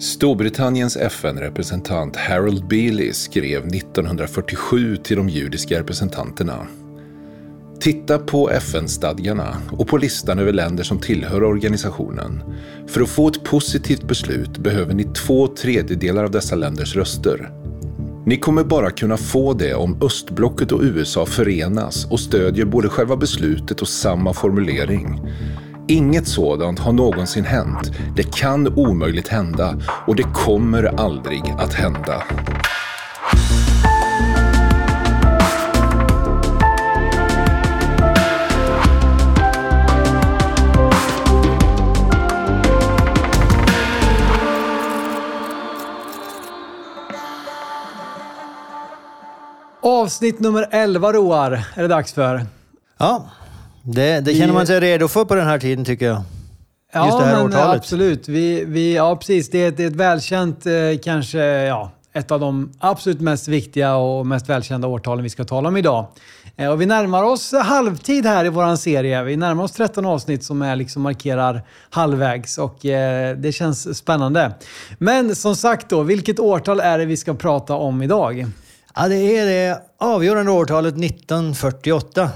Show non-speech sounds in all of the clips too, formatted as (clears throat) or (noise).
Storbritanniens FN-representant Harold Bealey skrev 1947 till de judiska representanterna. Titta på FN-stadgarna och på listan över länder som tillhör organisationen. För att få ett positivt beslut behöver ni två tredjedelar av dessa länders röster. Ni kommer bara kunna få det om östblocket och USA förenas och stödjer både själva beslutet och samma formulering. Inget sådant har någonsin hänt. Det kan omöjligt hända och det kommer aldrig att hända. Avsnitt nummer 11 Roar, är det dags för. Ja, det, det känner man sig redo för på den här tiden tycker jag. Ja, Just det här men årtalet. absolut. Vi, vi, ja, precis. Det är ett, det är ett välkänt, eh, kanske ja, ett av de absolut mest viktiga och mest välkända årtalen vi ska tala om idag. Eh, och vi närmar oss halvtid här i vår serie. Vi närmar oss 13 avsnitt som är liksom markerar halvvägs och eh, det känns spännande. Men som sagt då, vilket årtal är det vi ska prata om idag? Ja, det är det avgörande årtalet 1948.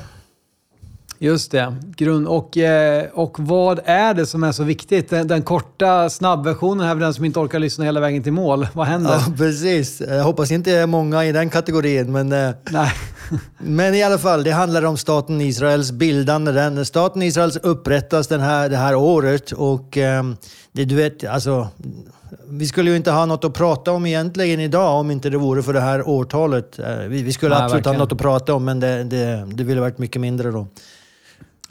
Just det. Grund och, eh, och vad är det som är så viktigt? Den, den korta snabbversionen här för den som inte orkar lyssna hela vägen till mål. Vad händer? Ja, precis. Jag hoppas inte det är många i den kategorin, men, eh, Nej. (laughs) men i alla fall, det handlar om staten Israels bildande. Den, staten Israels upprättas den här, det här året och eh, det, du vet, alltså, vi skulle ju inte ha något att prata om egentligen idag om inte det vore för det här årtalet. Eh, Vi, vi skulle Nej, absolut verkligen. ha något att prata om, men det, det, det ville varit mycket mindre då.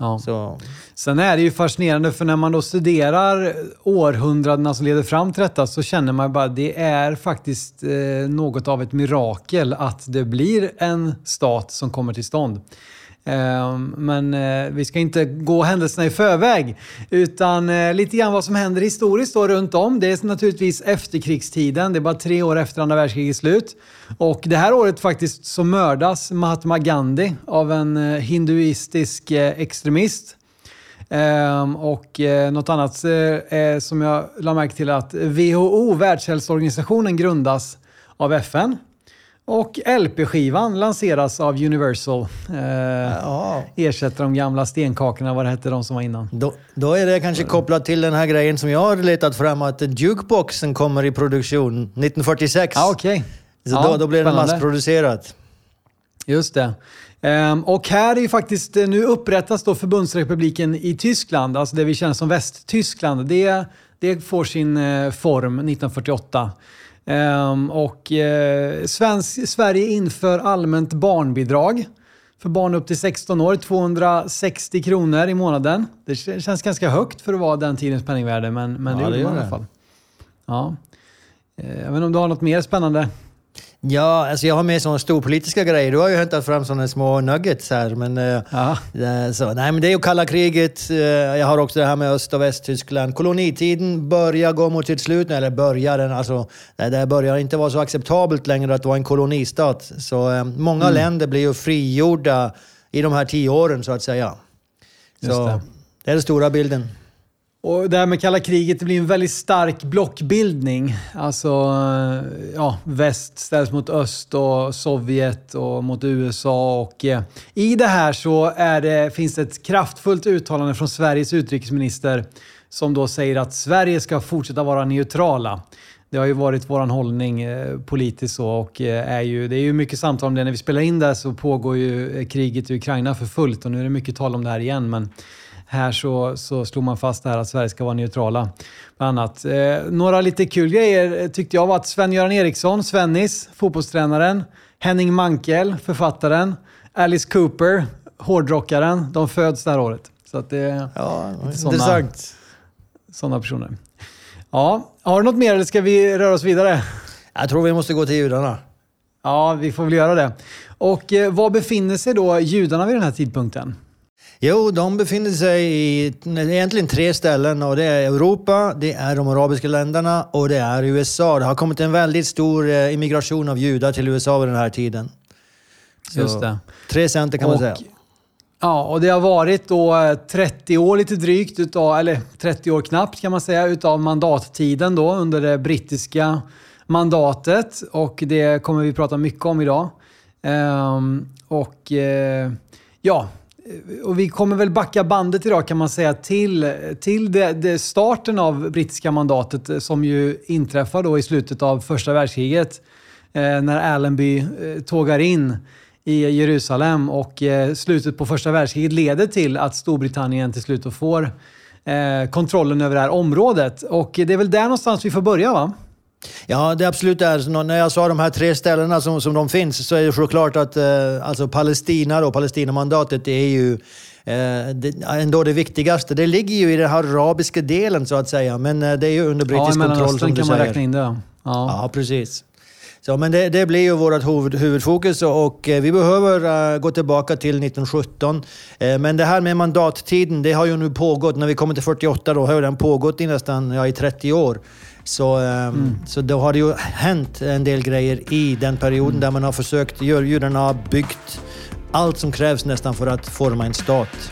Ja. Så, Sen är det ju fascinerande för när man då studerar århundradena som leder fram till detta så känner man bara att det är faktiskt eh, något av ett mirakel att det blir en stat som kommer till stånd. Ehm, men eh, vi ska inte gå händelserna i förväg utan eh, lite grann vad som händer historiskt då runt om. Det är naturligtvis efterkrigstiden. Det är bara tre år efter andra världskrigets slut. Och det här året faktiskt så mördas Mahatma Gandhi av en eh, hinduistisk extremist. Ehm, och något annat som jag la märke till är att WHO, Världshälsoorganisationen, grundas av FN. Och LP-skivan lanseras av Universal. Eh, ja. Ersätter de gamla stenkakorna, vad det hette de som var innan. Då, då är det kanske kopplat till den här grejen som jag har letat fram, att jukeboxen kommer i produktion 1946. Ja, okej. Så Ja, då, då blir den massproducerat. Just det. Ehm, och här är ju faktiskt, eh, nu upprättas då förbundsrepubliken i Tyskland, alltså det vi känner som Västtyskland. Det, det får sin eh, form 1948. Ehm, och eh, svensk, Sverige inför allmänt barnbidrag för barn upp till 16 år, 260 kronor i månaden. Det känns ganska högt för att vara den tidens penningvärde, men, men det Ja, gjorde det man i alla det. fall. Ja. Eh, Jag vet inte om du har något mer spännande? Ja, alltså jag har med sådana storpolitiska grejer. Du har ju hämtat fram sådana små nuggets här. Men, eh, Ja. eh, så, nej, men det är ju kalla kriget. Eh, Jag har också det här med Öst och Västtyskland. Kolonitiden börjar gå mot sitt slut. nu, Eller börjar den, alltså. Det börjar inte vara så acceptabelt längre att vara en kolonistat. Så eh, många Mm. länder blir ju frigjorda i de här tio åren så att säga. Så, det. det är den stora bilden. Och det här med kalla kriget, det blir en väldigt stark blockbildning. Alltså, ja, väst ställs mot öst och Sovjet och mot USA. Och, eh, I det här så är det, finns det ett kraftfullt uttalande från Sveriges utrikesminister som då säger att Sverige ska fortsätta vara neutrala. Det har ju varit vår hållning eh, politiskt så och eh, är ju, det är ju mycket samtal om det. När vi spelar in det så pågår ju eh, kriget i Ukraina för fullt och nu är det mycket tal om det här igen. Men här så, så slog man fast det här att Sverige ska vara neutrala. Bland annat. Eh, några lite kul grejer eh, tyckte jag var att Sven-Göran Eriksson, Svennis, fotbollstränaren, Henning Mankell, författaren, Alice Cooper, hårdrockaren, de föds det här året. Så att det är Ja, intressant. sådana personer. Ja, har du något mer eller ska vi röra oss vidare? Jag tror vi måste gå till judarna. Ja, vi får väl göra det. Och eh, var befinner sig då judarna vid den här tidpunkten? Jo, de befinner sig i egentligen tre ställen och det är Europa, det är de arabiska länderna och det är USA. Det har kommit en väldigt stor eh, immigration av judar till USA vid den här tiden. Så Just det. Tre center kan man Och- säga. Ja, och det har varit då 30 år lite drygt, utav, eller 30 år knappt kan man säga, utav mandattiden då under det brittiska mandatet. Och det kommer vi prata mycket om idag. Ehm, och eh, ja, och vi kommer väl backa bandet idag kan man säga till, till det, det starten av brittiska mandatet eh, som ju inträffar då i slutet av första världskriget. Eh, när Allenby eh, tågar in i Jerusalem och eh, slutet på första världskriget leder till att Storbritannien till slut får eh, kontrollen över det här området. Och det är väl där någonstans vi får börja va? Ja, det absolut är. När jag sa de här tre ställena som, som de finns så är det såklart att eh, alltså Palestina och Palestinamandatet är ju eh, det, ändå det viktigaste. Det ligger ju i den arabiska delen så att säga, men eh, det är ju under brittisk ja, kontroll som du kan säger. man räkna in det. Ja, ja precis. Så, men det, det, blir ju vårt huvud, huvudfokus och eh, vi behöver uh, gå tillbaka till 1917. Uh, men det här med mandattiden, det har ju nu pågått, när vi kommer till 48 då har den pågått i nästan ja, i 30 år. Så, um, mm. så då har det ju hänt en del grejer i den perioden mm. där man har försökt, judarna har byggt allt som krävs nästan för att forma en stat.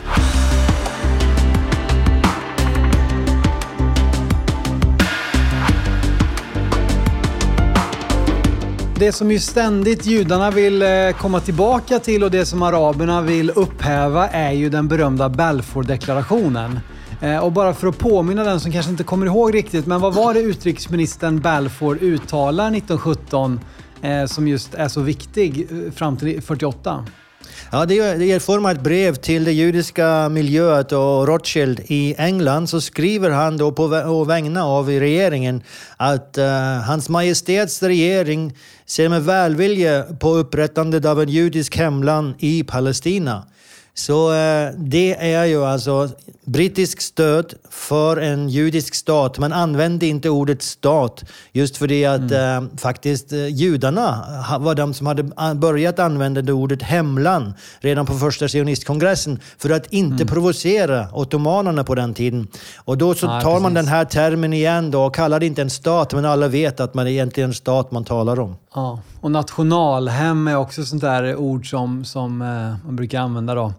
Det som ju ständigt judarna vill eh, komma tillbaka till och det som araberna vill upphäva är ju den berömda Balfour-deklarationen. Eh, och bara för att påminna den som kanske inte kommer ihåg riktigt, men vad var det utrikesministern Balfour uttalar 1917 eh, som just är så viktig eh, fram till 48? Ja, det är, i form av ett brev till det judiska miljöet och Rothschild i England så skriver han då på vägnar av regeringen att uh, Hans Majestäts regering ser med välvilja på upprättandet av en judisk hemland i Palestina. Så eh, det är ju alltså brittisk stöd för en judisk stat. Man använde inte ordet stat just för det att mm. eh, faktiskt eh, judarna var de som hade börjat använda det ordet hemland redan på första sionistkongressen för att inte mm. provocera ottomanerna på den tiden. Och då så ja, tar precis. man den här termen igen då och kallar det inte en stat, men alla vet att man är egentligen en stat man talar om. Ja, och nationalhem är också sånt där ord som, som eh, man brukar använda då.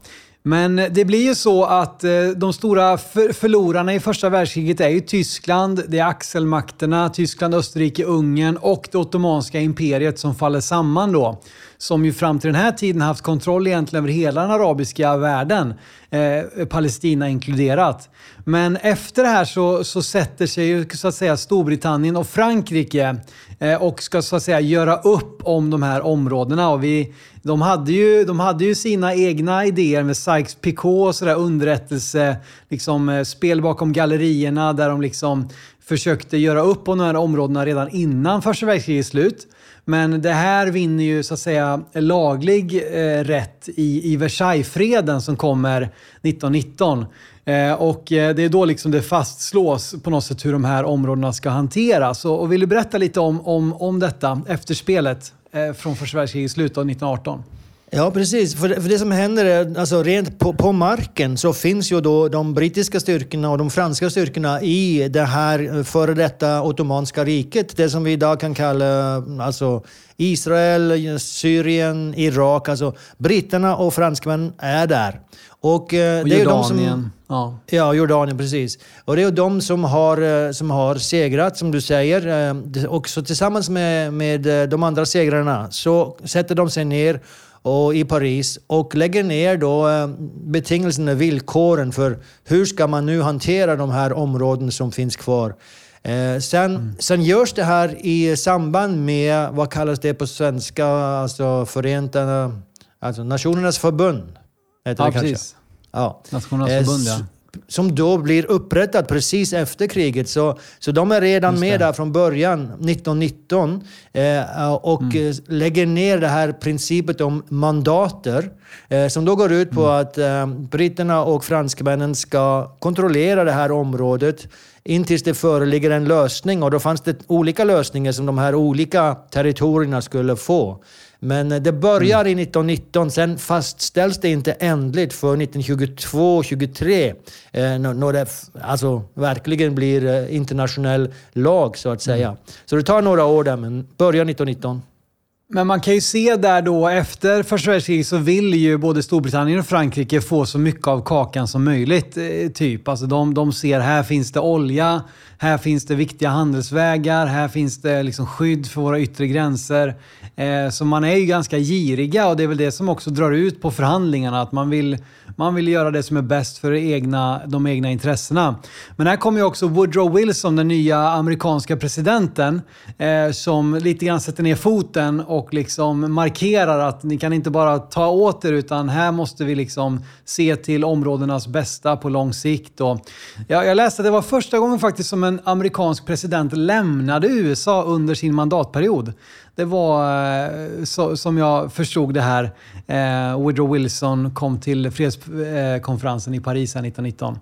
Men det blir ju så att eh, de stora förlorarna i första världskriget är ju Tyskland, det är axelmakterna, Tyskland, Österrike, Ungern och det ottomanska imperiet som faller samman då. Som ju fram till den här tiden haft kontroll egentligen över hela den arabiska världen, eh, Palestina inkluderat. Men efter det här så, så sätter sig ju så att säga Storbritannien och Frankrike eh, och ska så att säga göra upp om de här områdena. Och vi, de, hade ju, de hade ju sina egna idéer med Sykes-Picot och sådär underrättelse, liksom eh, spel bakom gallerierna där de liksom försökte göra upp om de här områdena redan innan första världskrigets slut. Men det här vinner ju så att säga laglig eh, rätt i, i Versaillesfreden som kommer 1919. Eh, och eh, det är då liksom det fastslås på något sätt hur de här områdena ska hanteras. Och, och vill du berätta lite om, om, om detta efterspelet eh, från första världskrigets slut 1918? Ja, precis. För det, för det som händer är, alltså rent på, på, marken så finns ju då de brittiska styrkorna och de franska styrkorna i det här före detta ottomanska riket. Det som vi idag kan kalla alltså Israel, Syrien, Irak. Alltså britterna och fransmännen är där. Och, eh, och det är Jordanien. De som, ja. ja, Jordanien precis. Och det är de som har, eh, som har segrat, som du säger. Eh, och så tillsammans med, med de andra segrarna så sätter de sig ner och i Paris och lägger ner då betingelserna, villkoren för hur ska man nu hantera de här områden som finns kvar. Eh, sen, mm. sen görs det här i samband med, vad kallas det på svenska, alltså Förenta alltså Nationernas förbund. Heter ja, det precis. Kanske. Ja. Nationernas förbund, ja. Som då blir upprättat precis efter kriget. Så, så de är redan med där från början, 1919, eh, och mm. Lägger ner det här principet om mandater. Eh, som då går ut på mm. att eh, britterna och franskmännen ska kontrollera det här området in tills det föreligger en lösning. Och då fanns det olika lösningar som de här olika territorierna skulle få. Men eh, det börjar mm. i 1919, sen fastställs det inte ändligt för 1922-23. Eh, när det alltså, verkligen blir eh, internationell lag, så att säga. Mm. Så det tar några år där, men börjar 1919. Men man kan ju se där då, efter första världskriget så vill ju både Storbritannien och Frankrike få så mycket av kakan som möjligt. Typ. Alltså de, de ser, här finns det olja, här finns det viktiga handelsvägar, här finns det liksom skydd för våra yttre gränser. Eh, så man är ju ganska giriga och det är väl det som också drar ut på förhandlingarna. Att man vill, man vill göra det som är bäst för egna, de egna intressena. Men här kommer ju också Woodrow Wilson, den nya amerikanska presidenten, eh, som lite grann sätter ner foten och liksom markerar att ni kan inte bara ta åt er utan här måste vi liksom se till områdenas bästa på lång sikt. Och jag, jag läste att det var första gången faktiskt som en amerikansk president lämnade USA under sin mandatperiod. Det var, eh, så, som jag förstod det här, eh, Woodrow Wilson kom till fredskonferensen i Paris 1919.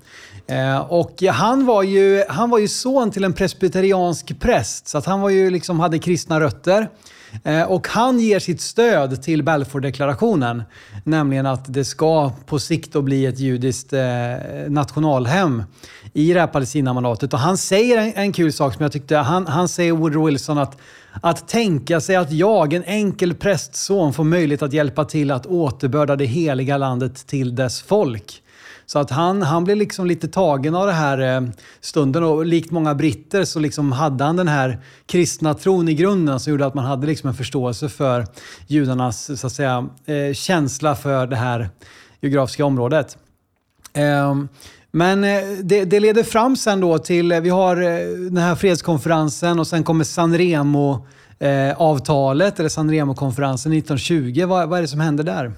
Eh, och han var, ju, han var ju son till en presbyteriansk präst, så att han var ju liksom, hade kristna rötter. Eh, och han ger sitt stöd till Balfour-deklarationen, nämligen att det ska på sikt då bli ett judiskt eh, nationalhem i det här Palestinamandatet. Och han säger en, en kul sak som jag tyckte, han, han säger Woodrow Wilson att att tänka sig att jag, en enkel prästson, får möjlighet att hjälpa till att återbörda det heliga landet till dess folk. Så att han, han blev liksom lite tagen av den här eh, stunden och likt många britter så liksom hade han den här kristna tron i grunden som gjorde att man hade liksom en förståelse för judarnas så att säga, eh, känsla för det här geografiska området. Ehm, men eh, det, det, leder fram sen då till, eh, vi har eh, den här fredskonferensen och sen kommer Sanremo avtalet eller Sanremo-konferensen 1920. Vad, vad är det som händer där?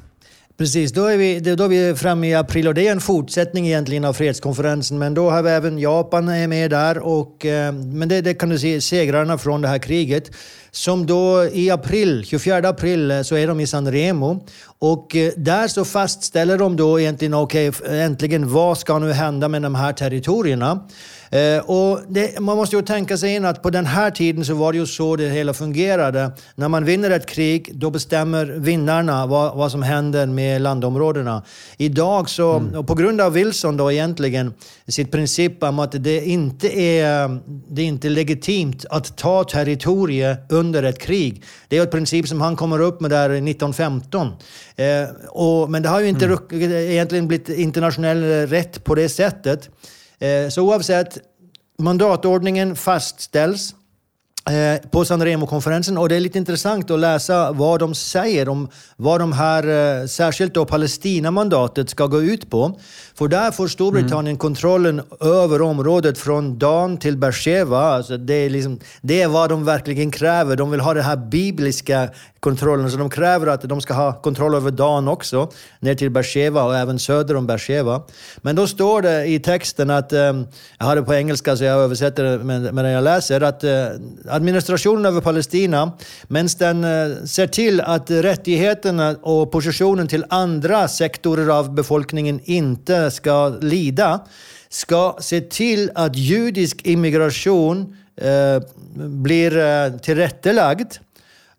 Precis, då är, vi, då är vi framme i april och det är en fortsättning egentligen av fredskonferensen. Men då har vi även Japan är med där. Och, eh, men det, det kan du se, segrarna från det här kriget. Som då i april, 24 april, eh, så är de i San Remo. Och eh, där så fastställer de då egentligen, okej, okay, äntligen, vad ska nu hända med de här territorierna? Eh, och det, man måste ju tänka sig in att på den här tiden så var det ju så det hela fungerade. När man vinner ett krig, då bestämmer vinnarna vad, vad som händer med landområdena. Idag så, mm. på grund av Wilson då egentligen, sitt princip om att det inte är, det är inte legitimt att ta territorier under ett krig. Det är ett princip som han kommer upp med där 1915. Eh, och, men det har ju inte mm. egentligen blivit internationell rätt på det sättet. Eh, så oavsett, mandatordningen fastställs på Sanremo-konferensen och det är lite intressant att läsa vad de säger om vad de här, eh, särskilt då Palestina-mandatet ska gå ut på. För där får Storbritannien mm. kontrollen över området från Dan till Beersheva. Alltså det, är liksom, det är vad de verkligen kräver. De vill ha den här bibliska kontrollen. Så de kräver att de ska ha kontroll över Dan också, ner till Beersheva och även söder om Beersheva. Men då står det i texten att, um, jag har det på engelska så jag översätter det medan jag läser, att administrationen över Palestina, medan den eh, ser till att rättigheterna och positionen till andra sektorer av befolkningen inte ska lida, ska se till att judisk immigration eh, blir eh, tillrättalagd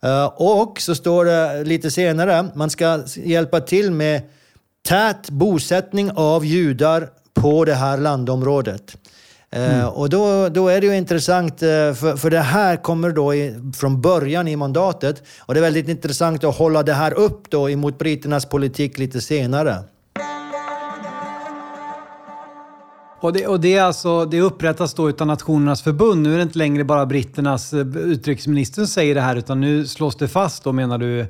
Eh, och så står det lite senare, man ska hjälpa till med tät bosättning av judar på det här landområdet. Eh, mm. Och då, då är det ju intressant, eh, för, för det här kommer då i, från början i mandatet. Och det är väldigt intressant att hålla det här upp då emot britternas politik lite senare. Och det, och det, är alltså, det upprättas då utav Nationernas förbund. Nu är det inte längre bara britternas eh, utrikesminister som säger det här, utan nu slås det fast då menar du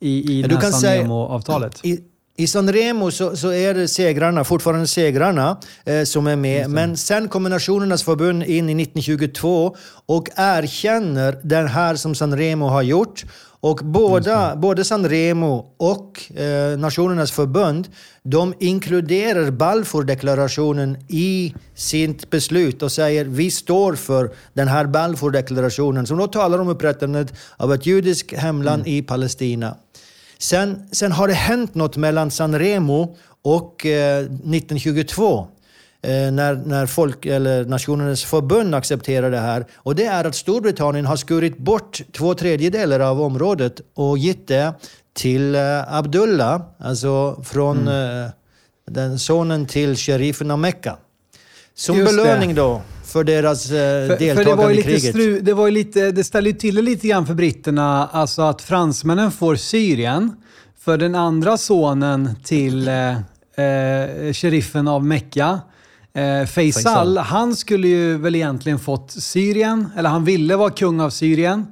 i, i ja, det här Sanremo-avtalet? I, i Sanremo så, så, är det segrarna, fortfarande segrarna eh, som är med. Men sen kommer Nationernas förbund in i 1922 och erkänner det här som Sanremo har gjort och båda, både Sanremo och eh, Nationernas förbund, de inkluderar Balfour-deklarationen i sitt beslut och säger vi står för den här Balfour-deklarationen som då talar om upprättandet av ett judiskt hemland mm. i Palestina. Sen, sen har det hänt något mellan Sanremo och eh, 1922 eh, när, när folk, eller Nationernas förbund accepterar det här. Och det är att Storbritannien har skurit bort två tredjedelar av området och gett det till eh, Abdullah, alltså från mm. eh, den sonen till sheriffen av Mecka. Som Just belöning det. då för deras eh, För, deltagande för det var ju i lite kriget. stru, det, var lite, det ställde ju till det lite grann för britterna, alltså att fransmännen får Syrien. För den andra sonen till eh, eh, sheriffen av Mecka, eh, Faisal, han skulle ju väl egentligen fått Syrien, eller han ville vara kung av Syrien.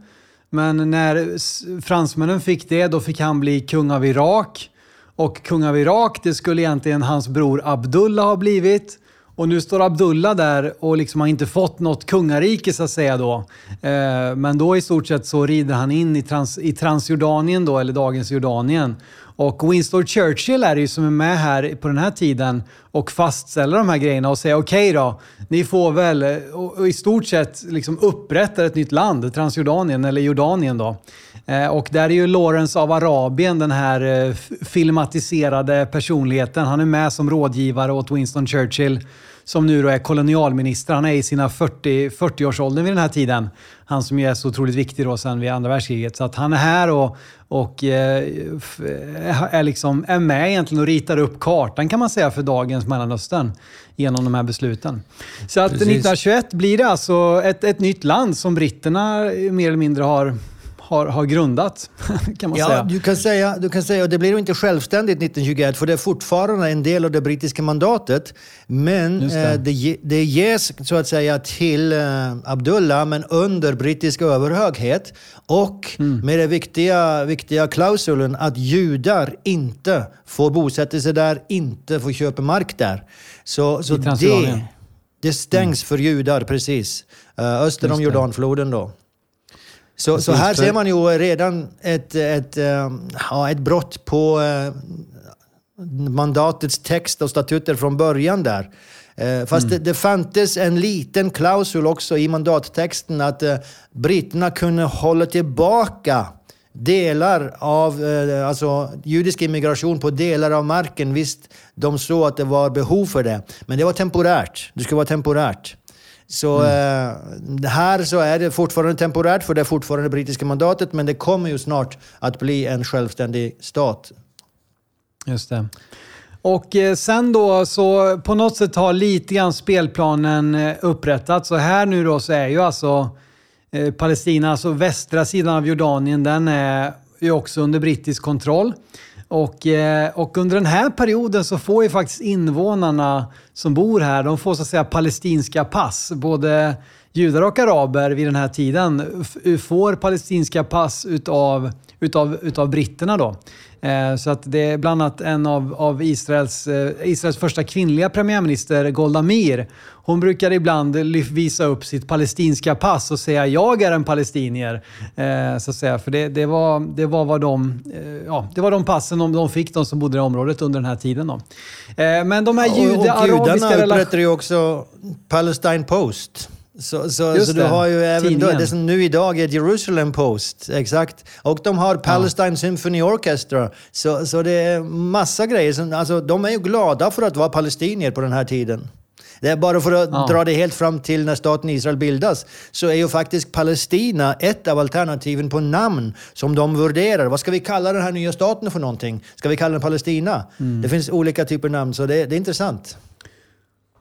Men när fransmännen fick det, då fick han bli kung av Irak. Och kung av Irak, det skulle egentligen hans bror Abdullah ha blivit. Och nu står Abdullah där och liksom har inte fått något kungarike så att säga då. Eh, men då i stort sett så rider han in i, trans, i Transjordanien då, eller dagens Jordanien. Och Winston Churchill är det ju som är med här på den här tiden och fastställer de här grejerna och säger okej då, ni får väl eh, och, och i stort sett liksom upprätta ett nytt land, Transjordanien eller Jordanien då. Eh, och där är ju Lawrence av Arabien, den här eh, filmatiserade personligheten. Han är med som rådgivare åt Winston Churchill som nu då är kolonialminister. Han är i sina 40 40-årsåldern vid den här tiden. Han som ju är så otroligt viktig då sen vid andra världskriget. Så att han är här och, och eh, är, liksom, är med egentligen och ritar upp kartan kan man säga för dagens Mellanöstern genom de här besluten. Så att Precis. 1921 blir det alltså ett, ett nytt land som britterna mer eller mindre har, har, har grundat, (laughs) kan man Ja, säga. du kan säga, du kan säga, och det blir ju inte självständigt 1921 för det är fortfarande en del av det brittiska mandatet. Men det. Eh, det, det ges så att säga till eh, Abdullah men under brittisk överhöghet. Och Mm. med den viktiga, viktiga klausulen att judar inte får bosätta sig där, inte får köpa mark där. Så, så det, det stängs för judar precis. Uh, öster om Just. Jordanfloden då. Så, så här ser man ju redan ett, ett, eh, ja, ett brott på eh, mandatets text och statuter från början där. Eh, Fast det, det fanns en liten klausul också i mandattexten att britterna kunde hålla tillbaka delar av alltså judisk immigration på delar av marken. Visst, de såg att det var behov för det. Men det var temporärt. Det skulle vara temporärt. Så eh, det här så är det fortfarande temporärt för det är fortfarande det brittiska mandatet men det kommer ju snart att bli en självständig stat. Just det. Och eh, sen då så på något sätt har lite grann spelplanen eh, upprättats. Så här nu då så är ju alltså eh, Palestina, alltså västra sidan av Jordanien, den är ju också under brittisk kontroll. Och, eh, och under den här perioden så får ju faktiskt invånarna som bor här, de får så att säga palestinska pass. Både judar och araber vid den här tiden får palestinska pass utav, utav, utav britterna då. Eh, Så att det är bland annat en av, av Israels, eh, Israels första kvinnliga premiärminister, Golda Meir. Hon brukar ibland visa upp sitt palestinska pass och säga jag är en palestinier. Eh, Så att säga. För det, det, var, det, var vad de, eh, ja, det var de passen de, de fick, de som bodde i området under den här tiden. Då. Eh, Men de här Och, och jude-arabiska judarna upprättar ju också Palestine Post. Så, så, Just så du det, har ju även då, det som nu idag är Jerusalem Post. Exakt. Och de har Palestine Symphony Orchestra. Så, så det är massa grejer. Som, alltså, de är ju glada för att vara palestinier på den här tiden. Det är bara för att Ja. dra det helt fram till när staten Israel bildas så är ju faktiskt Palestina ett av alternativen på namn som de värderar. Vad ska vi kalla den här nya staten för någonting? Ska vi kalla den Palestina? Mm. Det finns olika typer av namn så det, det är intressant.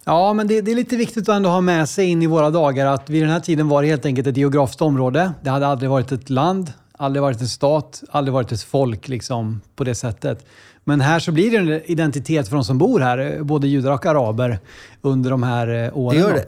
Ja, men det, det är lite viktigt att ändå ha med sig in i våra dagar att vid den här tiden var det helt enkelt ett geografiskt område. Det hade aldrig varit ett land, aldrig varit en stat, aldrig varit ett folk liksom på det sättet. Men här så blir det en identitet för de som bor här, eh, både judar och araber, under de här eh, åren. Det gör det.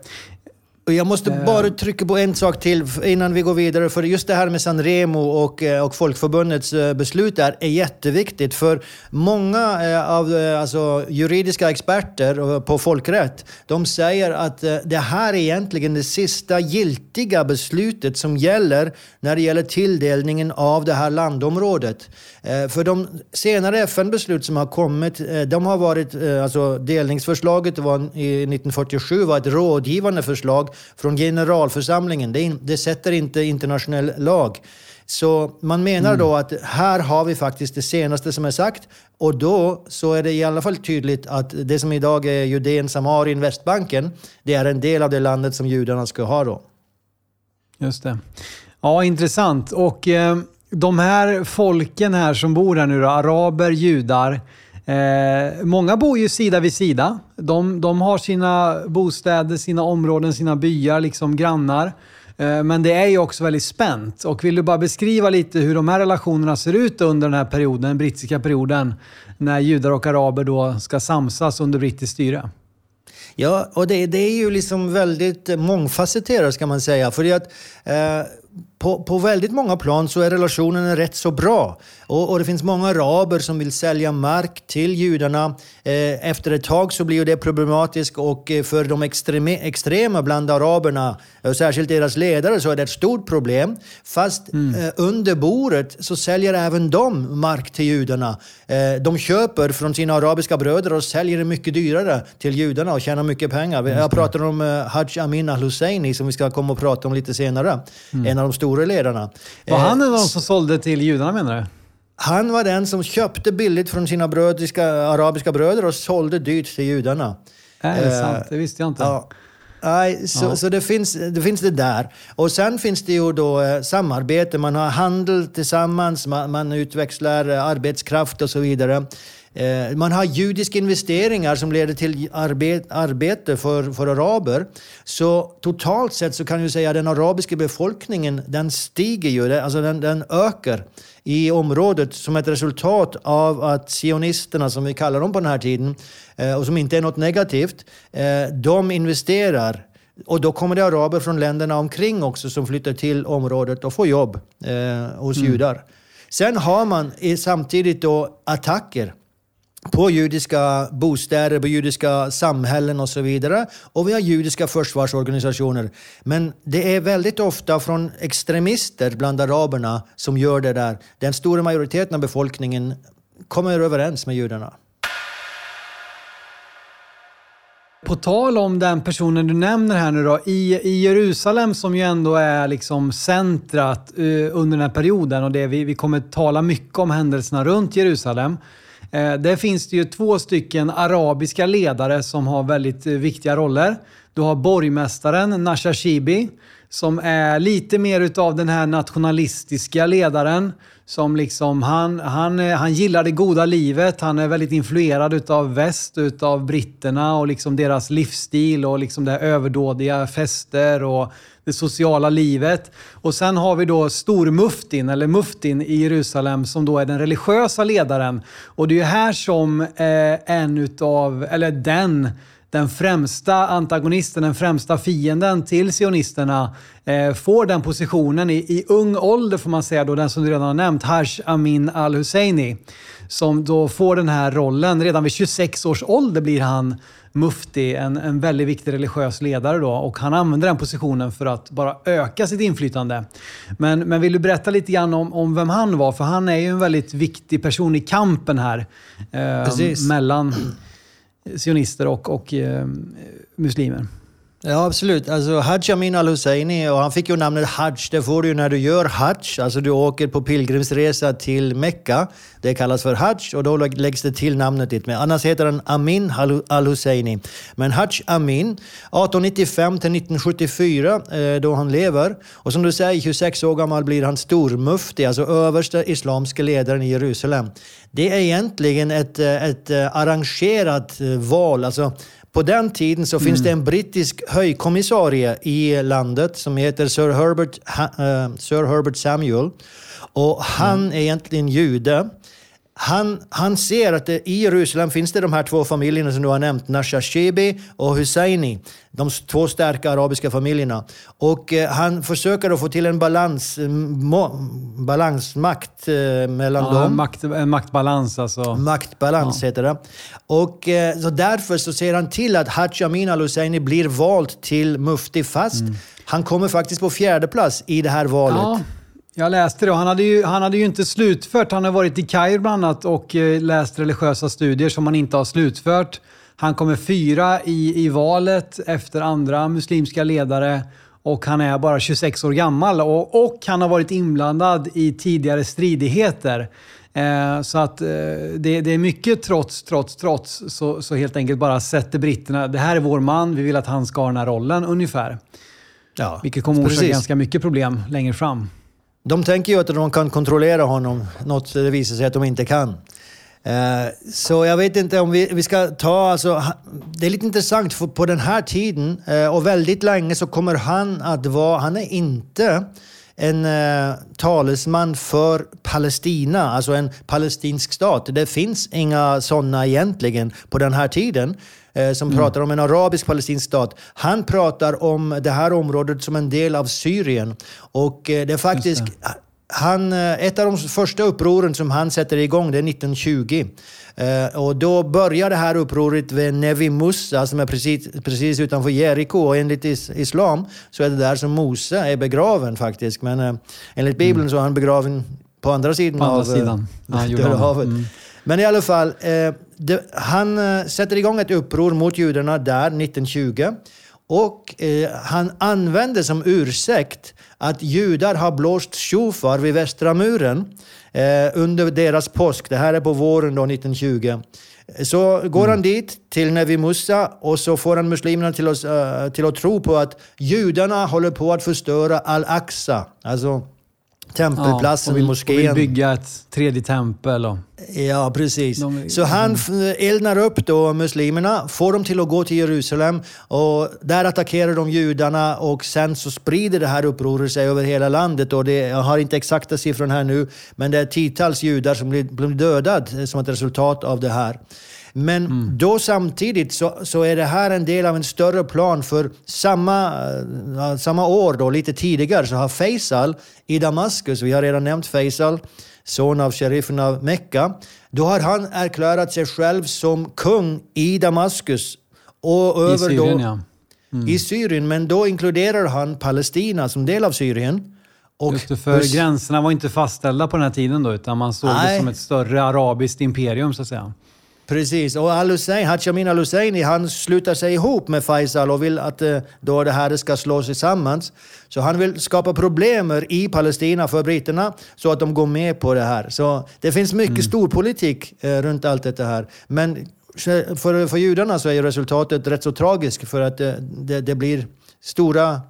Och jag måste bara trycka på en sak till innan vi går vidare. För just det här med Sanremo och, eh, och Folkförbundets eh, beslut där är jätteviktigt. För många eh, av alltså, juridiska experter på folkrätt, de säger att det här är egentligen det sista giltiga beslutet som gäller när det gäller tilldelningen av det här landområdet. Eh, För de senare FN-beslut som har kommit, eh, de har varit, eh, alltså delningsförslaget var i 1947 var ett rådgivande förslag från generalförsamlingen. Det, in, det sätter inte internationell lag. Så man menar då att här har vi faktiskt det senaste som är sagt och då så är det i alla fall tydligt att det som idag är Judeen, Samarien, Västbanken, det är en del av det landet som judarna ska ha då. Just det. Ja, intressant. Och eh, de här folken här som bor här nu då, araber, judar, Eh, många bor ju sida vid sida. De, de har sina bostäder, sina områden, sina byar, liksom grannar. Eh, men det är ju också väldigt spänt. Och vill du bara beskriva lite hur de här relationerna ser ut under den här perioden, den brittiska perioden, när judar och araber då ska samsas under brittiskt styre? Ja, och det, det, är ju liksom väldigt mångfacetterat ska man säga. För att eh, på, på väldigt många plan så är relationen rätt så bra. Och, och, det finns många araber som vill sälja mark till judarna. Eh, efter ett tag så blir det problematiskt och eh, för de extreme, extrema bland araberna, och särskilt deras ledare, så är det ett stort problem. Fast mm. eh, under bordet så säljer även de mark till judarna. Eh, de köper från sina arabiska bröder och säljer det mycket dyrare till judarna och tjänar mycket pengar. Jag pratar om eh, Haj Amin al-Husseini som vi ska komma och prata om lite senare. Mm. En av de stora ledarna. Var han en av de som sålde till judarna menar du? Han var den som köpte billigt från sina brödiska, arabiska bröder och sålde dyrt till judarna. Är det eh, sant? Det visste jag inte. Ja. Nej, så, ja. så det, finns, det finns det där. Och sen finns det ju då eh, samarbete. Man har handel tillsammans, man, man utväxlar eh, arbetskraft och så vidare. Eh, man har judiska investeringar som leder till arbete för, för araber. Så totalt sett så kan jag säga att den arabiska befolkningen den stiger ju, alltså den, den ökar i området som ett resultat av att sionisterna, som vi kallar dem på den här tiden, eh, och som inte är något negativt, eh, de investerar och då kommer det araber från länderna omkring också som flyttar till området och får jobb eh, hos mm. judar. Sen har man samtidigt då attacker på judiska bostäder, på judiska samhällen och så vidare. Och vi har judiska försvarsorganisationer. Men det är väldigt ofta från extremister bland araberna som gör det där. Den stora majoriteten av befolkningen kommer överens med judarna. På tal om den personen du nämner här nu då, i, i Jerusalem som ju ändå är liksom centrat uh, under den här perioden och det vi, vi kommer tala mycket om händelserna runt Jerusalem. Eh, där finns det ju två stycken arabiska ledare som har väldigt eh, viktiga roller. Du har borgmästaren Nasha Shibi som är lite mer utav den här nationalistiska ledaren. Som liksom, han, han, eh, han gillar det goda livet. Han är väldigt influerad utav väst, utav britterna och liksom deras livsstil och liksom det här överdådiga fester och det sociala livet. Och sen har vi då stormuftin, eller muftin i Jerusalem, som då är den religiösa ledaren. Och det är ju här som eh, en utav, eller den, den främsta antagonisten, den främsta fienden till sionisterna eh, får den positionen i, i ung ålder får man säga då, den som du redan har nämnt, Hash Amin al-Husseini. Som då får den här rollen. Redan vid 26 års ålder blir han mufti, en, en väldigt viktig religiös ledare då. Och han använder den positionen för att bara öka sitt inflytande. Men, men vill du berätta lite grann om, om vem han var? För han är ju en väldigt viktig person i kampen här. Eh, mellan sionister och, och eh, muslimer. Ja, absolut. Alltså, Haj Amin al-Husseini, och han fick ju namnet Hajj. Det får du när du gör Hajj, alltså du åker på pilgrimsresa till Mekka. Det kallas för Hajj och då läggs det till namnet dit. Men annars heter han Amin al-Husseini. Men Hajj Amin, 1895 till 1974, eh, då han lever. Och som du säger, 26 år gammal blir han stormufti, alltså överste islamske ledaren i Jerusalem. Det är egentligen ett, eh, ett eh, arrangerat eh, val. Alltså, på den tiden så finns det en brittisk höjkommissarie i landet som heter Sir Herbert, uh, Sir Herbert Samuel. Och han mm. är egentligen jude. Han, han ser att det, i Jerusalem finns det de här två familjerna som du har nämnt, Nashashibi och Husseini. De två starka arabiska familjerna. Och eh, han försöker att få till en balans, mo, balansmakt eh, mellan ja, dem. Makt, maktbalans alltså. Maktbalans ja. heter det. Och eh, så därför så ser han till att Haj Amin al-Husseini blir vald till mufti fast mm. han kommer faktiskt på fjärde plats i det här valet. Ja. Jag läste det och han hade, ju, han hade ju inte slutfört. Han har varit i Kairo bland annat och eh, läst religiösa studier som han inte har slutfört. Han kommer fyra i, i valet efter andra muslimska ledare och han är bara 26 år gammal och, och han har varit inblandad i tidigare stridigheter. Eh, så att eh, det, det, är mycket trots, trots, trots. Så, så helt enkelt bara sätter britterna, det här är vår man, vi vill att han ska ha den här rollen ungefär. Ja, Vilket kommer orsaka ganska mycket problem längre fram. De tänker ju att de kan kontrollera honom, något det visar sig att de inte kan. Eh, så jag vet inte om vi, vi ska ta, alltså, det är lite intressant för på den här tiden eh, och väldigt länge så kommer han att vara, han är inte en eh, talesman för Palestina, alltså en palestinsk stat. Det finns inga sådana egentligen på den här tiden eh, som mm. pratar om en arabisk palestinsk stat. Han pratar om det här området som en del av Syrien. Och eh, det är faktiskt han, eh, ett av de första upproren som han sätter igång det är 1920. Eh, och då börjar det här upproret vid Nevi Musa som är precis, precis utanför Jeriko. Och enligt is, islam så är det där som Mose är begraven faktiskt. Men eh, enligt Bibeln mm. så är han begraven på andra sidan på andra av sidan. Ja, Döda havet. Mm. Men i alla fall, eh, det, han eh, sätter igång ett uppror mot judarna där 1920. Och eh, han använder som ursäkt att judar har blåst shofar vid västra muren eh, under deras påsk. Det här är på våren då, 1920. Så går mm. han dit till Nevi Musa och så får han muslimerna till att, uh, till att tro på att judarna håller på att förstöra Al-Aqsa. Alltså tempelplatsen, ja, vill, moskén. Och vill bygga ett tredje tempel. Och... Ja, precis. De, så han eldar upp då muslimerna, får dem till att gå till Jerusalem och där attackerar de judarna och sen så sprider det här upproret sig över hela landet. Och det, jag har inte exakta siffror här nu, men det är tiotals judar som blir, blir dödade som ett resultat av det här. Men mm. då samtidigt så, så är det här en del av en större plan för samma, uh, samma år, då, lite tidigare, så har Faisal i Damaskus, vi har redan nämnt Faisal, son av sheriffen av Mekka, då har han erklärat sig själv som kung i Damaskus. Och över I Syrien, då, ja. Mm. I Syrien, men då inkluderar han Palestina som del av Syrien. Och Just det, för gränserna var inte fastställda på den här tiden då, utan man såg Nej. det som ett större arabiskt imperium så att säga. Precis, och al-Hussein, Hachamin al-Husseini, han slutar sig ihop med Faisal och vill att eh, då det här ska slås tillsammans. Så han vill skapa problem i Palestina för britterna så att de går med på det här. Så det finns mycket mm. storpolitik eh, runt allt det här. Men för, för judarna så är resultatet rätt så tragiskt för att det, eh, det, det blir stora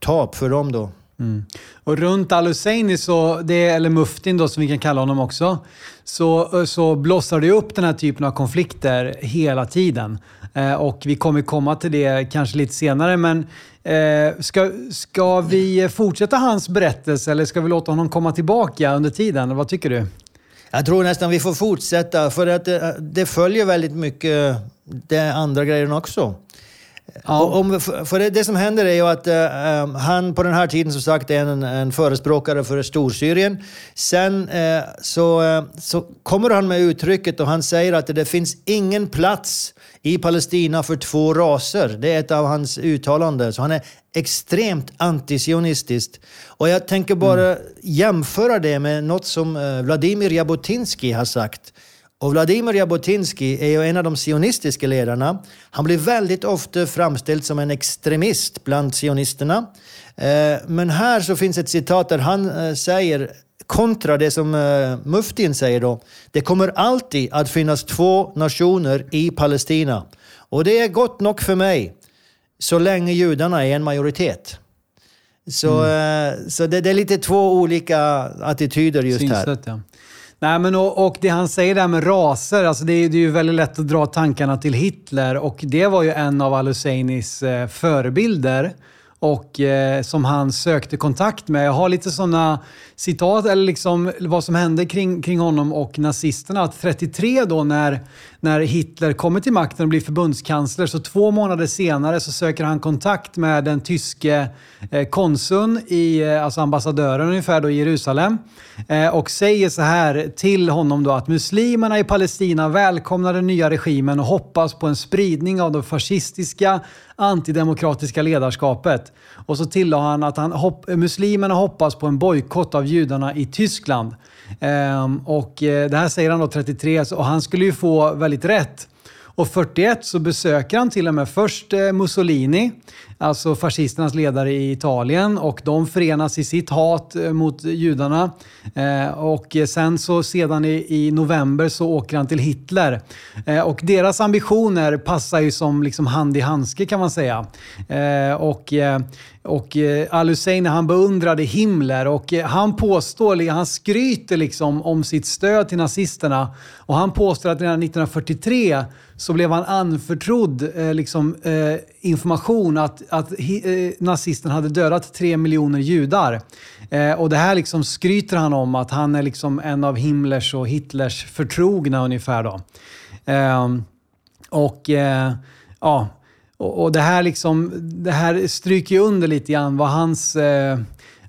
tap för dem då. Mm. Och runt al-Husseini, eller Muftin då som vi kan kalla honom också, så, så blossar det upp den här typen av konflikter hela tiden. Eh, och vi kommer komma till det kanske lite senare, men eh, ska, ska vi fortsätta hans berättelse eller ska vi låta honom komma tillbaka under tiden? Vad tycker du? Jag tror nästan vi får fortsätta, för att det, det följer väldigt mycket eh, de andra grejerna också. Ja. Om, för det, det, som händer är ju att uh, han på den här tiden som sagt är en, en förespråkare för Storsyrien. Sen uh, så, uh, så kommer han med uttrycket och han säger att det finns ingen plats i Palestina för två raser. Det är ett av hans uttalanden. Så han är extremt antisionistiskt. Och jag tänker bara mm. jämföra det med något som Vladimir Jabotinsky har sagt. Och Vladimir Jabotinsky är ju en av de sionistiska ledarna. Han blir väldigt ofta framställd som en extremist bland sionisterna. Eh, men här så finns ett citat där han eh, säger kontra det som uh, Muftin säger då. Det kommer alltid att finnas två nationer i Palestina. Och det är gott nog för mig, så länge judarna är en majoritet. Så, mm. så det, det, är lite två olika attityder just Synsätt, här. Ja. Nej, men och, och, det han säger där med raser, alltså det, är, det är ju väldigt lätt att dra tankarna till Hitler. Och det var ju en av al-Husseinis eh, förebilder och eh, som han sökte kontakt med. Jag har lite sådana citat, eller liksom vad som hände kring, kring honom och nazisterna. Att 33 då när, när Hitler kommer till makten och blir förbundskansler, så två månader senare så söker han kontakt med den tyske eh, konsuln, i, eh, alltså ambassadören ungefär då i Jerusalem. Eh, och säger så här till honom då att muslimerna i Palestina välkomnar den nya regimen och hoppas på en spridning av de fascistiska antidemokratiska ledarskapet. Och så tillade han att han hopp, muslimerna hoppas på en bojkott av judarna i Tyskland. Ehm, och eh, det här säger han då 33 och han skulle ju få väldigt rätt. Och 41 så besöker han till och med först eh, Mussolini, alltså fascisternas ledare i Italien och de förenas i sitt hat eh, mot judarna. Eh, och sen så sedan i, november så åker han till Hitler. Och deras ambitioner passar ju som liksom hand i handske kan man säga. Och och eh, Al Hussein han beundrade Himmler och eh, han påstår, han skryter liksom om sitt stöd till nazisterna. Och han påstår att redan 1943 så blev han anförtrodd eh, liksom, eh, information att, att eh, nazisten hade dödat tre miljoner judar. Eh, och det här liksom skryter han om att han är liksom en av Himmlers och Hitlers förtrogna ungefär. Då. Ehm, och eh, ja, och, och, det, här liksom, det här stryker ju under lite grann vad hans eh,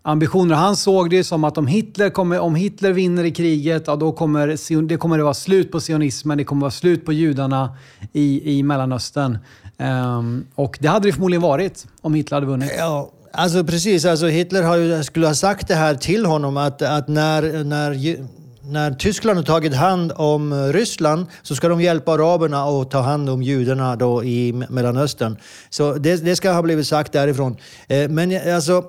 ambitioner. Han såg det som att om Hitler, kommer, om Hitler vinner i kriget, ja, då kommer det, kommer det vara slut på sionismen, det kommer vara slut på judarna i, i Mellanöstern. Um, och det hade det förmodligen varit om Hitler hade vunnit. Ja. Alltså precis, alltså Hitler har ju, skulle ha sagt det här till honom att, att när, när när Tyskland har tagit hand om eh, Ryssland så ska de hjälpa araberna att ta hand om judarna då i Mellanöstern. Så det, det ska ha blivit sagt därifrån. Eh, men alltså,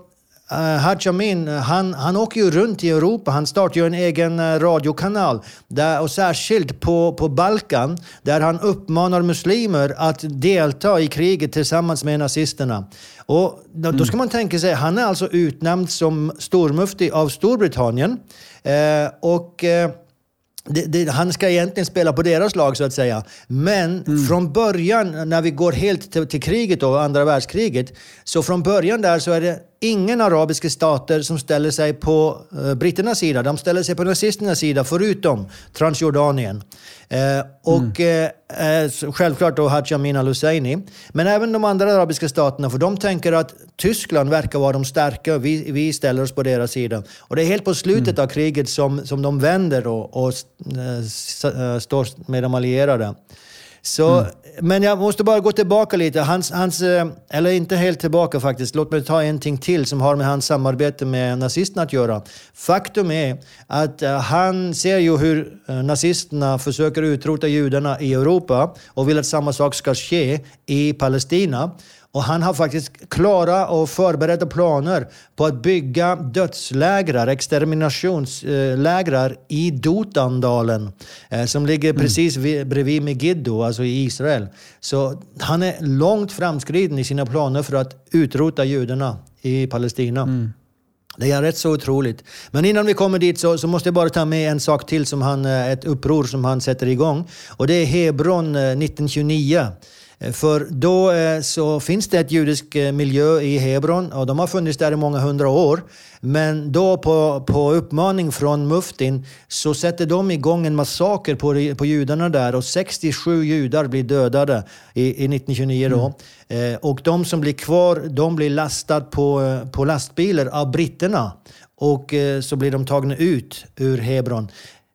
Uh, Haj Amin, han, han åker ju runt i Europa. Han startar ju en egen radiokanal. Där, och särskilt på, på Balkan, där han uppmanar muslimer att delta i kriget tillsammans med nazisterna. Och då, då ska man tänka sig, han är alltså utnämnd som stormufti av Storbritannien. Eh, och... Eh, det, det, han ska egentligen spela på deras lag så att säga. Men mm. från början, när vi går helt till, till kriget då, andra världskriget, så från början där så är det ingen arabiska stater som ställer sig på uh, britternas sida. De ställer sig på nazisternas sida, förutom Transjordanien. Uh, och mm. uh, självklart då Haj Amin al-Husseini. Men även de andra arabiska staterna, för de tänker att Tyskland verkar vara de starka och vi, vi ställer oss på deras sida. Och det är helt på slutet mm. av kriget som, som de vänder och, och står med de allierade. Så, mm. Men jag måste bara gå tillbaka lite. Hans, hans, eh, eller inte helt tillbaka faktiskt. Låt mig ta en ting till som har med hans samarbete med nazisterna att göra. Faktum är att eh, han ser ju hur eh, nazisterna försöker utrota judarna i Europa och vill att samma sak ska ske i Palestina. Och han har faktiskt klara och förberedda planer på att bygga dödslägrar, exterminationslägrar i Dotandalen eh, som ligger mm. precis bredvid Megiddo, alltså i Israel. Så han är långt framskriden i sina planer för att utrota judarna i Palestina. Mm. Det är rätt så otroligt. Men innan vi kommer dit så, så, måste jag bara ta med en sak till, som han, eh, ett uppror som han sätter igång. Och det är Hebron 1929. Eh, för då eh, så finns det ett judisk eh, miljö i Hebron och de har funnits där i många hundra år. Men då på, på uppmaning från muftin så sätter de igång en massaker på, på judarna där och 67 judar blir dödade i, i 1929 då. Mm. och de som blir kvar, de blir lastade på, på lastbilar av britterna och så blir de tagna ut ur Hebron.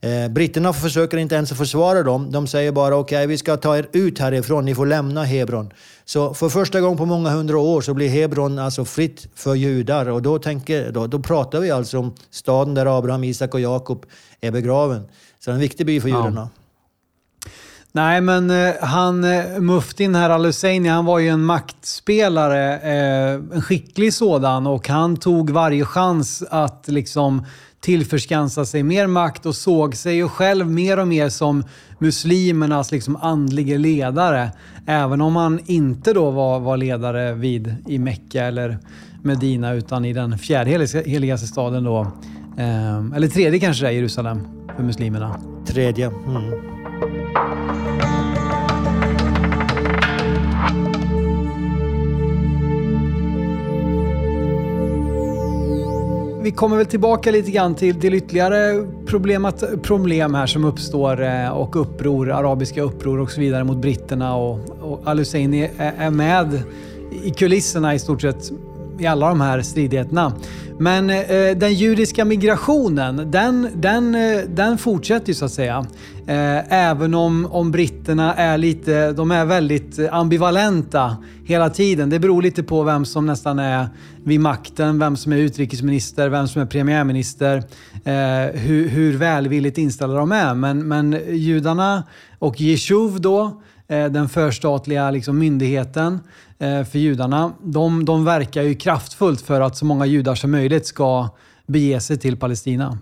Eh, britterna försöker inte ens försvara dem. De säger bara okej, okay, vi ska ta er ut härifrån, ni får lämna Hebron. Så för första gången på många hundra år så blir Hebron alltså fritt för judar. Och då, tänker, då, då pratar vi alltså om staden där Abraham, Isak och Jakob är begraven. Så en viktig by för ja. judarna. Nej, men eh, han, eh, muftin här, al-Husseini, han var ju en maktspelare. Eh, en skicklig sådan och han tog varje chans att liksom tillförskansa sig mer makt och såg sig ju själv mer och mer som muslimernas liksom andlige ledare. Även om han inte då var, var ledare vid, i Mecka eller Medina utan i den fjärde heligaste staden då. Eh, eller tredje kanske det är, Jerusalem, för muslimerna. Tredje. Mm. Vi kommer väl tillbaka lite grann till, till ytterligare problemat, problem här som uppstår eh, och uppror, arabiska uppror och så vidare mot britterna och, och al-Husseini är, är med i kulisserna i stort sett i alla de här stridigheterna. Men eh, den judiska migrationen, den, den, eh, den fortsätter ju så att säga. Eh, även om, om britterna är lite, de är väldigt ambivalenta hela tiden. Det beror lite på vem som nästan är vid makten, vem som är utrikesminister, vem som är premiärminister, eh, hur, hur välvilligt inställda de är. Men, men judarna och Jeshuv då, eh, den förstatliga liksom, myndigheten, Eh, för judarna. De, de verkar ju kraftfullt för att så många judar som möjligt ska bege sig till Palestina.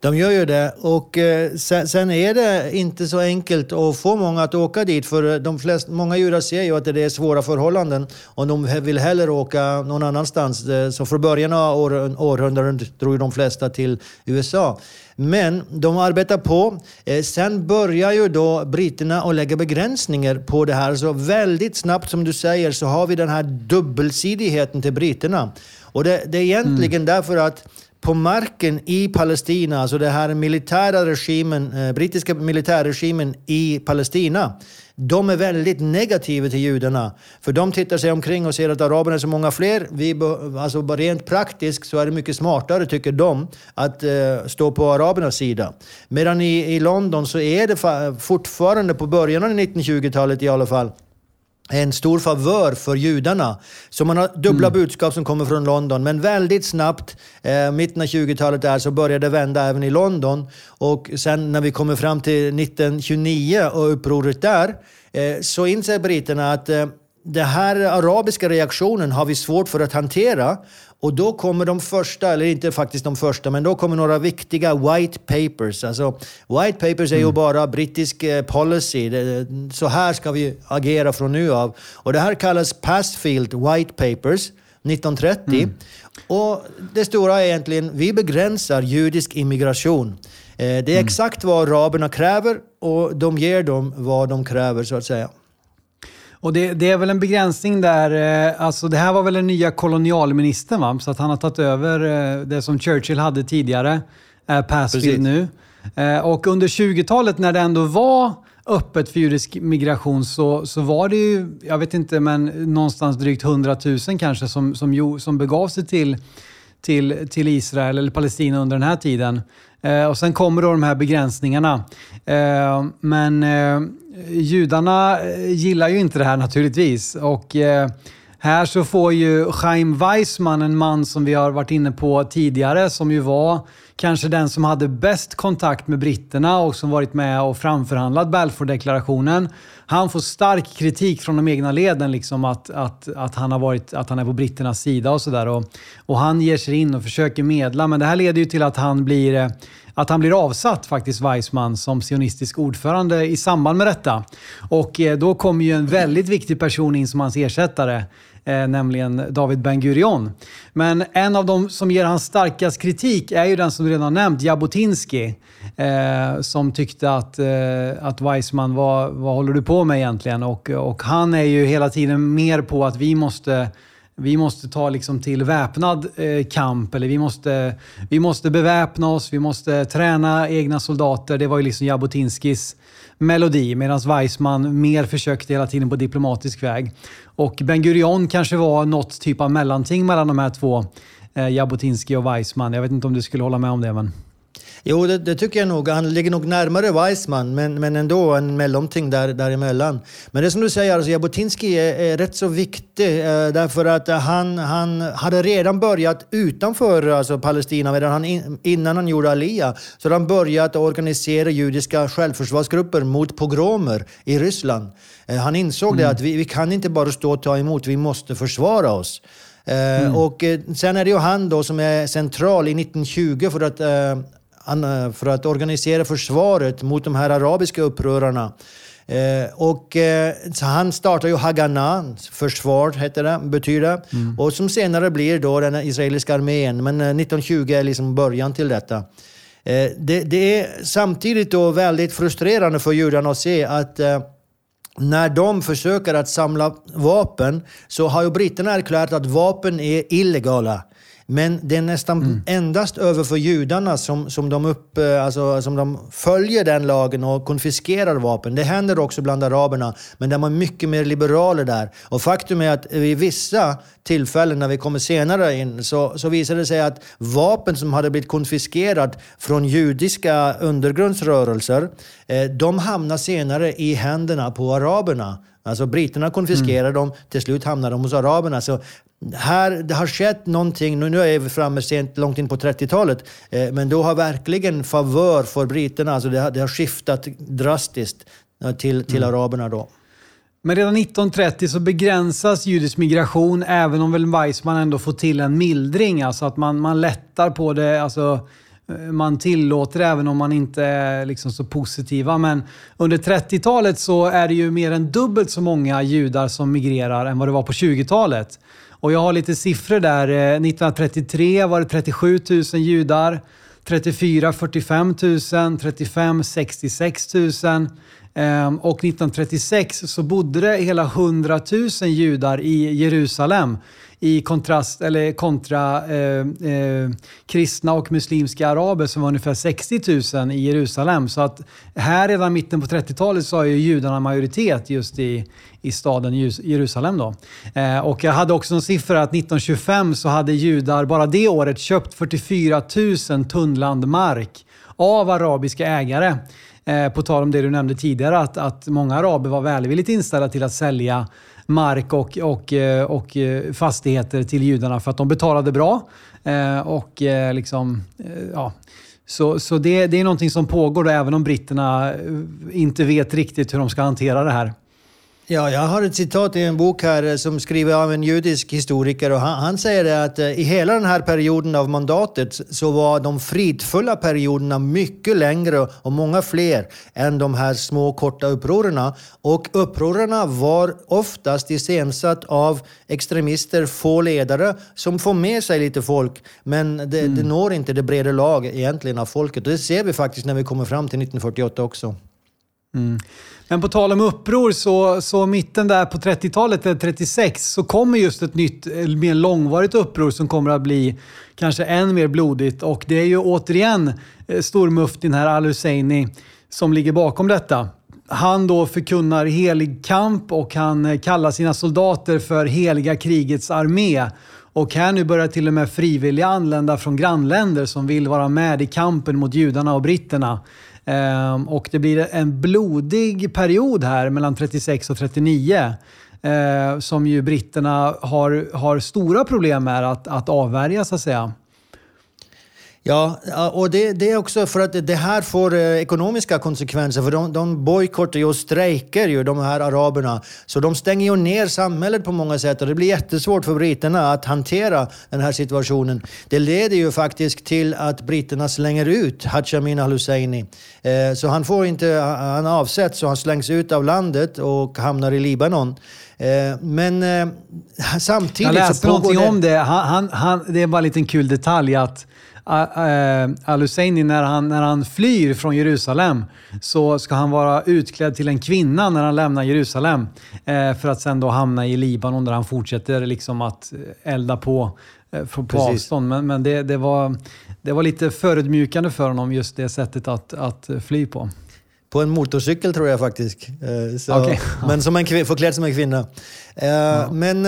De gör ju det. Och eh, sen, är det inte så enkelt att få många att åka dit. För de flesta, många judar ser ju att det är svåra förhållanden och de vill hellre åka någon annanstans. Eh, så från början av år, århundradet drog de flesta till USA. Men de arbetar på. Eh, sen börjar ju då britterna att lägga begränsningar på det här. Så väldigt snabbt, som du säger, så har vi den här dubbelsidigheten till britterna. Och det, det är egentligen mm. därför att på marken i Palestina, alltså den här militära regimen, eh, brittiska militärregimen i Palestina, de är väldigt negativa till judarna. För de tittar sig omkring och ser att araberna är så många fler. Vi, alltså rent praktiskt så är det mycket smartare, tycker de, att eh, stå på arabernas sida. Medan i, i London så är det fortfarande, på början av 1920-talet i alla fall, en stor favör för judarna. Så man har dubbla mm. budskap som kommer från London. Men väldigt snabbt, eh, mitten av 20-talet där, så började det vända även i London. Och sen när vi kommer fram till 1929 och upproret där, eh, så inser britterna att eh, den här arabiska reaktionen har vi svårt för att hantera. Och då kommer de första, eller inte faktiskt de första, men då kommer några viktiga white papers. Alltså, white papers är ju mm. bara brittisk eh, policy. Så här ska vi agera från nu av. Och det här kallas Passfield White Papers 1930. Mm. Och det stora är egentligen, vi begränsar judisk immigration. Eh, det är mm. exakt vad araberna kräver och de ger dem vad de kräver så att säga. Och det, det, är väl en begränsning där, eh, alltså det här var väl den nya kolonialministern va? Så att han har tagit över eh, det som Churchill hade tidigare, är Passfield nu. Eh, och under 20-talet när det ändå var öppet för judisk migration så, så var det ju, jag vet inte, men någonstans drygt 100 000 kanske som, som, som begav sig till, till, till Israel eller Palestina under den här tiden. Eh, och sen kommer då de här begränsningarna. Eh, men eh, judarna eh, gillar ju inte det här naturligtvis. Och eh, här så får ju Chaim Weissman, en man som vi har varit inne på tidigare, som ju var kanske den som hade bäst kontakt med britterna och som varit med och framförhandlat Balfour-deklarationen. Han får stark kritik från de egna leden, liksom att, att, att, han, har varit, att han är på britternas sida och sådär. Och, och han ger sig in och försöker medla, men det här leder ju till att han blir eh, att han blir avsatt faktiskt, Weissman, som sionistisk ordförande i samband med detta. Och eh, då kommer ju en väldigt viktig person in som hans ersättare eh, nämligen David Ben Gurion. Men en av de som ger hans starkast kritik är ju den som du redan har nämnt, Jabotinsky. Eh, som tyckte att, eh, att Weissman, vad, vad håller du på med egentligen? Och, och han är ju hela tiden mer på att vi måste vi måste ta liksom till väpnad eh, kamp, eller vi måste, vi måste beväpna oss, vi måste träna egna soldater. Det var ju liksom Jabotinskis melodi, medan Weissman mer försökte hela tiden på diplomatisk väg. Och Ben Gurion kanske var något typ av mellanting mellan de här två, eh, Jabotinsky och Weissman. Jag vet inte om du skulle hålla med om det, men... Jo, det, det, tycker jag nog. Han ligger nog närmare Weissman, men, men ändå en mellanting där, däremellan. Men det som du säger, alltså, Jabotinsky är, är rätt så viktig eh, därför att han, han hade redan börjat utanför alltså, Palestina, medan han in, innan han gjorde Alia, så han börjat organisera judiska självförsvarsgrupper mot pogromer i Ryssland. Eh, han insåg mm. det att vi, vi kan inte bara stå och ta emot, vi måste försvara oss. Eh, mm. Och eh, sen är det ju han då som är central i 1920 för att Eh, för att organisera försvaret mot de här arabiska upprörarna. Eh, och, eh, så han startar ju Haganah, försvar heter det, betyder mm. Och som senare blir då den israeliska armén. Men eh, 1920 är liksom början till detta. Eh, det, det, är samtidigt då väldigt frustrerande för judarna att se att eh, när de försöker att samla vapen så har ju britterna erklärat att vapen är illegala. Men det är nästan mm. endast över för judarna som, som, de upp, eh, alltså, som de följer den lagen och konfiskerar vapen. Det händer också bland araberna, men de är mycket mer liberaler där. Och faktum är att vid vissa tillfällen, när vi kommer senare in, så, så visar det sig att vapen som hade blivit konfiskerat från judiska undergrundsrörelser, eh, de hamnar senare i händerna på araberna. Alltså britterna konfiskerar mm. dem, till slut hamnar de hos araberna. Så här, det har skett någonting, nu är vi framme sent, långt in på 30-talet, eh, men då har verkligen favör för britterna, alltså det, har, det har skiftat drastiskt eh, till, till mm. araberna då. Men redan 1930 så begränsas judisk migration, även om väl Weissman ändå får till en mildring. Alltså att man, man lättar på det. Alltså, eh, man tillåter även om man inte är liksom så positiva. Men under 30-talet så är det ju mer än dubbelt så många judar som migrerar än vad det var på 20-talet. Och jag har lite siffror där. Eh, 1933 var det 37 000 judar. 34 45 000, 35 66 000. Ehm, och 1936 så bodde det hela 100 000 judar i Jerusalem i kontrast, eller kontra eh, eh, kristna och muslimska araber som var ungefär 60 000 i Jerusalem. Så att här redan mitten på 30-talet så har ju judarna majoritet just i, i staden Jerusalem. Då. Eh, och jag hade också en siffra att 1925 så hade judar bara det året köpt 44 000 tunnland mark av arabiska ägare. Eh, på tal om det du nämnde tidigare, att, att många araber var välvilligt inställda till att sälja mark och, och, eh, och eh, fastigheter till judarna för att de betalade bra. Eh, och liksom, ja, så, så det, det är någonting som pågår då, även om britterna inte vet riktigt hur de ska hantera det här. Ja, jag har ett citat i en bok här eh, som skriver av en judisk historiker och han, han säger att eh, i hela den här perioden av mandatet så var de fridfulla perioderna mycket längre och många fler än de här små korta upprorerna. Och upprorerna var oftast iscensatt av extremister, få ledare som får med sig lite folk men det, mm. det når inte det breda lag egentligen av folket. Och det ser vi faktiskt när vi kommer fram till 1948 också. Mm. Men på tal om uppror, så, så mitten där på 30-talet, eller 36, så kommer just ett nytt, eh, mer långvarigt uppror som kommer att bli kanske än mer blodigt. Och det är ju återigen eh, stormuftin här Al-Husseini som ligger bakom detta. Han då förkunnar helig kamp och han eh, kallar sina soldater för heliga krigets armé. Och här nu börjar till och med frivilliga anlända från grannländer som vill vara med i kampen mot judarna och britterna. Ehm, och det blir en blodig period här mellan 36 och 39 eh, som ju britterna har, har stora problem med att, att avvärja så att säga. Ja, och det, det, är också för att det här får eh, ekonomiska konsekvenser. För de, de bojkottar ju och strejkar ju, de här araberna. Så de stänger ju ner samhället på många sätt och det blir jättesvårt för britterna att hantera den här situationen. Det leder ju faktiskt till att britterna slänger ut Hachamin al-Husseini. Eh, så han får inte, han avsätts och han slängs ut av landet och hamnar i Libanon. Eh, men samtidigt Jag läste någonting det... om det. Han, han, han, det är bara en liten kul detalj att Al-Husseini, när han, när han flyr från Jerusalem så ska han vara utklädd till en kvinna när han lämnar Jerusalem. Eh, för att sen då hamna i Libanon där han fortsätter liksom att elda på eh, på avstånd. Men, men det, det, var, det var lite förödmjukande för honom, just det sättet att, att fly på. På en motorcykel tror jag faktiskt. Eh, så, okay. Men som en, förklädd som en kvinna. Ja. Men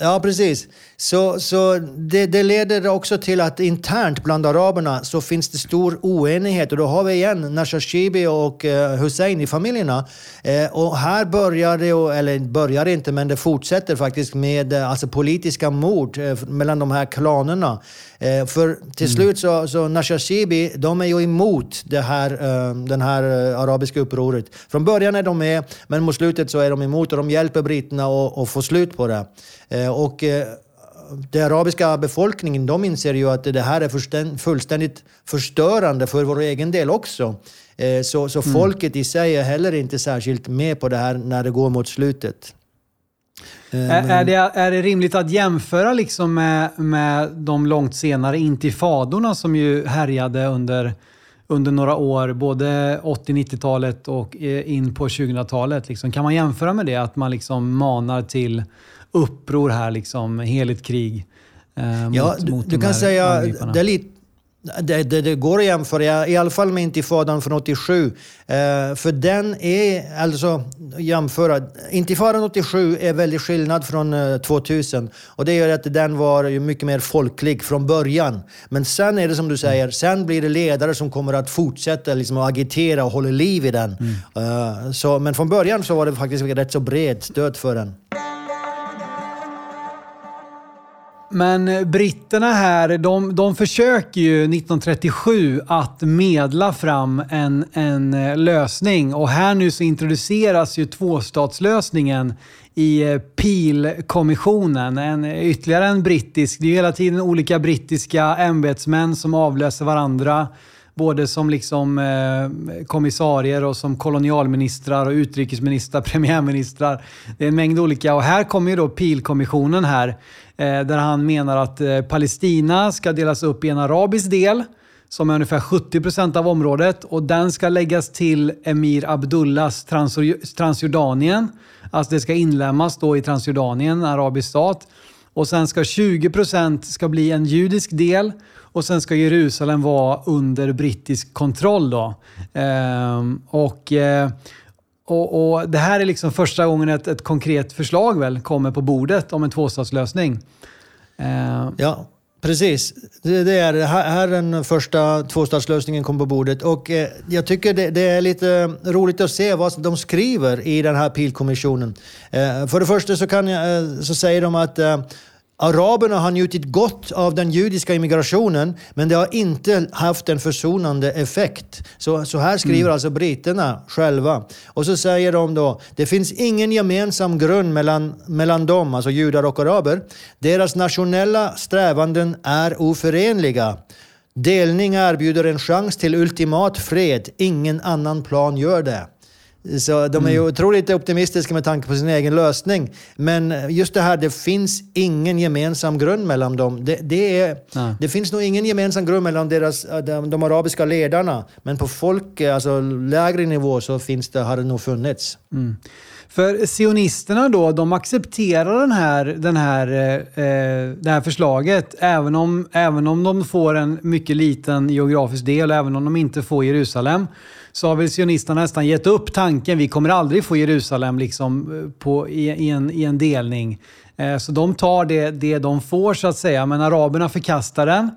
Ja, precis. Så, så det, det, leder också till att internt bland araberna så finns det stor oenighet. Och då har vi igen Nashashibi och eh, Hussein-familjerna. Eh, och här börjar det, eller börjar inte, men det fortsätter faktiskt med eh, alltså politiska mord mellan de här klanerna. För till mm. slut så, så Nashashibi, de är ju emot det här, den här arabiska upproret. Från början är de med, men mot slutet så är de emot och de hjälper britterna att få slut på det. Och den arabiska befolkningen de inser ju att det här är fullständigt förstörande för vår egen del också. Så, så mm. folket i sig är heller inte särskilt med på det här när det går mot slutet. Eh, är, är, det, är det rimligt att jämföra liksom med, med de långt senare intifadorna som ju härjade under, under några år, både 80-90-talet och eh, in på 2000-talet? Liksom. Kan man jämföra med det? Att man liksom manar till uppror här, liksom, heligt krig? Eh, ja, mot, du, mot du kan säga det är lite det, det, det, går att jämföra, i alla fall med intifadan från 87. Eh, för den är, alltså jämföra, intifadan 87 är väldigt skillnad från eh, 2000. Och det gör att den var ju mycket mer folklig från början. Men sen är det som du säger, sen blir det ledare som kommer att fortsätta liksom, att agitera och hålla liv i den. Mm. Eh, så, men från början så var det faktiskt rätt så bred stöd för den. Men britterna här, de, de försöker ju 1937 att medla fram en, en eh, lösning. Och här nu så introduceras ju tvåstatslösningen i eh, Peel-kommissionen. En, eh, ytterligare en brittisk, det är ju hela tiden olika brittiska ämbetsmän som avlöser varandra. Både som liksom, eh, kommissarier och som kolonialministrar och utrikesministrar, (laughs) premiärministrar. Det är en mängd olika. Och här kommer ju då Pilkommissionen här. Eh, där han menar att eh, Palestina ska delas upp i en arabisk del som är ungefär 70 procent av området och den ska läggas till Emir Abdullahs Transjordanien. Alltså det ska inlämnas då i Transjordanien, en arabisk stat. Och sen ska 20 procent ska bli en judisk del och sen ska Jerusalem vara under brittisk kontroll. Då. Ehm, och, eh, och, och, Det här är liksom första gången ett, ett konkret förslag väl kommer på bordet om en tvåstatslösning. Ehm. Ja, Precis. Det, är här den första tvåstatslösningen kom på bordet. Och eh, jag tycker det, det, är lite roligt att se vad de skriver i den här pilkommissionen. Eh, för det första så, kan jag, eh, så säger de att eh, Araberna har njutit gott av den judiska immigrationen, men det har inte haft en försonande effekt. Så, så här skriver mm. alltså britterna själva. Och så säger de då, det finns ingen gemensam grund mellan, mellan dem, alltså judar och araber. Deras nationella strävanden är oförenliga. Delning erbjuder en chans till ultimat fred. Ingen annan plan gör det. Så de är ju mm. otroligt optimistiska med tanke på sin egen lösning. Men just det här, det finns ingen gemensam grund mellan dem. Det, det, är, det finns nog ingen gemensam grund mellan deras, de, de, arabiska ledarna. Men på folk, alltså lägre nivå, så finns det, har det nog funnits. Mm. För sionisterna då, de accepterar den här, den här, eh, det här förslaget även om, även om de får en mycket liten geografisk del även om de inte får Jerusalem så har väl sionisterna nästan gett upp tanken. Vi kommer aldrig få Jerusalem liksom eh, på, i, i, en, i en delning. Eh, så de tar det, det de får så att säga, men araberna förkastar den.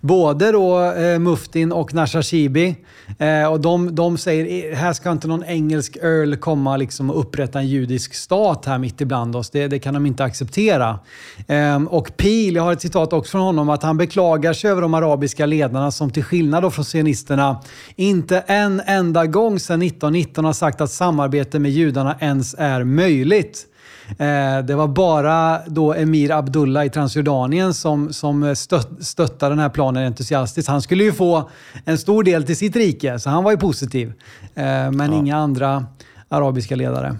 Både då eh, Muftin och Nashashibi. Eh, och de, de säger eh, här ska inte någon engelsk earl komma liksom och upprätta en judisk stat här mitt ibland oss. Det, det kan de inte acceptera. Eh, och Peel, jag har ett citat också från honom, att han beklagar sig över de arabiska ledarna som till skillnad från sionisterna inte en enda gång sedan 1919 har sagt att samarbete med judarna ens är möjligt. Eh, det var bara då Emir Abdullah i Transjordanien som, som stött, stöttade den här planen entusiastiskt. Han skulle ju få en stor del till sitt rike, så han var ju positiv. Eh, men ja. inga andra arabiska ledare.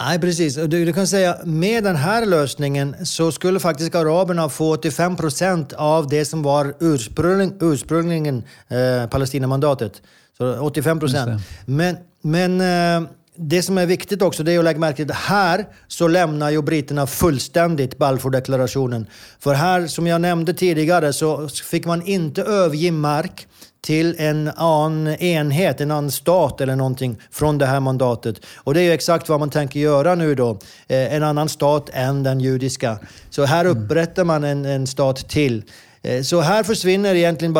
Nej, precis. Du, du, kan säga med den här lösningen så skulle faktiskt araberna få 85 procent av det som var ursprung, ursprungligen eh, Palestinamandatet. Så 85 procent. Men, men eh, det som är viktigt också det är att lägga märke till att här så lämnar ju britterna fullständigt Balfourdeklarationen. För här, som jag nämnde tidigare, så fick man inte överge mark till en annan enhet, en annan stat eller någonting från det här mandatet. Och det är ju exakt vad man tänker göra nu då. Eh, en annan stat än den judiska. Så här upprättar man en, en stat till. Eh, så här försvinner egentligen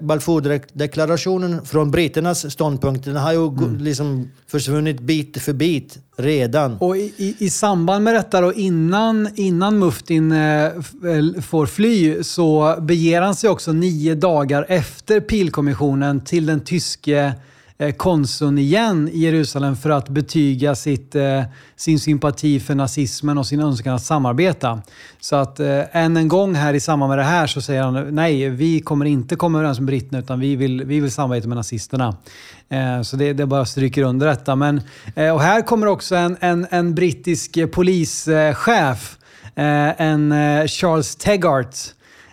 Balfourdeklarationen från britternas ståndpunkt. Den har ju mm. liksom försvunnit bit för bit redan. Och i, i, i samband med detta då, innan, innan Muftin eh, får fly så beger han sig också nio dagar efter Pilkommissionen till den tyske Eh, Eh, konsuln igen i Jerusalem för att betyga sitt, eh, sin sympati för nazismen och sin önskan att samarbeta. Så att eh, än en gång här i samband med det här så säger han nej, vi kommer inte komma överens med britterna utan vi vill, vi vill samarbeta med nazisterna. Så det, det bara stryker under detta. Men, och här kommer också en, en, en brittisk polischef, en Charles Teggart,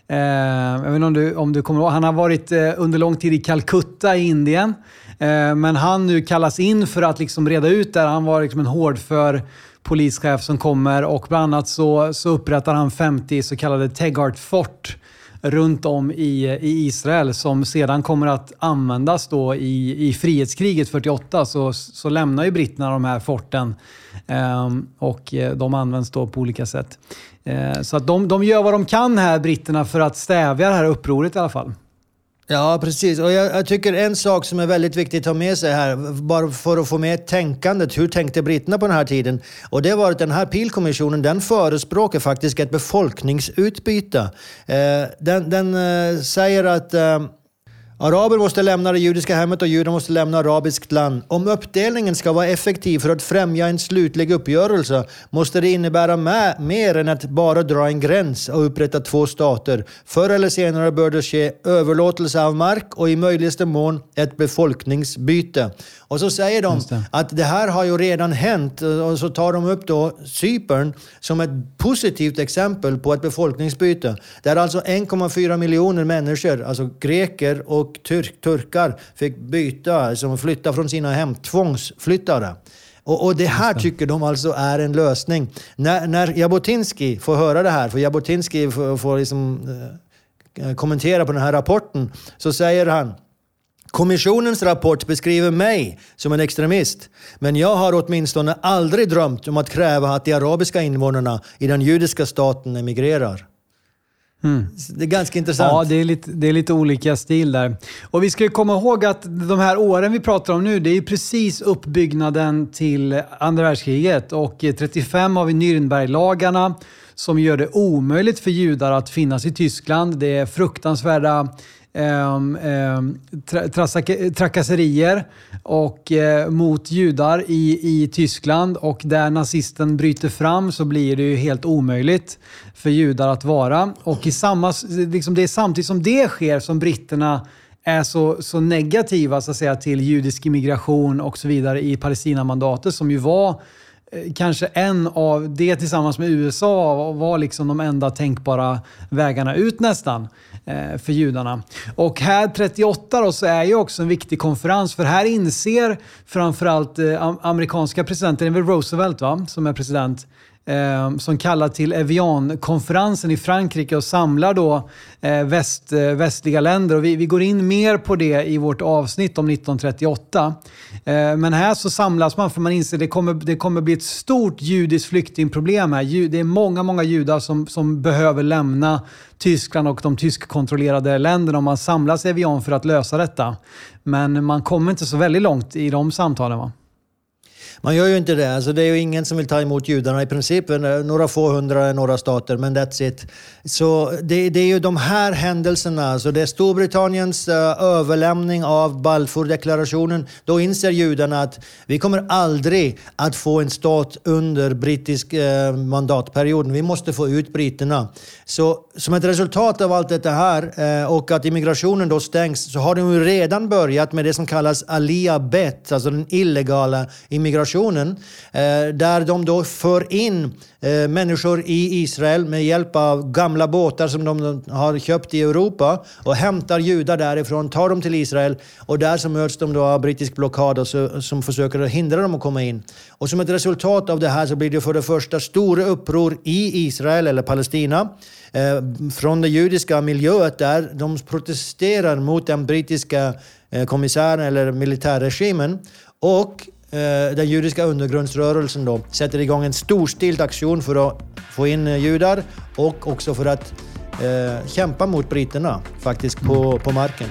jag vet inte om du, om du kommer ihåg, han har varit under lång tid i Calcutta i Indien. Eh, men han nu kallas in för att liksom reda ut det här. Han var liksom en hårdför polischef som kommer och bland annat så, så upprättar han 50 så kallade Tegart-fort runt om i, i Israel som sedan kommer att användas då i, i frihetskriget 48 så, så lämnar ju britterna de här forten um, och eh, de används då på olika sätt. Uh, så att de, de gör vad de kan här, britterna, för att stävja det här upproret i alla fall. Ja, precis. Och jag, jag, tycker en sak som är väldigt viktig att ta med sig här, bara för att få med tänkandet, hur tänkte britterna på den här tiden? Och det var att den här pilkommissionen, den förespråkar faktiskt ett befolkningsutbyte. Eh, den, den eh, säger att eh, Araber måste lämna det judiska hemmet och judar måste lämna arabiskt land. Om uppdelningen ska vara effektiv för att främja en slutlig uppgörelse måste det innebära mer än att bara dra en gräns och upprätta två stater. Förr eller senare bör det ske överlåtelse av mark och i möjligaste mån ett befolkningsbyte. Och så säger de det. att det här har ju redan hänt och så tar de upp då Cypern som ett positivt exempel på ett befolkningsbyte. Där alltså 1,4 miljoner människor, alltså greker och turk, turkar, fick byta, som flytta från sina hem, tvångsflyttade. Och, och, det här tycker de alltså är en lösning. När, när Jabotinsky får höra det här, för Jabotinsky får, får liksom, eh, kommentera på den här rapporten, så säger han Kommissionens rapport beskriver mig som en extremist, men jag har åtminstone aldrig drömt om att kräva att de arabiska invånarna i den judiska staten emigrerar. Mm. Det är ganska intressant. Ja, det är, lite, det är lite olika stil där. Och vi ska komma ihåg att de här åren vi pratar om nu, det är precis uppbyggnaden till andra världskriget. Och 35 har vi Nürnberglagarna som gör det omöjligt för judar att finnas i Tyskland. Det är fruktansvärda Ehm, ehm, tra trakasserier och, eh, mot judar i, i Tyskland och där nazisten bryter fram så blir det ju helt omöjligt för judar att vara. Och i samma, liksom det är samtidigt som det sker som britterna är så, så negativa så att säga, till judisk immigration och så vidare i Palestinamandatet som ju var eh, kanske en av det tillsammans med USA var liksom de enda tänkbara vägarna ut nästan Eh, för judarna. Och här 38 då så är ju också en viktig konferens för här inser framförallt eh, amerikanska presidenten, det är väl Roosevelt va, som är president, eh, som kallar till Evian-konferensen i Frankrike och samlar då eh, väst, eh, västliga länder. Och vi, vi, går in mer på det i vårt avsnitt om 1938. Eh, men här så samlas man för man inser att det kommer, det kommer bli ett stort judiskt flyktingproblem här. Det är många, många judar som, som behöver lämna Tyskland och de tyskkontrollerade länderna och man samlas i Evian för att lösa detta. Men man kommer inte så väldigt långt i de samtalen. Va? Man gör ju inte det. Alltså det är ju ingen som vill ta emot judarna i princip. Eh, några få hundra i några stater, men that's it. Så det, det är ju de här händelserna. Alltså det är Storbritanniens uh, överlämning av Balfourdeklarationen. Då inser judarna att vi kommer aldrig att få en stat under brittisk uh, mandatperioden. Vi måste få ut britterna. Så som ett resultat av allt detta här uh, och att immigrationen då stängs så har de ju redan börjat med det som kallas alia bet, alltså den illegala immigrationen situationen eh, där de då för in eh, människor i Israel med hjälp av gamla båtar som de har köpt i Europa och hämtar judar därifrån, tar dem till Israel och där så möts de då av brittisk blockad och så, som försöker hindra dem att komma in. Och som ett resultat av det här så blir det för det första stora uppror i Israel eller Palestina eh, från det judiska miljöet där de protesterar mot den brittiska eh, kommissären eller militärregimen. Och Eh, den judiska undergrundsrörelsen då sätter igång en storstilt aktion för att få in eh, judar och också för att eh, kämpa mot britterna faktiskt på, mm. på marken.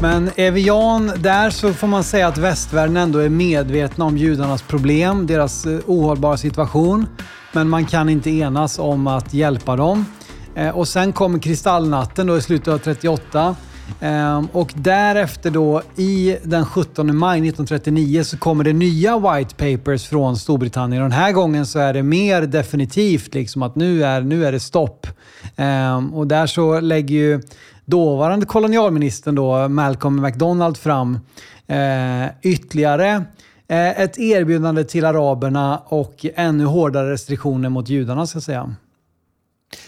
Men Evian, där så får man säga att västvärlden ändå är medvetna om judarnas problem, deras eh, ohållbara situation. Men man kan inte enas om att hjälpa dem. Eh, och sen kommer Kristallnatten då i slutet av 38. Ehm, och därefter då i den 17 maj 1939 så kommer det nya White Papers från Storbritannien. Och den här gången så är det mer definitivt liksom att nu är, nu är det stopp. Ehm, och där så lägger ju dåvarande kolonialministern då, Malcolm MacDonald fram eh, ytterligare eh, ett erbjudande till araberna och ännu hårdare restriktioner mot judarna ska jag säga.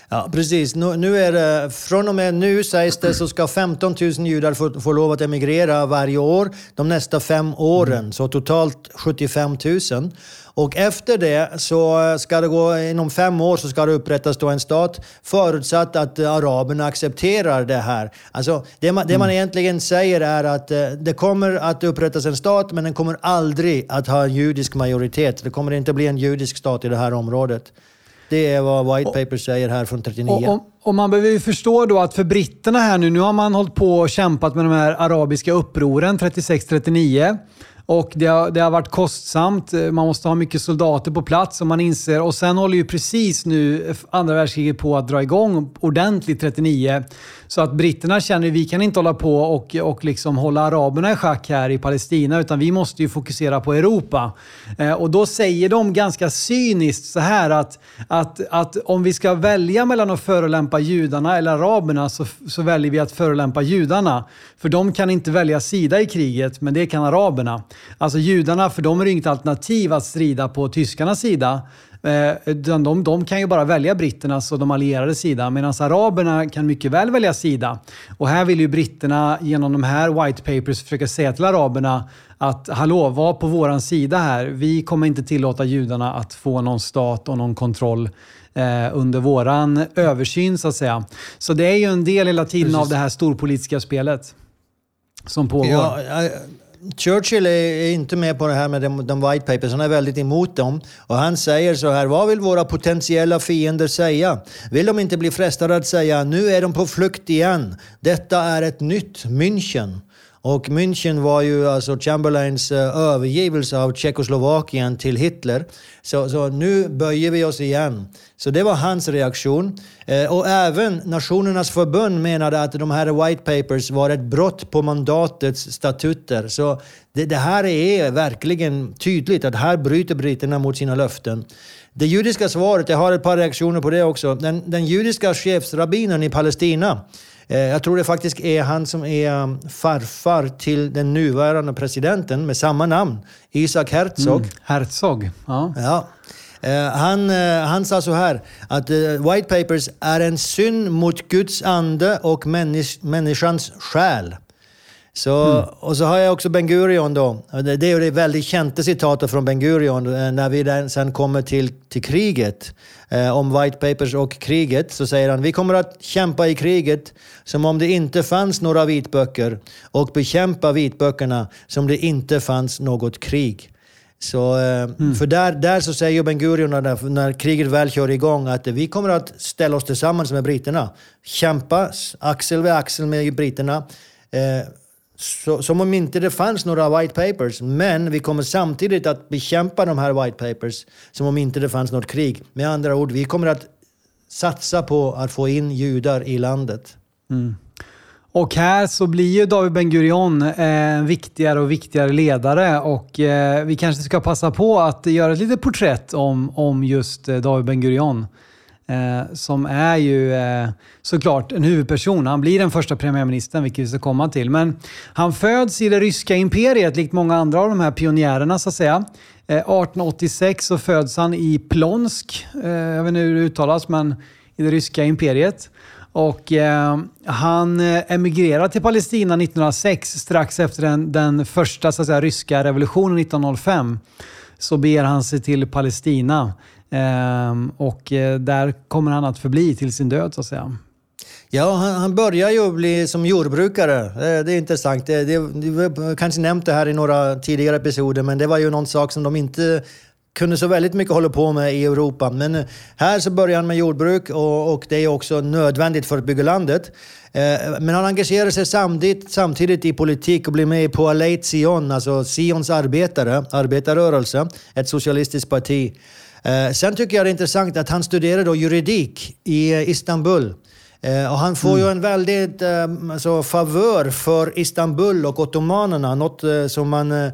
Ja, precis. Nu, nu är det, från och med nu sägs det så ska 15 000 judar få, få lov att emigrera varje år de nästa fem åren. Mm. Så totalt 75 000. Och efter det så ska det gå, inom fem år så ska det upprättas då en stat förutsatt att araberna accepterar det här. Alltså, det, man, det man mm. egentligen säger är att eh, det kommer att upprättas en stat men den kommer aldrig att ha en judisk majoritet. Det kommer inte bli en judisk stat i det här området. Det är vad White Paper säger här från 39. Och, och, och, man behöver ju förstå då att för britterna här nu, nu har man hållit på och kämpat med de här arabiska upproren 36-39. Och det har, det har varit kostsamt. Man måste ha mycket soldater på plats och man inser. Och sen håller ju precis nu andra världskriget på att dra igång ordentligt 39. Så att britterna känner att vi kan inte hålla på och, och liksom hålla araberna i schack här i Palestina utan vi måste ju fokusera på Europa. Eh, och då säger de ganska cyniskt så här att, att, att om vi ska välja mellan att förolämpa judarna eller araberna så, så väljer vi att förolämpa judarna. För de kan inte välja sida i kriget, men det kan araberna. Alltså judarna, för dem är det inget alternativ att strida på tyskarnas sida. Eh, de, de kan ju bara välja britternas och de allierade sida medan araberna kan mycket väl välja sida. Och här vill ju britterna genom de här white papers försöka säga till araberna att hallå, var på våran sida här. Vi kommer inte tillåta judarna att få någon stat och någon kontroll eh, under våran översyn så att säga. Så det är ju en del hela tiden Precis. av det här storpolitiska spelet som pågår. Ja, Churchill är inte med på det här med de, de white papers, han är väldigt emot dem. Och han säger så här, vad vill våra potentiella fiender säga? Vill de inte bli frestade att säga, nu är de på flykt igen. Detta är ett nytt München. Och München var ju alltså Chamberlains eh, övergivelse av Tjeckoslovakien till Hitler. Så, så nu böjer vi oss igen. Så det var hans reaktion. Eh, och även Nationernas förbund menade att de här White Papers var ett brott på mandatets statuter. Så det, det här är verkligen tydligt att här bryter britterna mot sina löften. Det judiska svaret, jag har ett par reaktioner på det också. Den, den judiska chefsrabbinen i Palestina jag tror det faktiskt är han som är um, farfar till den nuvarande presidenten med samma namn, Isaac Herzog. Mm, Herzog, ja. ja. Uh, han, uh, han sa så här, att White Papers är en synd mot Guds ande och människ människans själ. Så, mm. Och så har jag också Ben Gurion då. Det är det väldigt kända citatet från Ben Gurion när vi sen kommer till, till kriget. Eh, om White Papers och kriget så säger han vi kommer att kämpa i kriget som om det inte fanns några vitböcker och bekämpa vitböckerna som det inte fanns något krig. Så, eh, mm. För där, där så säger Ben Gurion när, när kriget väl kör igång att vi kommer att ställa oss tillsammans med britterna. Kämpa axel vid axel med britterna. Eh, så, som om inte det fanns några white papers. Men vi kommer samtidigt att bekämpa de här white papers som om inte det fanns något krig. Med andra ord, vi kommer att satsa på att få in judar i landet. Mm. Och här så blir ju David Ben Gurion eh, en viktigare och viktigare ledare och eh, vi kanske ska passa på att göra ett litet porträtt om, om just eh, David Ben Gurion. Eh, som är ju eh, såklart en huvudperson. Han blir den första premiärministern, vilket vi ska komma till. Men han föds i det ryska imperiet, likt många andra av de här pionjärerna så att säga. Eh, 1886 så föds han i Plonsk, eh, jag vet inte hur det uttalas, men i det ryska imperiet. Och eh, han eh, emigrerar till Palestina 1906, strax efter den, den första så att säga, ryska revolutionen 1905. Så beger han sig till Palestina Ehm, och eh, där kommer han att förbli till sin död så att säga. Ja, han, han börjar ju bli som jordbrukare. Det, det är intressant. Det, det, vi kanske nämnt det här i några tidigare episoder, men det var ju någon sak som de inte kunde så väldigt mycket hålla på med i Europa. Men eh, här så börjar han med jordbruk och, och det är också nödvändigt för att bygga landet. Eh, men han engagerar sig samtidigt, samtidigt i politik och blir med på Aleit Sion, alltså Sions arbetare, arbetarrörelse, ett socialistiskt parti. Eh, sen tycker jag det är intressant att han studerar då juridik i Istanbul. Eh, och han får mm. ju en väldigt eh, alltså, favör för Istanbul och ottomanerna. Något som man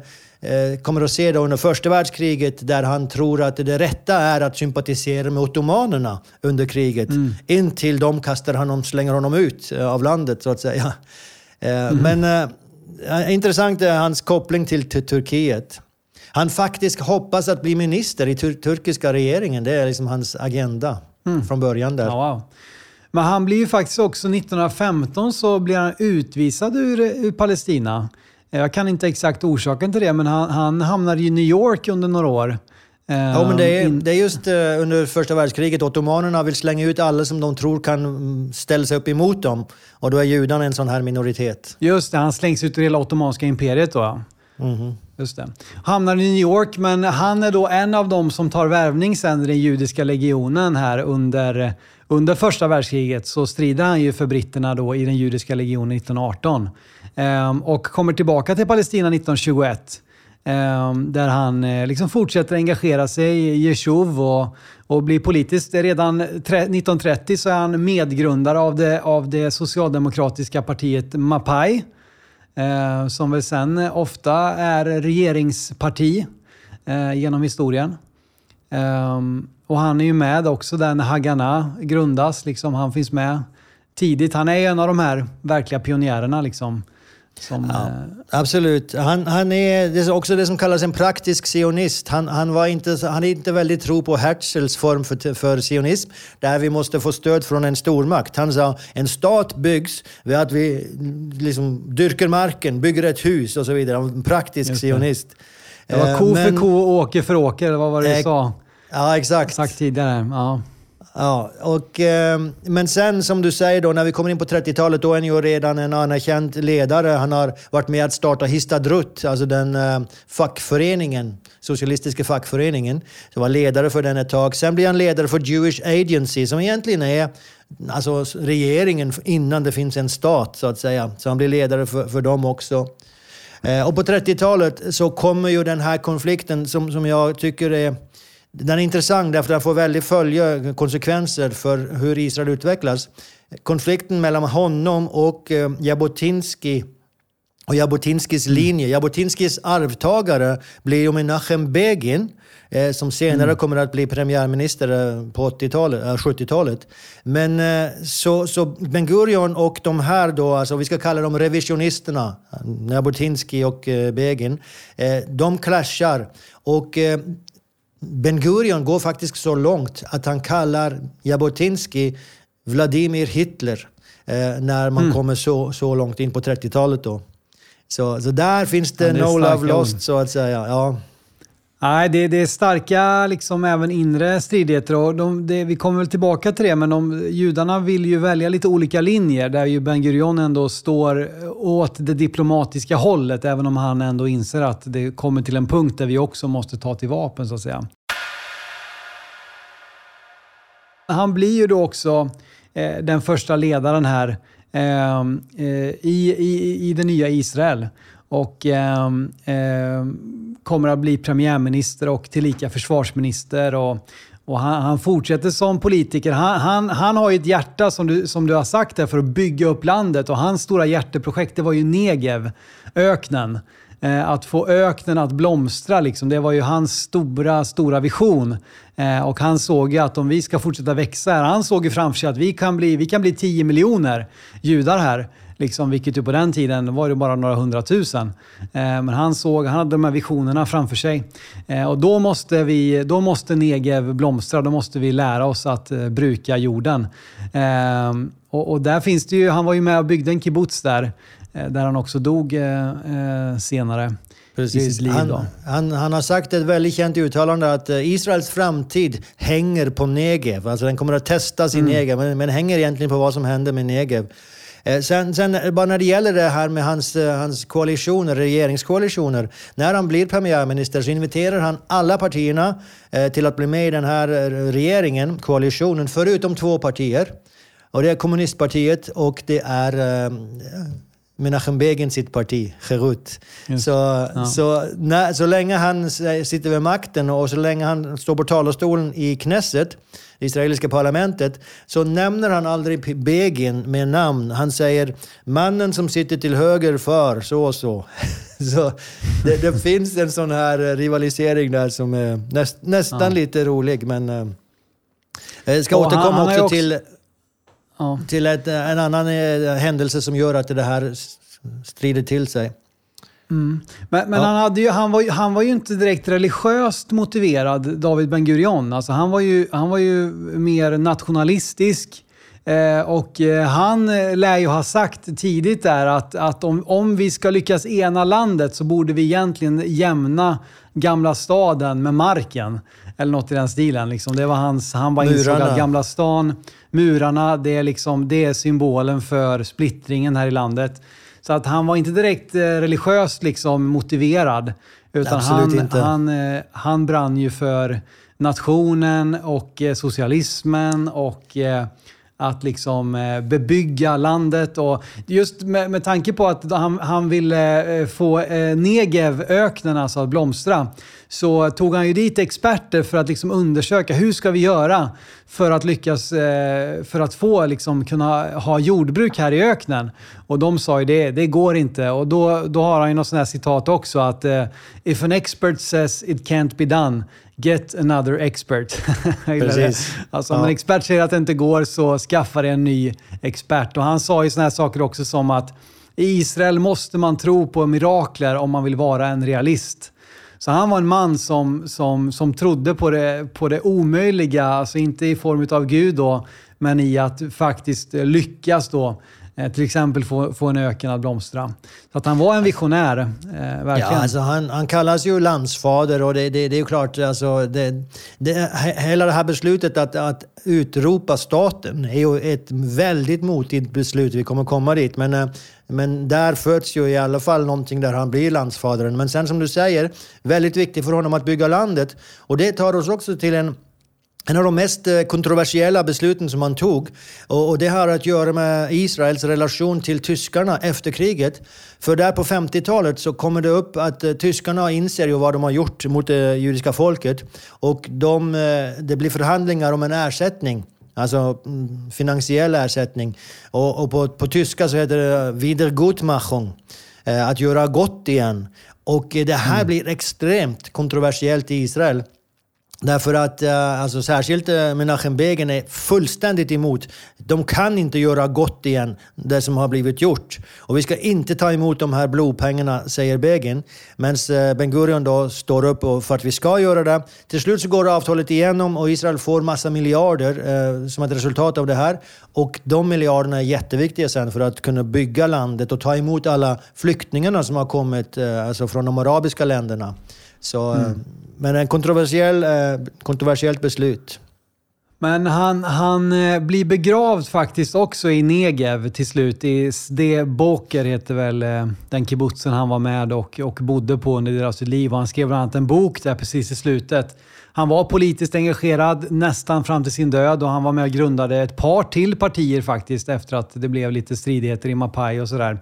kommer att se då under första världskriget där han tror att det rätta är att sympatisera med ottomanerna under kriget. Mm. Intill de kastar honom, slänger honom ut av landet så att säga. Mm. Men intressant är hans koppling till, till Turkiet han faktiskt hoppas att bli minister i tur turkiska regeringen. Det är liksom hans agenda. från början där. Ja, wow. Men han blir ju faktiskt också 1915 så blir han utvisad ur, ur Palestina. Jag kan inte exakt orsaken till det, men han, han hamnade i New York under några år. Ja, men det är, In- det är just eh, under första världskriget. Ottomanerna vill slänga ut alla som de tror kan mm, ställa sig upp emot dem. Och då är judarna en sån här minoritet. Just det, han slängs ut ur hela Ottomanska imperiet då. Mm. Just det. Hamnar i New York, men han är då en av dem som tar värvning sen i den judiska legionen här under, under första världskriget. Så strider han ju för britterna då i den judiska legionen 1918. Ehm, och kommer tillbaka till Palestina 1921. Ehm, där han eh, liksom fortsätter engagera sig i Jeshuv och, och blir politiskt. Redan 1930 så är han medgrundare av det, av det socialdemokratiska partiet Mapai. Eh, som väl sen ofta är regeringsparti eh, genom historien. Eh, och han är ju med också där när Haganah grundas. Liksom, han finns med tidigt. Han är en av de här verkliga pionjärerna. Liksom, som, eh, Absolut. Han, han är, det är också det som kallas en praktisk sionist. Han, han, var inte, han är inte väldigt tro på Herzls form för, för sionism, där vi måste få stöd från en stormakt. Han sa en stat byggs vid att vi liksom dyrker marken, bygger ett hus och så vidare. En praktisk sionist. det var Eh, ko för men- ko och åker för åker. Vad var det du Eh, sa? Ja, exakt. Sagt tidigare. Ja. Ja, och, eh, men sen som du säger då, när vi kommer in på 30-talet, då är han ju redan en anerkänd ledare. Han har varit med att starta Histadrut, alltså den eh, fackföreningen, socialistiska fackföreningen. Han var ledare för den ett tag. Sen blir han ledare för Jewish Agency, som egentligen är alltså, regeringen innan det finns en stat, så att säga. Så han blir ledare för, för dem också. Eh, och på 30-talet så kommer ju den här konflikten som, som jag tycker är den är intressant därför att den får väldigt följa konsekvenser för hur Israel utvecklas. Konflikten mellan honom och eh, Jabotinsky och Jabotinskis linje. Jabotinskis arvtagare blir ju Menachem Begin eh, som senare kommer att bli premiärminister eh, på 80-talet, eh, 70-talet. Men eh, så, så Ben Gurion och de här då, alltså vi ska kalla dem revisionisterna, Jabotinsky och eh, Begin, de clashar. Och Ben Gurion går faktiskt så långt att han kallar Jabotinsky Vladimir Hitler eh, när man kommer så, så långt in på 30-talet. Då. Så, så där finns det, Ja, det no love lost så att säga. Ja. Nej, det, det är starka liksom även inre stridigheter. Och de, det, vi kommer väl tillbaka till det, men de, judarna vill ju välja lite olika linjer där ju Ben Gurion ändå står åt det diplomatiska hållet, även om han ändå inser att det kommer till en punkt där vi också måste ta till vapen så att säga. Han blir ju då också eh, den första ledaren här eh, eh i, i, i det nya Israel. Och eh, eh, kommer att bli premiärminister och tillika försvarsminister. Och, och han, han fortsätter som politiker. Han, han, han har ju ett hjärta, som du, som du har sagt, där, för att bygga upp landet. Och hans stora hjärteprojekt det var ju Negev, öknen. Eh, att få öknen att blomstra, liksom, det var ju hans stora, stora vision. Eh, och han såg ju att om vi ska fortsätta växa här, han såg ju framför sig att vi kan bli, vi kan bli 10 miljoner judar här. Liksom, vilket ju på den tiden var det bara några hundratusen. Eh, men han såg, han hade de här visionerna framför sig. Eh, och då måste, vi, då måste Negev blomstra, då måste vi lära oss att eh, bruka jorden. Eh, och, och där finns det ju, han var ju med och byggde en kibbutz där, eh, där han också dog eh, senare Precis. Han, han, han har sagt ett väldigt känt uttalande att Israels framtid hänger på Negev. Alltså den kommer att testas i Negev, men, men hänger egentligen på vad som händer med Negev. Eh, sen, sen eh, bara när det gäller det här med hans, eh, hans koalitioner, regeringskoalitioner. När han blir premiärminister så inviterar han alla partierna till att bli med i den här regeringen, koalitionen, förutom två partier. Och det är kommunistpartiet och det är eh, Menachem Begin sitt parti, Cherut. Så, så, när, så länge han sitter vid makten och så länge han står på talarstolen i Knesset, det israeliska parlamentet, så nämner han aldrig Begin med namn. Han säger mannen som sitter till höger för så och så. (laughs) så det, det (laughs) finns en sån här eh, rivalisering där som är näst, nästan Ja. lite rolig. Men eh, jag ska Och han- återkomma han ju också, också- till Ja. till ett, en annan eh, händelse som gör att det här strider till sig. Mm. Men, men ja. han, hade ju, han, var, han var ju inte direkt religiöst motiverad, David Ben Gurion. Alltså han, var ju, han var ju mer nationalistisk. Eh, och eh, han lär ju ha sagt tidigt där att, att om, om vi ska lyckas ena landet så borde vi egentligen jämna Gamla staden med marken. Eller något i den stilen. Liksom. Det var hans, han bara insåg att Gamla stan, murarna, det är, liksom, det är symbolen för splittringen här i landet. Så att han var inte direkt eh, religiöst liksom motiverad. Utan han. Han, eh, han brann ju för nationen och eh, socialismen och att liksom eh, bebygga landet. Och just med, med tanke på att han, han ville eh, få eh, Negev-öknen alltså att blomstra så tog han ju dit experter för att liksom undersöka hur ska vi göra för att lyckas för att få liksom kunna ha jordbruk här i öknen. Och de sa ju det, det går inte. Och då, då har han ju något sånt här citat också att “If an expert says it can't be done, get another expert”. (laughs) Precis. alltså om ja. en expert säger att det inte går så skaffa dig en ny expert. Och han sa ju såna här saker också som att i Israel måste man tro på mirakler om man vill vara en realist. Så han var en man som, som, som trodde på det, på det omöjliga, alltså inte i form av Gud då, men i att faktiskt lyckas då. Eh, till exempel få, få en öken att blomstra. Så att han var en visionär, eh, verkligen. Ja, alltså han, han kallas ju landsfader och det, det, det är ju klart, alltså, det, det, hela det här beslutet att, att utropa staten är ju ett väldigt motigt beslut. Vi kommer komma dit. Men, eh, men där föds ju i alla fall någonting där han blir landsfadern. Men sen som du säger, väldigt viktigt för honom att bygga landet. Och det tar oss också till en en av de mest eh, kontroversiella besluten som han tog. Och, det har att göra med Israels relation till tyskarna efter kriget. För där på 50-talet så kommer det upp att uh, tyskarna inser ju vad de har gjort mot det judiska folket. Och de, det blir förhandlingar om en ersättning. Alltså mm, finansiell ersättning. Och, och på, på, tyska så heter det Wiedergutmachung. Att göra gott igen. Och det här mm. blir extremt kontroversiellt i Israel. Därför att eh, alltså, särskilt eh, Menachem Begin är fullständigt emot. De kan inte göra gott igen, det som har blivit gjort. Och vi ska inte ta emot de här blodpengarna, säger Begin. Men eh, Ben Gurion då står upp för att vi ska göra det. Till slut så går avtalet igenom och Israel får massa miljarder eh, som ett resultat av det här. Och de miljarderna är jätteviktiga sen för att kunna bygga landet och ta emot alla flyktingarna som har kommit alltså från de arabiska länderna. Så, mm. Men en kontroversiell, eh, kontroversiellt beslut. Men han, han eh, blir begravd faktiskt också i Negev till slut. I Sde Boker heter väl eh, den kibbutzen han var med och, och bodde på under deras liv. Och han skrev bland annat en bok där precis i slutet. Han var politiskt engagerad nästan fram till sin död och han var med och grundade ett par till partier faktiskt efter att det blev lite stridigheter i Mapai och sådär.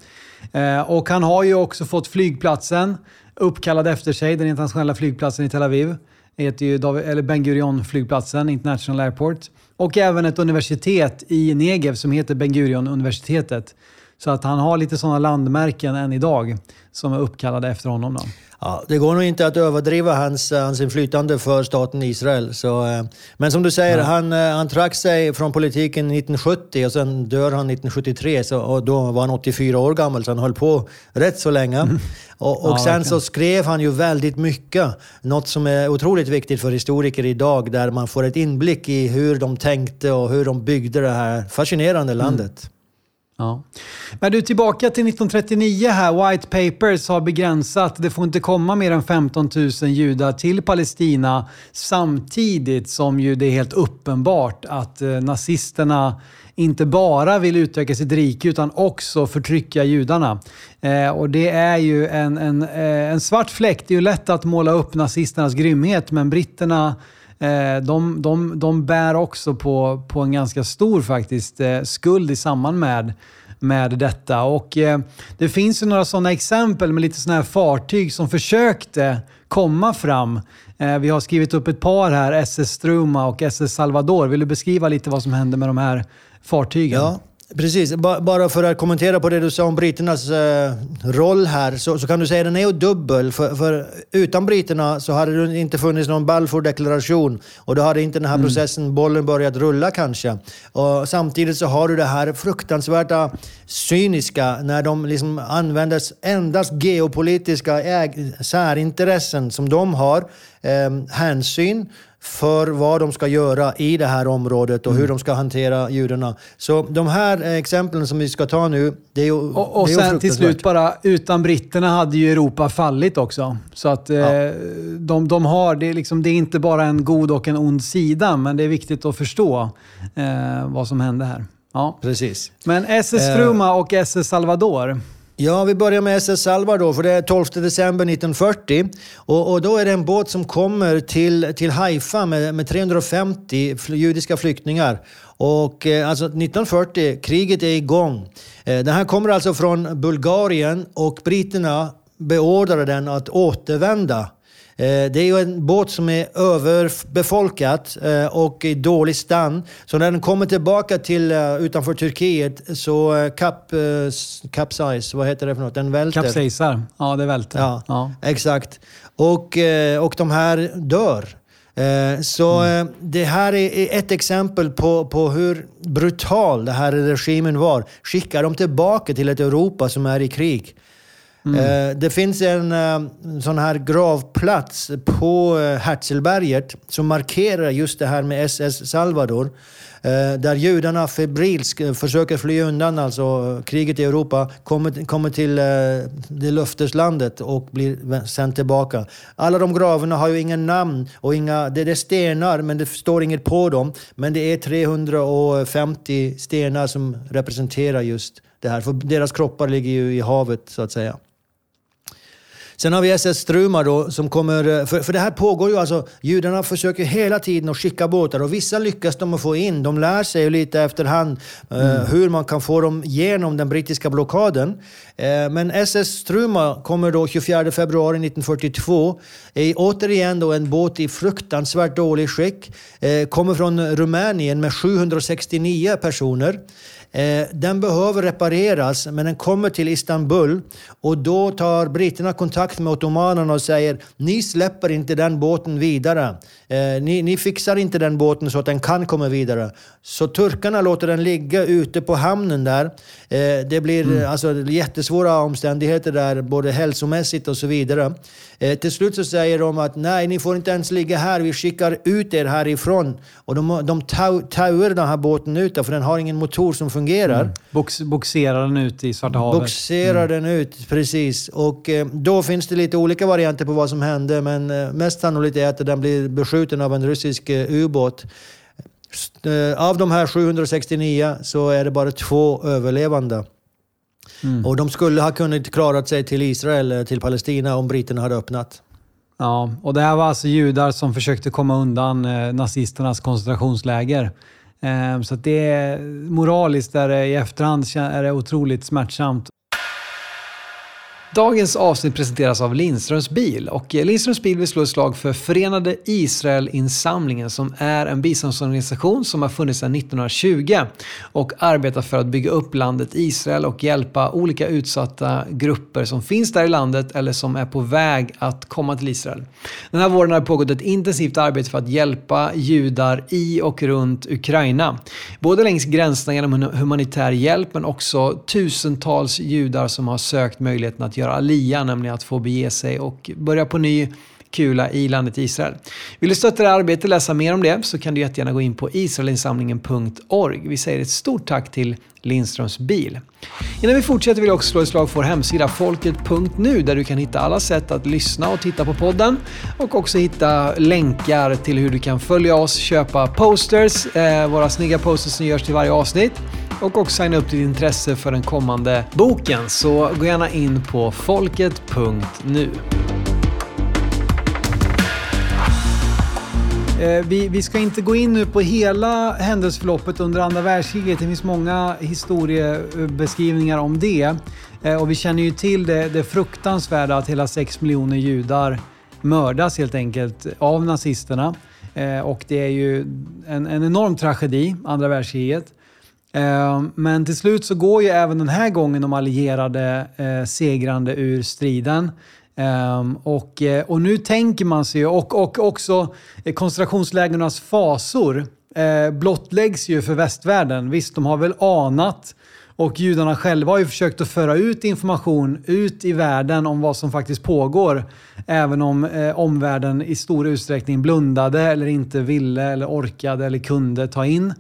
Och han har ju också fått flygplatsen uppkallad efter sig, den internationella flygplatsen i Tel Aviv. Det heter ju David, eller Ben Gurion flygplatsen, International Airport. Och även ett universitet i Negev som heter Ben Gurion universitetet. Så att han har lite sådana landmärken än idag som är uppkallade efter honom. Då. Ja, det går nog inte att överdriva hans, hans inflytande för staten Israel. Så, eh, men som du säger, ja. han, eh, han track sig från politiken 1970 och sen dör han 1973. Så, och då var han 84 år gammal, så han höll på rätt så länge. Mm. Och, och ja, sen verkligen. så skrev han ju väldigt mycket. Något som är otroligt viktigt för historiker idag, där man får ett inblick i hur de tänkte och hur de byggde det här fascinerande landet. Mm. Ja. Men du, tillbaka till 1939 här. White Papers har begränsat. Det får inte komma mer än 15 000 judar till Palestina samtidigt som ju det är helt uppenbart att eh, nazisterna inte bara vill utöka sitt rike utan också förtrycka judarna. Eh, och det är ju en, en, eh, en svart fläck. Det är ju lätt att måla upp nazisternas grymhet men britterna Eh, de, de, de bär också på, på en ganska stor faktiskt eh, skuld i samband med, med detta. Och eh, Det finns ju några sådana exempel med lite sådana här fartyg som försökte komma fram. Eh, vi har skrivit upp ett par här, SS Struma och SS Salvador. Vill du beskriva lite vad som hände med de här fartygen? Ja. Precis, bara för att kommentera på det du sa om britternas eh, roll här så, så, kan du säga att den är ju dubbel. För, för, utan britterna så hade det inte funnits någon Balfour-deklaration och då hade inte den här mm. processen, bollen börjat rulla kanske. Och samtidigt så har du det här fruktansvärda cyniska när de liksom använder endast geopolitiska särintressen som de har, eh, hänsyn för vad de ska göra i det här området och mm. hur de ska hantera judarna. Så de här exemplen som vi ska ta nu, det är ju Och, och sen till slut bara, utan britterna hade ju Europa fallit också. Så att ja. eh, de, de har, det är, liksom, det är inte bara en god och en ond sida, men det är viktigt att förstå eh, vad som hände här. Ja. Precis. Men SS Fruma eh. och SS Salvador. Ja, vi börjar med SS Salvador, för det är 12 december 1940. Och, och, då är det en båt som kommer till, till Haifa med, med 350 judiska flyktingar. Och eh, alltså 1940, kriget är igång. Eh, den här kommer alltså från Bulgarien och britterna beordrade den att återvända. Eh, det är ju en båt som är överbefolkat eh, och i dålig stand. Så när den kommer tillbaka till eh, utanför Turkiet så cap, capsize, vad heter det för något? Den välter. Kapsejsar. Ja, det välter. Ja, ja. exakt. Och, och de här dör. Så mm. det här är ett exempel på, på hur brutal den här regimen var. Skicka dem tillbaka till ett Europa som är i krig. Mm. Eh, det finns en eh, sån här gravplats på eh, Herzlberget som markerar just det här med SS Salvador. Eh, där judarna febrilskt eh, försöker fly undan alltså kriget i Europa, kommer, kommer till eh, det löfteslandet och blir sänd tillbaka. Alla de gravarna har ju inga namn och inga, det är stenar men det står inget på dem. Men det är 350 stenar som representerar just det här. För deras kroppar ligger ju i havet så att säga. Sen har vi SS Struma då som kommer... Eh, för, för det här pågår ju alltså. Judarna försöker hela tiden att skicka båtar och vissa lyckas de att få in. De lär sig lite efterhand eh, mm. uh, hur man kan få dem genom den brittiska blockaden. Uh, men SS Struma kommer då 24 februari 1942. Är återigen då en båt i fruktansvärt dålig skick. Uh, kommer från Rumänien med 769 personer. Eh, den behöver repareras, men den kommer till Istanbul och då tar britterna kontakt med ottomanerna och säger ni släpper inte den båten vidare. Eh, ni, ni, fixar inte den båten så att den kan komma vidare. Så turkarna låter den ligga ute på hamnen där. Eh, det blir mm. alltså, jättesvåra omständigheter där, både hälsomässigt och så vidare. Eh, till slut så säger de att nej, ni får inte ens ligga här, vi skickar ut er härifrån. Och de, de tauer den här båten ut för den har ingen motor som fungerar. Mm. Box, boxerar den ut i Svarta havet. Boxerar mm. den ut, precis. Och eh, då finns det lite olika varianter på vad som hände, men eh, mest sannolikt är att den blir beskjuten av en rysk eh, ubåt. Eh, av de här 769 så är det bara två överlevande. Mm. Och de skulle ha kunnat klara sig till Israel, till Palestina, om britterna hade öppnat. Ja, och det här var alltså judar som försökte komma undan eh, nazisternas koncentrationsläger. Ehm, så så det är, moraliskt är det, i efterhand är det otroligt smärtsamt. Dagens avsnitt presenteras av Lindströms bil och eh, Lindströms bil vill slå ett slag för Förenade Israel-insamlingen som är en biståndsorganisation som har funnits sedan 1920 och arbetar för att bygga upp landet Israel och hjälpa olika utsatta grupper som finns där i landet eller som är på väg att komma till Israel. Den här våren har det pågått ett intensivt arbete för att hjälpa judar i och runt Ukraina. Både längs gränserna genom humanitär hjälp men också tusentals judar som har sökt möjligheten att göra alia, nämligen att få bege sig och börja på ny kula i landet Israel. Vill du stötta det här arbetet och läsa mer om det så kan du jättegärna gå in på israelinsamlingen.org. Vi säger ett stort tack till Lindströms bil. Innan vi fortsätter vill jag också slå ett slag för vår hemsida folket.nu där du kan hitta alla sätt att lyssna och titta på podden och också hitta länkar till hur du kan följa oss, köpa posters, eh, våra snygga posters som görs till varje avsnitt och också signa upp ditt intresse för den kommande boken. Så gå gärna in på folket.nu. Eh, vi, vi, ska inte gå in nu på hela händelseförloppet under andra världskriget. Det finns många historiebeskrivningar om det. Eh, och vi känner ju till det, det fruktansvärda att hela 6 miljoner judar mördas helt enkelt av nazisterna. Eh, och det är ju en, en enorm tragedi, andra världskriget. Men till slut så går ju även den här gången de allierade segrande ur striden. Um, och, eh, och nu tänker man sig, och, och också eh, koncentrationslägernas fasor eh, blottläggs ju för västvärlden. Visst, de har väl anat och judarna själva har ju försökt att föra ut information ut i världen om vad som faktiskt pågår. Även om eh, omvärlden i stor utsträckning blundade eller inte ville eller orkade eller kunde ta in.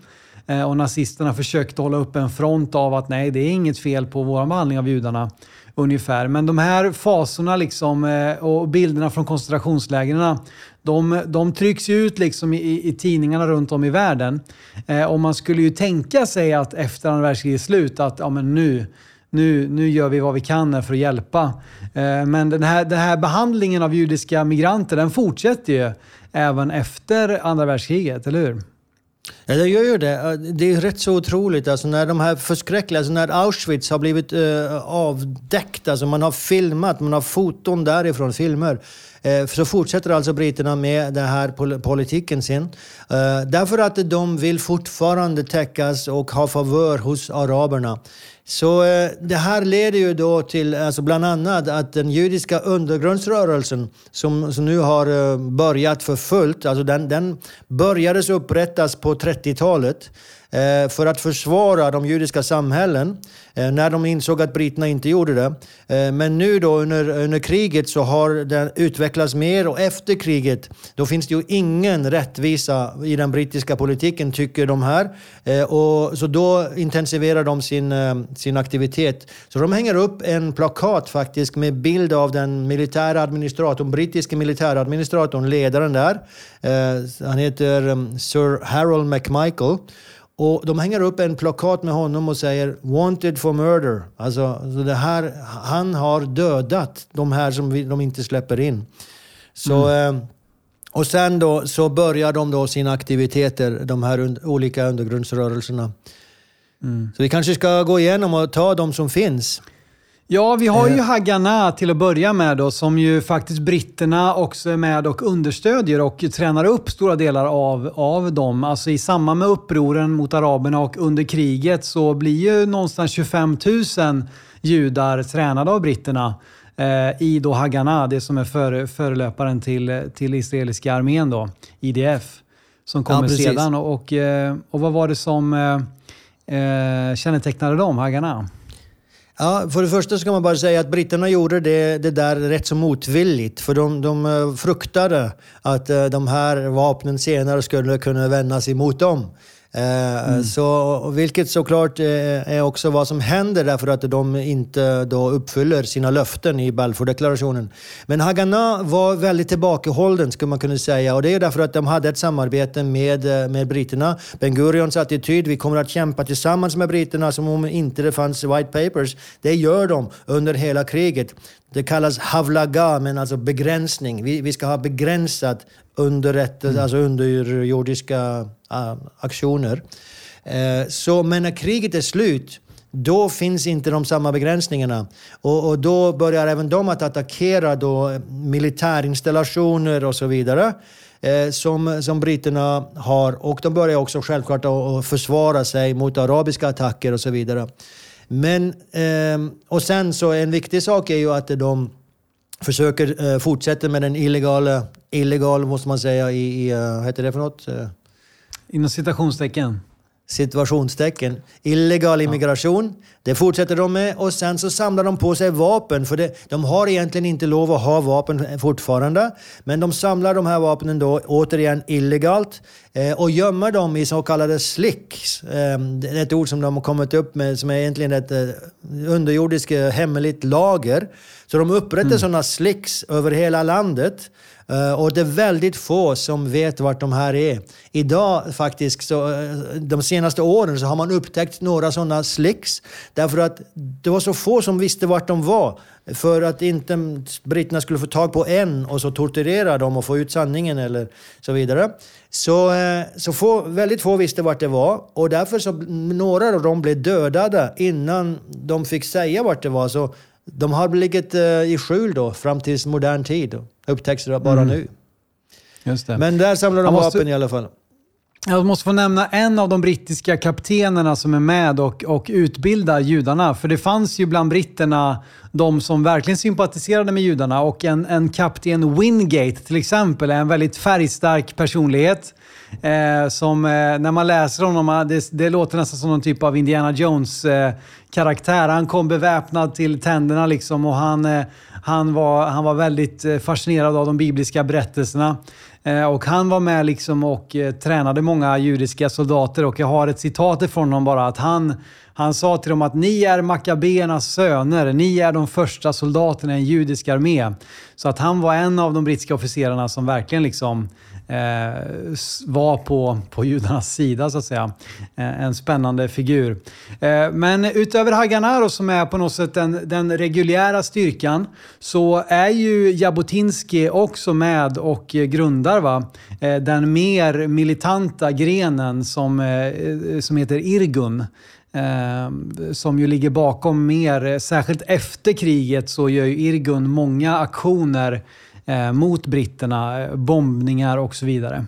Eh, och nazisterna försökte hålla upp en front av att nej, det är inget fel på vår behandling av judarna ungefär. Men de här fasorna liksom, eh, och bilderna från koncentrationslägren de, de trycks ut liksom i, i tidningarna runt om i världen. Eh, och man skulle ju tänka sig att efter andra världskrigets slut att ja, men nu, nu, nu gör vi vad vi kan för att hjälpa. Men den här, den här behandlingen av judiska migranter den fortsätter ju även efter andra världskriget, eller hur? Ja, det gör ju det. Det är rätt så otroligt. Alltså när de här förskräckliga, alltså när Auschwitz har blivit eh, avdäckt, alltså man har filmat, man har foton därifrån, filmer. Eh, så fortsätter alltså britterna med den här politiken sin. Eh, därför att de vill fortfarande täckas och ha favör hos araberna. Så eh, det här leder ju då till alltså bland annat att den judiska undergrundsrörelsen som, som nu har eh, börjat för fullt, alltså den, den börjades upprättas på 30-talet Eh, för att försvara de judiska samhällen eh, när de insåg att britterna inte gjorde det. Eh, men nu då under, under kriget så har den utvecklats mer och efter kriget då finns det ju ingen rättvisa i den brittiska politiken tycker de här. Och så då intensifierar de sin, sin aktivitet. Så de hänger upp en plakat faktiskt med bild av den militära administratorn, brittiske militäradministratorn, ledaren där. Han heter Sir Harold McMichael. Och de hänger upp en plakat med honom och säger “Wanted for murder”. Alltså, det här, han har dödat de här som vi, de inte släpper in. Så, mm. eh, och sen då så börjar de då sina aktiviteter, de här un olika undergrundsrörelserna. Mm. Så vi kanske ska gå igenom och ta de som finns. Ja, vi har ju eh. Haganah till att börja med då, som ju faktiskt britterna också är med och understödjer och tränar upp stora delar av, av dem. Alltså i samband med upproren mot araberna och under kriget så blir ju någonstans 25 000 judar tränade av britterna eh, i då Haganah, det som är före, förelöparen till, till israeliska armén då, IDF, som kommer ja, sedan. Och, och, eh, och, vad var det som eh, eh kännetecknade dem, Haganah? Ja, för det första ska man bara säga att britterna gjorde det, det där rätt så motvilligt. För de, de eh, fruktade att eh, de här vapnen senare skulle kunna vändas emot dem. Eh, mm. Så, vilket såklart eh, är också vad som händer därför att de inte då uppfyller sina löften i Balfourdeklarationen. Men Haganah var väldigt tillbakahållen skulle man kunna säga och det är därför att de hade ett samarbete med, eh, med britterna. Ben Gurions attityd, vi kommer att kämpa tillsammans med britterna som om inte det fanns white papers. Det gör de under hela kriget. Det kallas havlaga, men alltså begränsning. Vi, vi ska ha begränsat underrättelse, mm. alltså underjordiska uh, aktioner. Uh, så, men när kriget är slut, då finns inte de samma begränsningarna. Och, och, då börjar även de att attackera då militärinstallationer och så vidare. Eh, som, som britterna har. Och de börjar också självklart att försvara sig mot arabiska attacker och så vidare. Men, eh, och sen så en viktig sak är ju att de försöker eh, fortsätta med den illegala, illegal måste man säga, i, i uh, vad heter det för något? Eh, Inom citationstecken situationstecken. Illegal immigration, det fortsätter de med och sen så samlar de på sig vapen. För det, de har egentligen inte lov att ha vapen fortfarande. Men de samlar de här vapnen då återigen illegalt eh, och gömmer dem i så kallade slicks. Eh, ett ord som de har kommit upp med som är egentligen ett eh, underjordiskt eh, hemligt lager. Så de upprättar mm. sådana slicks över hela landet. Eh, och det är väldigt få som vet vart de här är. Idag faktiskt, så, eh, de senaste åren, så har man upptäckt några sådana slicks. Därför att det var så få som visste vart de var. För att inte britterna skulle få tag på en och så torturera dem och få ut sanningen eller så vidare. Så, eh, så få, väldigt få visste vart det var. Och därför så några av dem blev dödade innan de fick säga vart det var. Så de har legat i skjul då fram till modern tid. Upptäcks bara mm. nu. Just det. Men där samlar de måste... vapen i alla fall. Jag måste få nämna en av de brittiska kaptenerna som är med och, och utbildar judarna. För det fanns ju bland britterna de som verkligen sympatiserade med judarna och en, en kapten Wingate till exempel är en väldigt färgstark personlighet. Eh, som eh, när man läser honom, det, det låter nästan som någon typ av Indiana Jones eh, karaktär. Han kom beväpnad till tänderna liksom och han, eh, han, var, han var väldigt eh, fascinerad av de bibliska berättelserna. Eh, och han var med liksom och eh, tränade många judiska soldater och jag har ett citat ifrån honom bara att han, han sa till dem att ni är Makabeernas söner, ni är de första soldaterna i en judisk armé. Så att han var en av de brittiska officerarna som verkligen liksom Eh, var på, på judarnas sida så att säga. Eh, en spännande figur. Eh, men utöver Haganaro som är på något sätt den, den reguljära styrkan så är ju Jabotinsky också med och grundar va? Eh, den mer militanta grenen som, eh, eh som heter Irgun. Eh, som ju ligger bakom mer, eh, särskilt efter kriget så gör ju Irgun många aktioner Eh, mot britterna, eh, bombningar och så vidare.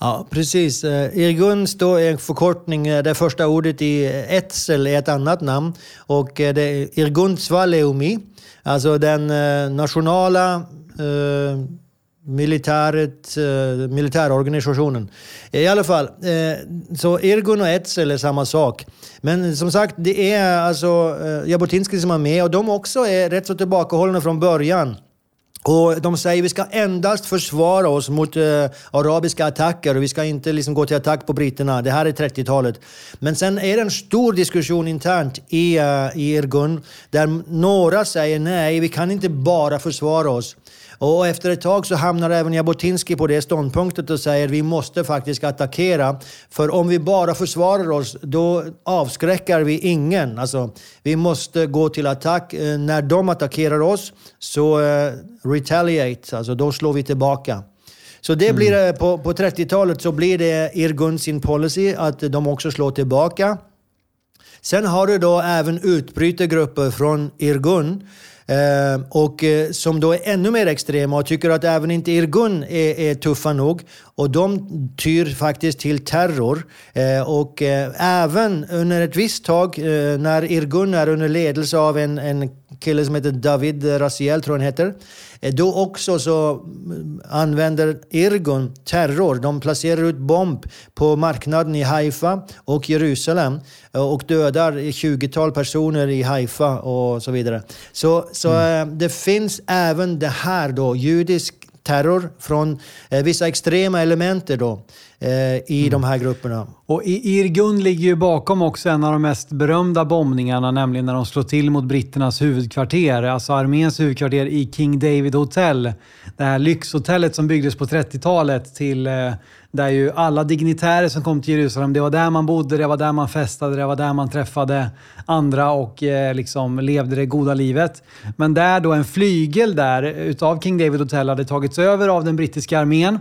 Ja, precis. Eh, Irguns då är en förkortning. Det första ordet i Etzel är ett annat namn. Och det är Irguns Valeumi, Alltså den nationala eh, militäret, eh, militärorganisationen. I alla fall, eh, så Irgun och Etzel är samma sak. Men som sagt, det är alltså eh, Jabotinsky som är med och de också är rätt så tillbakahållna från början. Och de säger att vi ska endast försvara oss mot eh, arabiska attacker och vi ska inte liksom gå till attack på britterna. Det här är 30-talet. Men sen är det en stor diskussion internt i, uh, i Irgun där några säger nej, vi kan inte bara försvara oss. Och efter ett tag så hamnar även Jabotinsky på det ståndpunktet och säger att vi måste faktiskt attackera. För om vi bara försvarar oss, då avskräcker vi ingen. Alltså, vi måste gå till attack. Eh, när de attackerar oss, så uh, retaliate, alltså då slår vi tillbaka. Så det blir, mm. på, på 30-talet så blir det Irgun sin policy att de också slår tillbaka. Sen har du då även utbrytargrupper från Irgun Ehm, och eh, som då är ännu mer extrema och tycker att även inte Irgun är, är tuffa nog. Och de tyr faktiskt till terror. Ehm, och eh, även under ett visst tag eh, när Irgun är under ledelse av en, en kille som heter David Raziel, tror jag han heter. Då också så använder Irgun terror. De placerar ut bomb på marknaden i Haifa och Jerusalem och dödar 20-tal personer i Haifa och så vidare. Så, så mm. Eh, det finns även det här då, judisk terror från eh, vissa extrema elementer då, eh, i mm. de här grupperna. Och Irgun ligger ju bakom också en av de mest berömda bombningarna, nämligen när de slår till mot britternas huvudkvarter, alltså arméns huvudkvarter i King David Hotel. Det här lyxhotellet som byggdes på 30-talet till eh, där ju alla dignitärer som kom till Jerusalem, det var där man bodde, det var där man festade, det var där man träffade andra och eh, liksom levde det goda livet. Men där då en flygel där utav King David Hotel hade tagits över av den brittiska armén.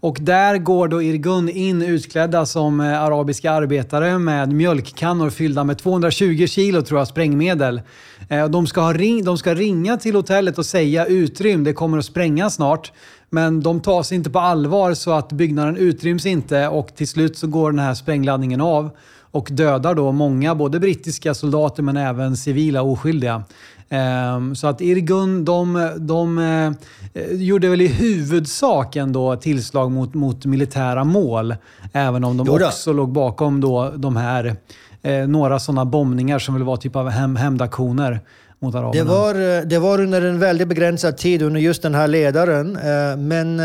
Och där går då Irgun in utklädda som eh, arabiska arbetare med mjölkkannor fyllda med 220 kilo tror jag sprängmedel. Eh, de ska, ha ring, de ska ringa till hotellet och säga utrym, det kommer att sprängas snart. Men de tas inte på allvar så att byggnaden utryms inte och till slut så går den här sprängladdningen av och dödar då många, både brittiska soldater men även civila oskyldiga. Ehm, så att Irgun, de, de eh, gjorde väl i huvudsak ändå tillslag mot, mot militära mål. Även om de också låg bakom då de här, eh, några sådana bombningar som väl var typ av hem, hämndaktioner mot araberna. Det var, eh, det var under en väldigt begränsad tid under just den här ledaren. Eh, men eh,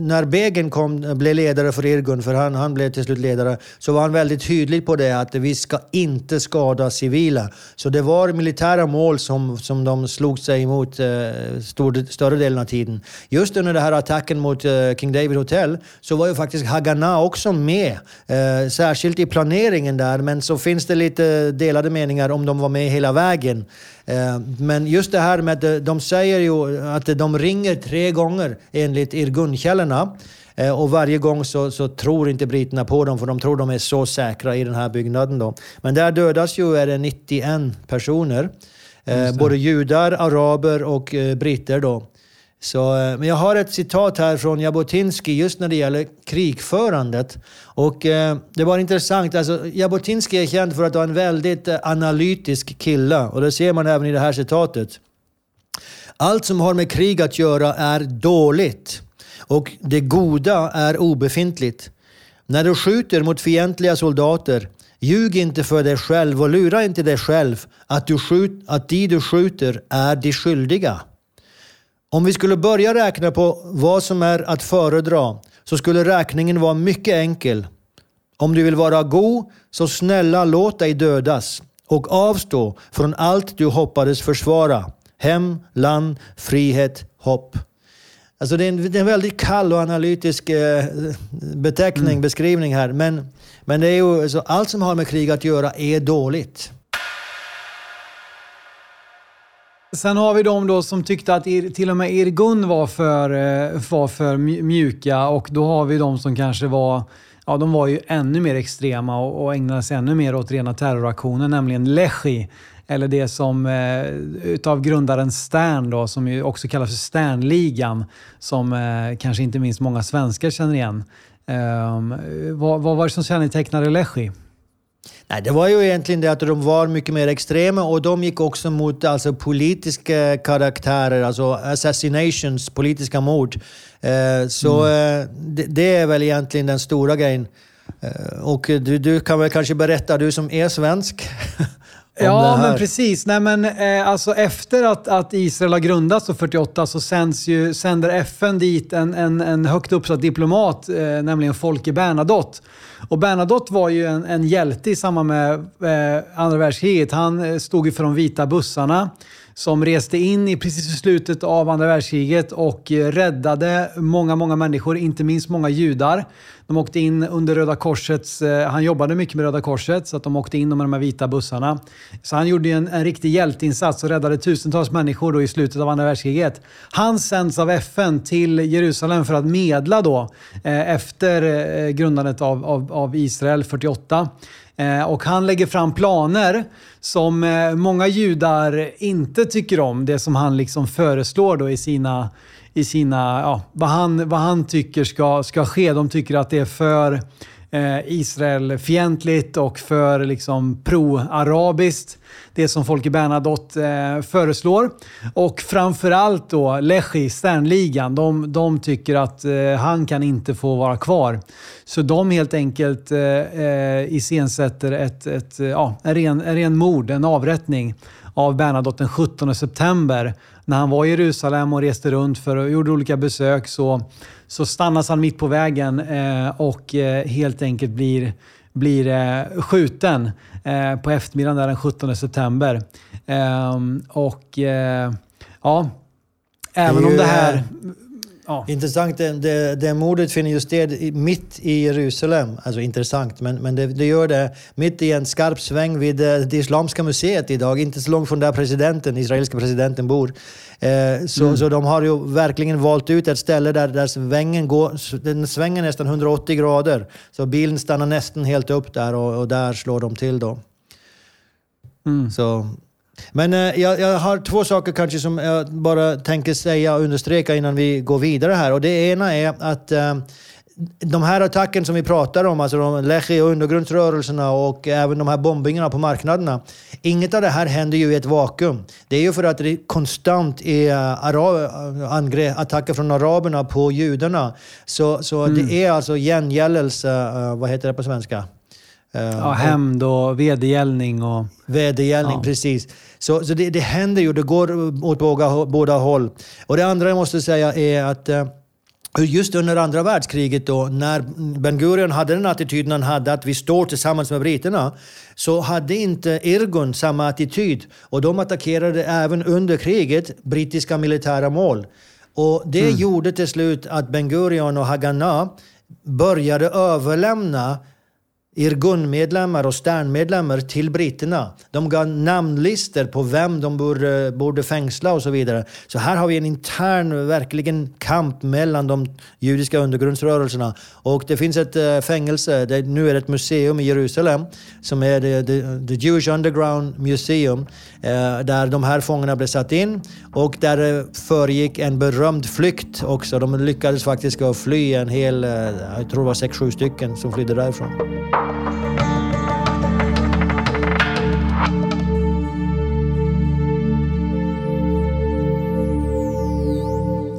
när Begen kom, blev ledare för Irgun, för han, han blev till slut ledare, så var han väldigt tydlig på det att vi ska inte skada civila. Så det var militära mål som, som de slog sig emot stor, större delen av tiden. Just under den här attacken mot King David Hotel så var ju faktiskt Haganah också med. Särskilt i planeringen där, men så finns det lite delade meningar om de var med hela vägen. Eh, men just det här med, att de säger ju att de ringer tre gånger enligt Irgunkällorna. Eh, och varje gång så, så, tror inte britterna på dem för de tror de är så säkra i den här byggnaden. Då. Men där dödas ju är det 91 personer. Eh, både judar, araber och britter. Då. Så, eh, men jag har ett citat här från Jabotinsky just när det gäller krigförandet. Och eh, det var intressant. Alltså, Jabotinsky är känd för att vara en väldigt eh, analytisk kille. Och det ser man även i det här citatet. Allt som har med krig att göra är dåligt. Och det goda är obefintligt. När du skjuter mot fientliga soldater, ljug inte för dig själv och lura inte dig själv att, du skjut, att de du skjuter är de skyldiga. Om vi skulle börja räkna på vad som är att föredra så skulle räkningen vara mycket enkel. Om du vill vara god, så snälla låt dig dödas och avstå från allt du hoppades försvara. Hem, land, frihet, hopp. Alltså det är en, det är en väldigt kall och analytisk eh, beteckning, mm. beskrivning här. Men, men det är ju, alltså, allt som har med krig att göra är dåligt. Sen har vi de då som tyckte att till och med Irgun var för, eh, var för mjuka och då har vi de som kanske var Ja, de var ju ännu mer extrema och, och ägnade sig ännu mer åt rena terroraktioner, nämligen Lechi. Eller det som eh, utav grundaren Stern då, som ju också kallas för Sternligan, som eh, kanske inte minst många svenskar känner igen. Eh, vad, vad var det som kännetecknade Lechi? Nej, det var ju egentligen det att de var mycket mer extrema och de gick också mot alltså, politiska karaktärer, alltså assassinations, politiska mord. Eh, så mm. eh, det, det, är väl egentligen den stora grejen. Eh, och du, du kan väl kanske berätta, du som är svensk, (laughs) Ja, men precis. Nej, men, eh, alltså, efter att, att Israel har grundats 48 så sänds ju, sänder FN dit en, en, en högt uppsatt diplomat, eh, nämligen Folke Bernadotte. Och Bernadotte var ju en, en hjälte i samband med eh, andra världskriget. Han eh, stod ju för de vita bussarna som reste in i precis i slutet av andra världskriget och räddade många, många människor, inte minst många judar. De åkte in under Röda Korsets... Eh, han jobbade mycket med Röda Korset, så att de åkte in med de här vita bussarna. Så han gjorde en, en riktig hjälteinsats och räddade tusentals människor då i slutet av andra världskriget. Han sänds av FN till Jerusalem för att medla då eh, efter eh, grundandet av, av, av Israel 48. Eh, och han lägger fram planer som eh, många judar inte tycker om. Det som han liksom föreslår då i sina, i sina ja, vad, han, vad han tycker ska, ska ske. De tycker att det är för eh, Israelfientligt och för liksom pro-arabiskt. Det som Folke Bernadotte eh, föreslår. Och framförallt då Lechi, Sternligan, de, de tycker att eh, han kan inte få vara kvar. Så de helt enkelt eh, eh iscensätter ett, ett, ja, en, ren, en ren mord, en avrättning av Bernadotte den 17 september. När han var i Jerusalem och reste runt för och gjorde olika besök så, så stannas han mitt på vägen eh, och eh, helt enkelt blir, blir eh, skjuten på eftermiddagen där den 17 september. Ehm, och ja, även om det här Ja. Intressant, det, det, det mordet finner ju sted mitt i Jerusalem. Alltså intressant, men, men det, det, gör det mitt i en skarp sväng vid eh, det Islamiska museet idag. Inte så långt från där presidenten, israeliska presidenten bor. Eh, så, mm. så de har ju verkligen valt ut ett ställe där, där svängen går, den svänger nästan 180 grader. Så bilen stannar nästan helt upp där och, och där slår de till då. Mm. Så men eh, jag, jag, har två saker kanske som jag bara tänker säga och understryka innan vi går vidare här. Och det ena är att eh, de här attackerna som vi pratar om, alltså de Lechi och undergrundsrörelserna och även de här bombningarna på marknaderna. Inget av det här händer ju i ett vakuum. Det är ju för att det konstant är arab, angrepp, attacker från araberna på judarna. Så, så mm. det är alltså gengäldelse, uh, vad heter det på svenska? Ja, hämnd och vedergällning. Och... Vedergällning, ja. precis. Så, så det, det händer ju, det går åt båda, båda håll. Och det andra jag måste säga är att uh, Just under andra världskriget då, när Ben Gurion hade den attityden han hade att vi står tillsammans med britterna, så hade inte Irgun samma attityd. Och de attackerade även under kriget brittiska militära mål. Och det mm. gjorde till slut att Ben Gurion och Haganah började överlämna Irgun-medlemmar och Stern-medlemmar till britterna. De gav namnlistor på vem de borde, borde fängsla och så vidare. Så här har vi en intern, verkligen kamp mellan de judiska undergrundsrörelserna. Och det finns ett äh, fängelse, det, nu är det ett museum i Jerusalem, som är the, the, the Jewish Underground Museum, äh, där de här fångarna blev satt in och där det föregick en berömd flykt också. De lyckades faktiskt fly en hel, jag tror det var sex, sju stycken som flydde därifrån.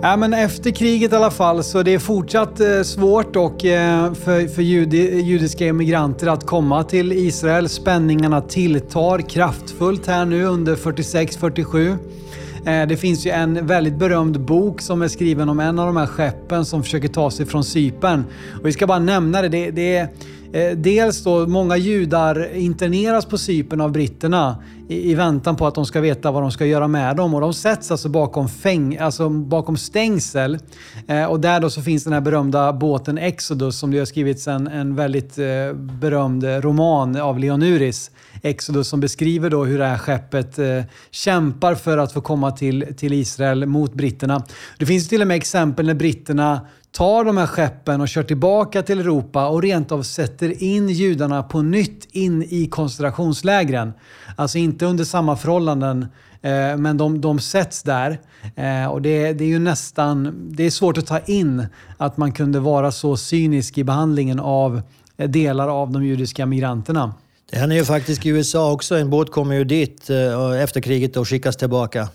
Ja, men efter kriget i alla fall så det är fortsatt eh, svårt och, eh, för, för judi, judiska emigranter att komma till Israel. Spänningarna tilltar kraftfullt här nu under 46-47. Eh, det finns ju en väldigt berömd bok som är skriven om en av de här skeppen som försöker ta sig från Cypern. Och vi ska bara nämna det. det, det är, Eh, dels då, många judar interneras på Cypern av britterna i, i, väntan på att de ska veta vad de ska göra med dem. Och de sätts alltså bakom, fäng, alltså bakom stängsel. Eh, och där då så finns den här berömda båten Exodus som det har skrivits en, en väldigt eh, berömd roman av Leonuris. Exodus som beskriver då hur det här skeppet eh, kämpar för att få komma till, till Israel mot britterna. Det finns till och med exempel när britterna tar de här skeppen och kör tillbaka till Europa och rent av sätter in judarna på nytt in i koncentrationslägren. Alltså inte under samma förhållanden, eh, men de, de sätts där. Eh, och det, det, är ju nästan det är svårt att ta in att man kunde vara så cynisk i behandlingen av eh, delar av de judiska migranterna. Det händer ju faktiskt i USA också. En båt kommer ju dit eh, efter kriget och skickas tillbaka.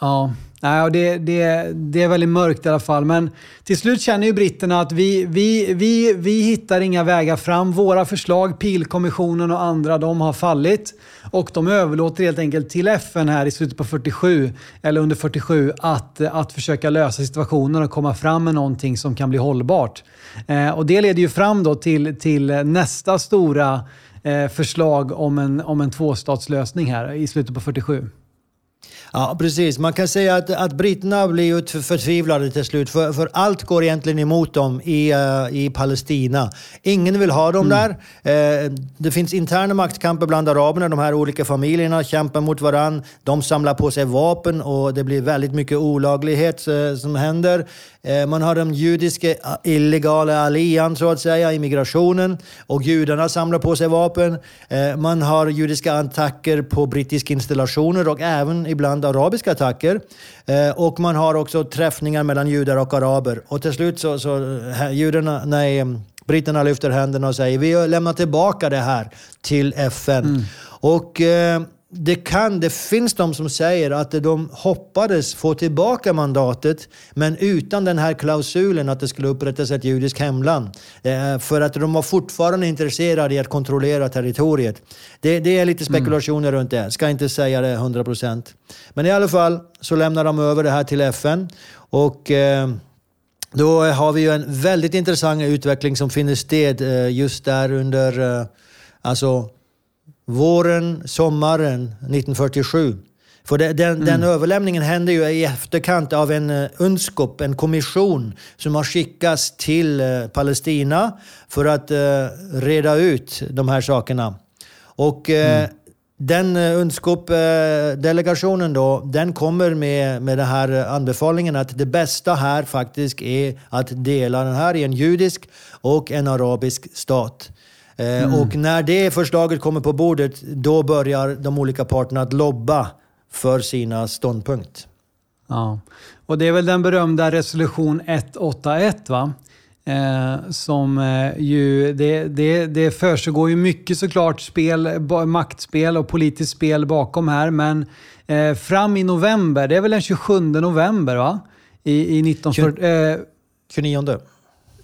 Ja, Nej, det, det, det är väldigt mörkt i alla fall. Men till slut känner ju britterna att vi, vi, vi, vi hittar inga vägar fram. Våra förslag, Pilkommissionen och andra, de har fallit. Och de överlåter helt enkelt till FN här i slutet på 47, eller under 47, att, att försöka lösa situationen och komma fram med någonting som kan bli hållbart. Eh, och det leder ju fram då till, till nästa stora eh, förslag om en, om en tvåstatslösning här i slutet på 47. Ja, precis. Man kan säga att, att britterna blir ju förtvivlade till slut. För, för allt går egentligen emot dem i, uh, i Palestina. Ingen vill ha dem mm. där. Uh, det finns interna maktkamper bland araberna. De här olika familjerna kämpar mot varann. De samlar på sig vapen och det blir väldigt mycket olaglighet uh, som händer. Man har den judiska illegala alian, så att säga, immigrationen. Och judarna samlar på sig vapen. Man har judiska attacker på brittiska installationer och även ibland arabiska attacker. Eh, och man har också träffningar mellan judar och araber. Och till slut så, så judarna, nej, britterna lyfter händerna och säger vi lämnar tillbaka det här till FN. Mm. Och eh, det, kan, det finns de som säger att de hoppades få tillbaka mandatet, men utan den här klausulen att det skulle upprättas ett judiskt hemland. Eh, för att de var fortfarande intresserade i att kontrollera territoriet. Det, det är lite spekulationer mm. runt det, ska inte säga det 100%. Men i alla fall så lämnar de över det här till FN. Och... Eh, då har vi ju en väldigt intressant utveckling som finner sted eh, just där under alltså våren, sommaren 1947. För det, den, mm. den, överlämningen hände ju i efterkant av en uh, UNSCOP, en kommission som har skickats till uh, Palestina för att uh, reda ut de här sakerna. Och mm. den UNSCOP-delegationen då, den kommer med, med den här anbefallningen att det bästa här faktiskt är att dela den här i en judisk och en arabisk stat. Eh, mm. Och när det förslaget kommer på bordet, då börjar de olika parterna att lobba för sina ståndpunkt. Ja, och det är väl den berömda resolution 181 va? Eh, som eh, ju, det, det, det försiggår ju mycket såklart spel, maktspel och politiskt spel bakom här, men eh, fram i november, det är väl den 27 november va? I, i 1940, eh, 29.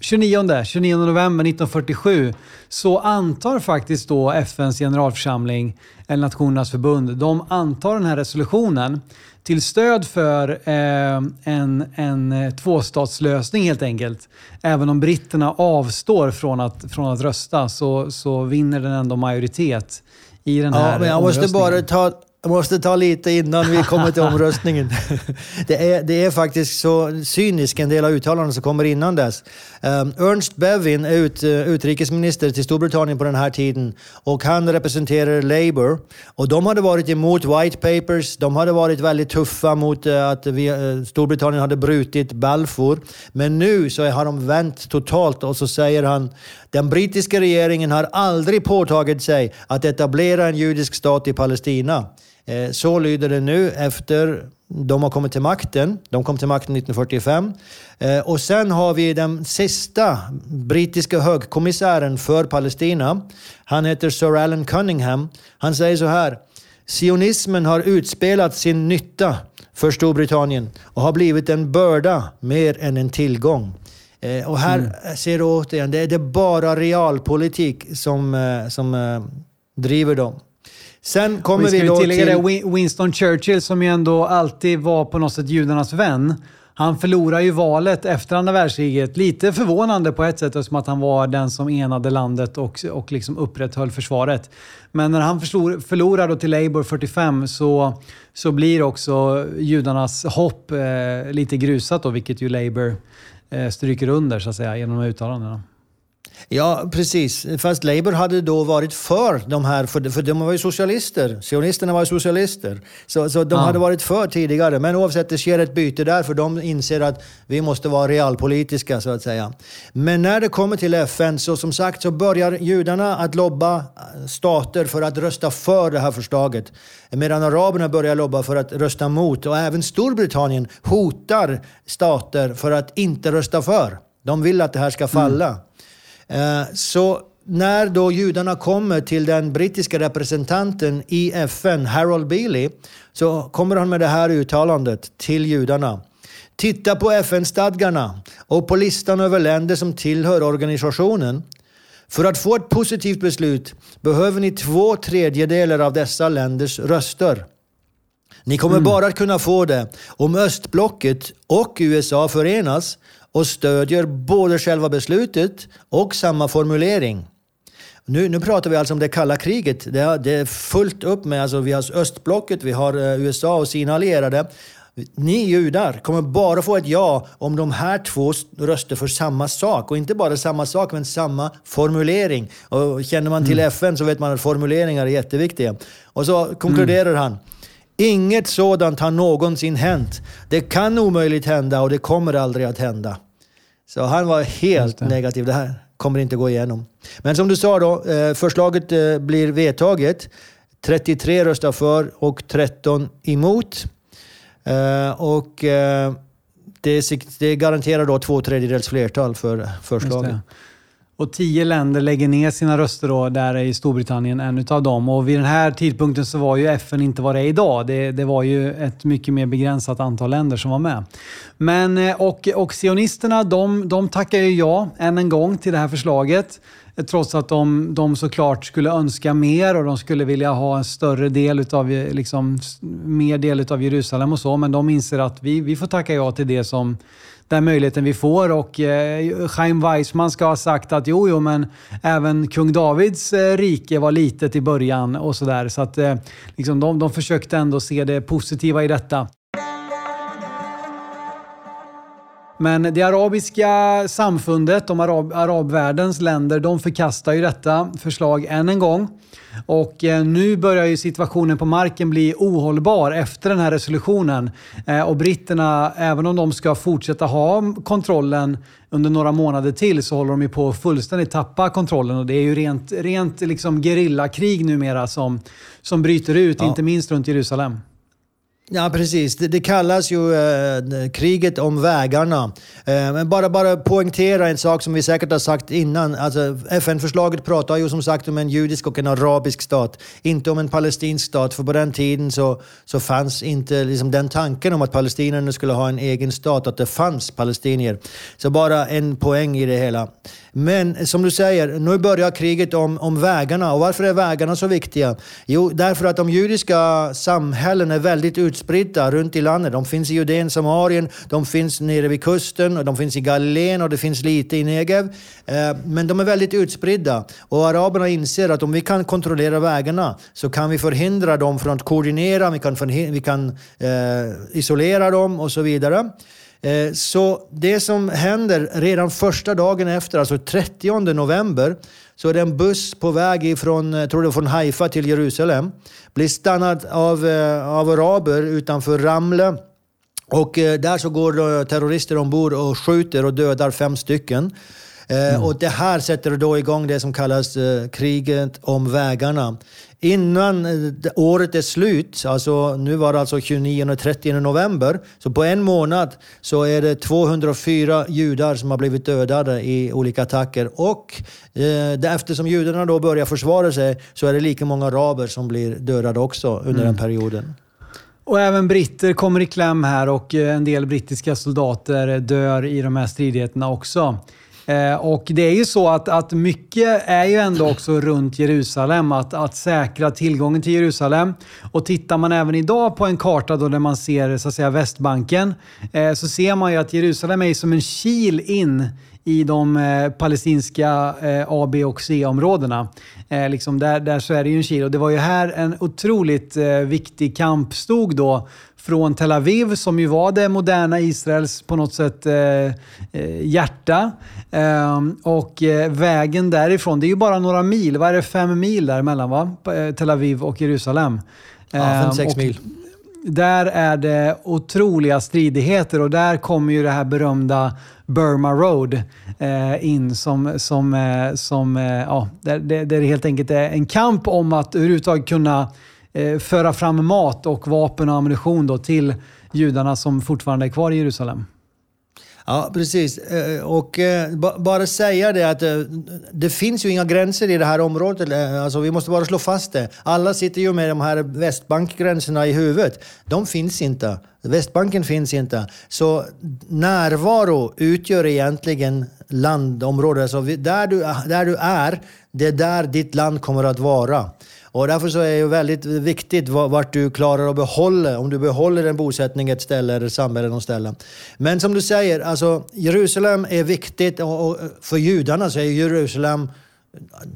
29, 29 november 1947 så antar faktiskt då FNs generalförsamling, eller Nationernas förbund, de antar den här resolutionen till stöd för eh, en, en eh, tvåstatslösning helt enkelt. Även om britterna avstår från att, från att rösta så, så vinner den ändå majoritet i den här ja, men Jag måste bara ta Jag måste ta lite innan vi kommer till omröstningen. (laughs) det, är, det är faktiskt så cyniskt en del av uttalandena som kommer innan dess. Um, Ernst Bevin är ut, uh, utrikesminister till Storbritannien på den här tiden och han representerar Labour. Och de hade varit emot White Papers, de hade varit väldigt tuffa mot uh, att vi, uh, Storbritannien hade brutit Balfour. Men nu så har de vänt totalt och så säger han den brittiska regeringen har aldrig påtagit sig att etablera en judisk stat i Palestina. Eh, så lyder det nu efter de har kommit till makten. De kom till makten 1945. Eh, och sen har vi den sista brittiska högkommissären för Palestina. Han heter Sir Alan Cunningham. Han säger så här. Sionismen har utspelat sin nytta för Storbritannien och har blivit en börda mer än en tillgång. Eh, och här mm. ser du återigen, det är bara realpolitik som, som driver dem. Sen kommer vi, vi då tillägga till... Det, Winston Churchill som ju ändå alltid var på något sätt judarnas vän. Han förlorar ju valet efter andra världskriget. Lite förvånande på ett sätt eftersom att han var den som enade landet och, och liksom upprätthöll försvaret. Men när han förlorar då till Labour 45 så, så blir också judarnas hopp eh, lite grusat då, vilket ju Labour eh, stryker under så att säga genom de här uttalandena. Ja, precis. Fast Labour hade då varit för de här, för, för de var ju socialister. Sionisterna var ju socialister. Så, så de ja. hade varit för tidigare. Men oavsett, det sker ett byte där för de inser att vi måste vara realpolitiska så att säga. Men när det kommer till FN så som sagt så börjar judarna att lobba stater för att rösta för det här förslaget. Medan araberna börjar lobba för att rösta mot. Och även Storbritannien hotar stater för att inte rösta för. De vill att det här ska falla. Mm. Eh, så när då judarna kommer till den brittiska representanten i FN, Harold Bailey, så kommer han med det här uttalandet till judarna. Titta på FN-stadgarna och på listan över länder som tillhör organisationen. För att få ett positivt beslut behöver ni två tredjedelar av dessa länders röster. Ni kommer mm. bara att kunna få det om östblocket och USA förenas och stödjer både själva beslutet och samma formulering. Nu, nu pratar vi alltså om det kalla kriget. Det är, det är fullt upp med, alltså vi har östblocket, vi har eh, USA och sina allierade. Ni judar kommer bara få ett ja om de här två röstar för samma sak. Och inte bara samma sak, men samma formulering. Och känner man till mm. FN så vet man att formuleringar är jätteviktiga. Och så konkluderar mm. han. Inget sådant har någonsin hänt. Det kan omöjligt hända och det kommer aldrig att hända. Så han var helt negativ. Det här kommer inte gå igenom. Men som du sa då, eh, förslaget eh, blir vedtaget. 33 röstar för och 13 emot. Eh, och det garanterar då två tredjedels flertal för förslaget. Och tio länder lägger ner sina röster då, där är Storbritannien en av dem. Och vid den här tidpunkten så var ju FN inte vad det är idag. Det, det var ju ett mycket mer begränsat antal länder som var med. Men, eh, och, och sionisterna, de, de tackar ju ja än en gång till det här förslaget. Trots att de, de såklart skulle önska mer och de skulle vilja ha en större del utav, eh, liksom, mer del Jerusalem och så. Men de inser att vi, vi får tacka ja till det som den möjligheten vi får. Och eh, Chaim Weissman ska ha sagt att jo, jo, men även kung Davids eh, rike var litet i början och sådär. Så att eh, liksom de, de försökte ändå se det positiva i detta. Men det arabiska samfundet, de arab, arabvärldens länder, de förkastar ju detta förslag än en gång. Och eh, nu börjar ju situationen på marken bli ohållbar efter den här resolutionen. Eh, och britterna, även om de ska fortsätta ha kontrollen under några månader till, så håller de ju på att fullständigt tappa kontrollen. Och det är ju rent, rent liksom gerillakrig numera som, som bryter ut, ja. inte minst runt Jerusalem. Ja, precis. Det, det kallas ju eh, kriget om vägarna. Eh, men bara, bara poängtera en sak som vi säkert har sagt innan. Alltså, FN-förslaget pratar ju som sagt om en judisk och en arabisk stat, inte om en palestinsk stat. För på den tiden så, så fanns inte liksom, den tanken om att palestinierna skulle ha en egen stat, att det fanns palestinier. Så bara en poäng i det hela. Men som du säger, nu börjar kriget om, om vägarna. Och varför är vägarna så viktiga? Jo, därför att de judiska samhällena är väldigt utspridda runt i landet. De finns i Judeen, Samarien, de finns nere vid kusten, och de finns i Galileen och det finns lite i Negev. Eh, men de är väldigt utspridda. Och araberna inser att om vi kan kontrollera vägarna så kan vi förhindra dem från att koordinera, vi kan, vi kan eh, isolera dem och så vidare. Eh, så det som händer redan första dagen efter, alltså 30 november, så är det en buss på väg från, eh, tror det från Haifa till Jerusalem. Blir stannad av, eh, av araber utanför Ramle. Och eh, där så går terrorister ombord och skjuter och dödar fem stycken. Mm. Och det här sätter då igång det som kallas kriget om vägarna. Innan året är slut, alltså nu var det alltså 29 och 30 november, så på en månad så är det 204 judar som har blivit dödade i olika attacker. Och eh, eftersom judarna då börjar försvara sig så är det lika många araber som blir dödade också under mm. den perioden. Och även britter kommer i kläm här och eh, en del brittiska soldater dör i de här stridigheterna också. Eh, och det är ju så att, att mycket är ju ändå också runt Jerusalem, att, att säkra tillgången till Jerusalem. Och tittar man även idag på en karta då där man ser så att säga, Västbanken, eh, så ser man ju att Jerusalem är som en kil in i de eh, palestinska eh, A, B och C-områdena. Eh, liksom där, där så är det ju en kil. Och det var ju här en otroligt eh, viktig kamp stod då från Tel Aviv som ju var det moderna Israels på något sätt eh, eh hjärta. Och vägen därifrån, det är ju bara några mil. Vad är det? Fem mil däremellan va? Tel Aviv och Jerusalem. Ja, fem, ehm, sex mil. Där är det otroliga stridigheter och där kommer ju det här berömda Burma Road eh, in som, som, eh, som eh, ja, där, där det helt enkelt är en kamp om att överhuvudtaget kunna eh, föra fram mat och vapen och ammunition då till judarna som fortfarande är kvar i Jerusalem. Ja, precis. Eh, och eh, bara säga det att eh, det finns ju inga gränser i det här området. Alltså, vi måste bara slå fast det. Alla sitter ju med de här västbankgränserna i huvudet. De finns inte. Västbanken finns inte. Så närvaro utgör egentligen landområdet. Alltså, där, du, där du är, det är där ditt land kommer att vara. Och därför så är det väldigt viktigt vart du klarar att behålla, om du behåller en bosättning ett ställe eller ett samhälle någon ställe. Men som du säger, alltså Jerusalem är viktigt och för judarna så är Jerusalem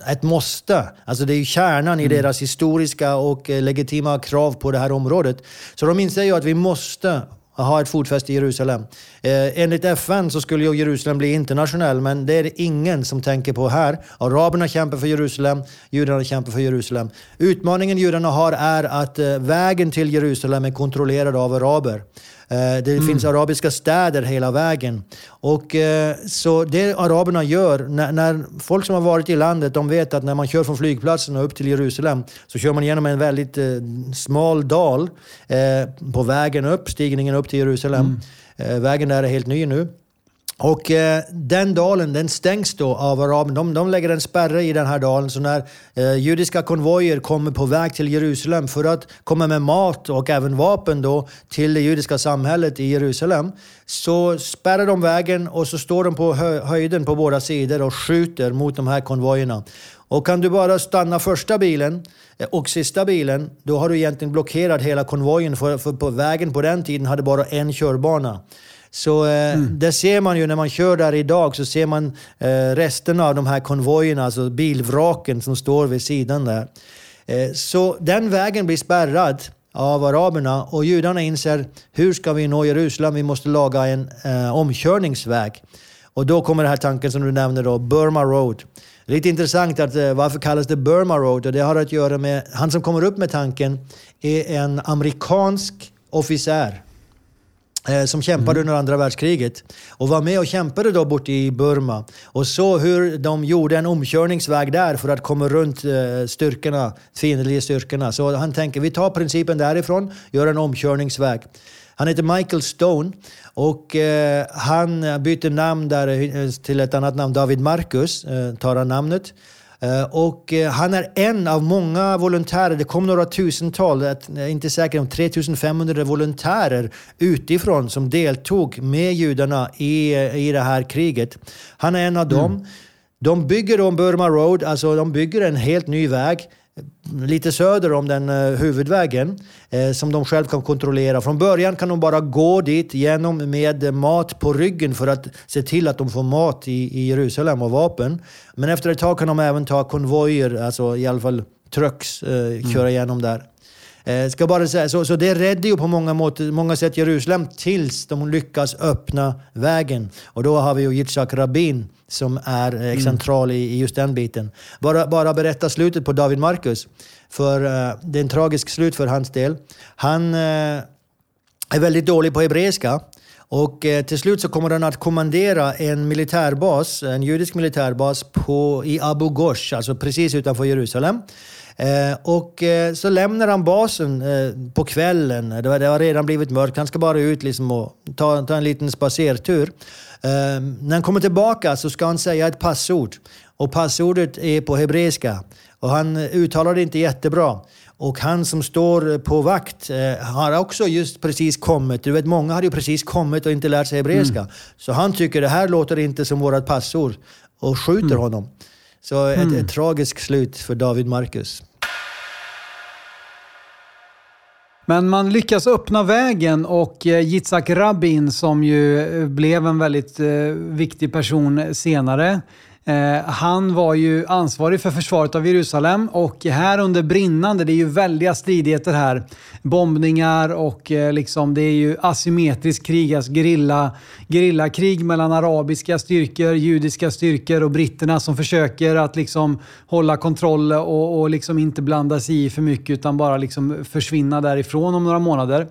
ett måste. Alltså det är kärnan i mm. deras historiska och eh, legitima krav på det här området. Så de inser ju att vi måste ha ett fotfäste i Jerusalem. Eh, enligt FN så skulle ju Jerusalem bli internationell, men det är det ingen som tänker på här. Araberna kämpar för Jerusalem, judarna kämpar för Jerusalem. Utmaningen judarna har är att eh, vägen till Jerusalem är kontrollerad av araber. Eh, det mm. finns arabiska städer hela vägen. Och, så det araberna gör, när, när, folk som har varit i landet, de vet att när man kör från flygplatsen och upp till Jerusalem så kör man genom en väldigt eh, smal dal på vägen upp, stigningen upp till Jerusalem. Mm. Eh, vägen där är helt ny nu. Och eh, den dalen den stängs då av araberna. De, de lägger en spärre i den här dalen. Så när eh, judiska konvojer kommer på väg till Jerusalem för att komma med mat och även vapen då till det judiska samhället i Jerusalem så spärrar de vägen och så står de på hö höjden på båda sidor och skjuter mot de här konvojerna. Och kan du bara stanna första bilen eh, och sista bilen, då har du egentligen blockerat hela konvojen. För, för på vägen på den tiden hade bara en körbana. Så eh, mm. det ser man ju när man kör där idag, så ser man eh, resterna av de här konvojerna, alltså bilvraken som står vid sidan där. Eh, så den vägen blir spärrad av araberna och judarna inser hur ska vi nå Jerusalem? Vi måste laga en eh, omkörningsväg. Och då kommer den här tanken som du nämnde då, Burma Road. Lite intressant att eh, varför kallas det Burma Road? Och det har att göra med, han som kommer upp med tanken är en amerikansk officer Eh, som kämpade mm. under andra världskriget och var med och kämpade då borta i Burma och såg hur de gjorde en omkörningsväg där för att komma runt eh, styrkorna, fientliga styrkorna. Så han tänker vi tar principen därifrån, gör en omkörningsväg. Han heter Michael Stone och eh, han byter namn där eh, till ett annat namn, David Marcus, eh, tar han namnet. Eh, och eh, han är en av många volontärer, det kom några tusental, jag är inte säker om 3500 volontärer utifrån som deltog med judarna i, i det här kriget. Han är en av dem. Mm. De bygger om Burma Road, alltså de bygger en helt ny väg lite söder om den huvudvägen som de själv kan kontrollera. Från början kan de bara gå dit genom med mat på ryggen för att se till att de får mat i, i Jerusalem och vapen. Men efter ett tag kan de även ta konvojer, alltså i alla fall trucks, eh, köra igenom där. Eh, ska bara säga, så, så det räddar ju på många, mått, många sätt Jerusalem tills de lyckas öppna vägen. Och då har vi ju Yitzhak Rabin som är eh, mm. central i, i, just den biten. Bara, bara berätta slutet på David Marcus. För eh, det är en tragisk slut för hans del. Han eh, är väldigt dålig på hebreiska. Och eh, till slut så kommer han att kommandera en militärbas, en judisk militärbas på, i Abu Ghosh, alltså precis utanför Jerusalem. Eh, och eh, så lämnar han basen eh, på kvällen. Det, var, det har redan blivit mörkt. Han ska bara ut liksom och ta, ta en liten spacertur. Eh, när han kommer tillbaka så ska han säga ett passord. Och passordet är på hebreiska. Och han uttalar det inte jättebra. Och han som står på vakt eh, har också just precis kommit. Du vet, många har ju precis kommit och inte lärt sig hebreiska. Mm. Så han tycker det här låter inte som vårt passord och skjuter mm. honom. Så ett, mm. ett tragiskt slut för David Marcus. Men man lyckas öppna vägen och eh, Yitzhak Rabin som ju eh, blev en väldigt eh, viktig person senare Eh, han var ju ansvarig för försvaret av Jerusalem och här under brinnande, det är ju väldiga stridigheter här. Bombningar och eh, liksom, det är ju asymmetriskt krig, alltså gerilla, gerillakrig mellan arabiska styrkor, judiska styrkor och britterna som försöker att liksom hålla kontroll och, och liksom inte blanda sig i för mycket utan bara liksom försvinna därifrån om några månader.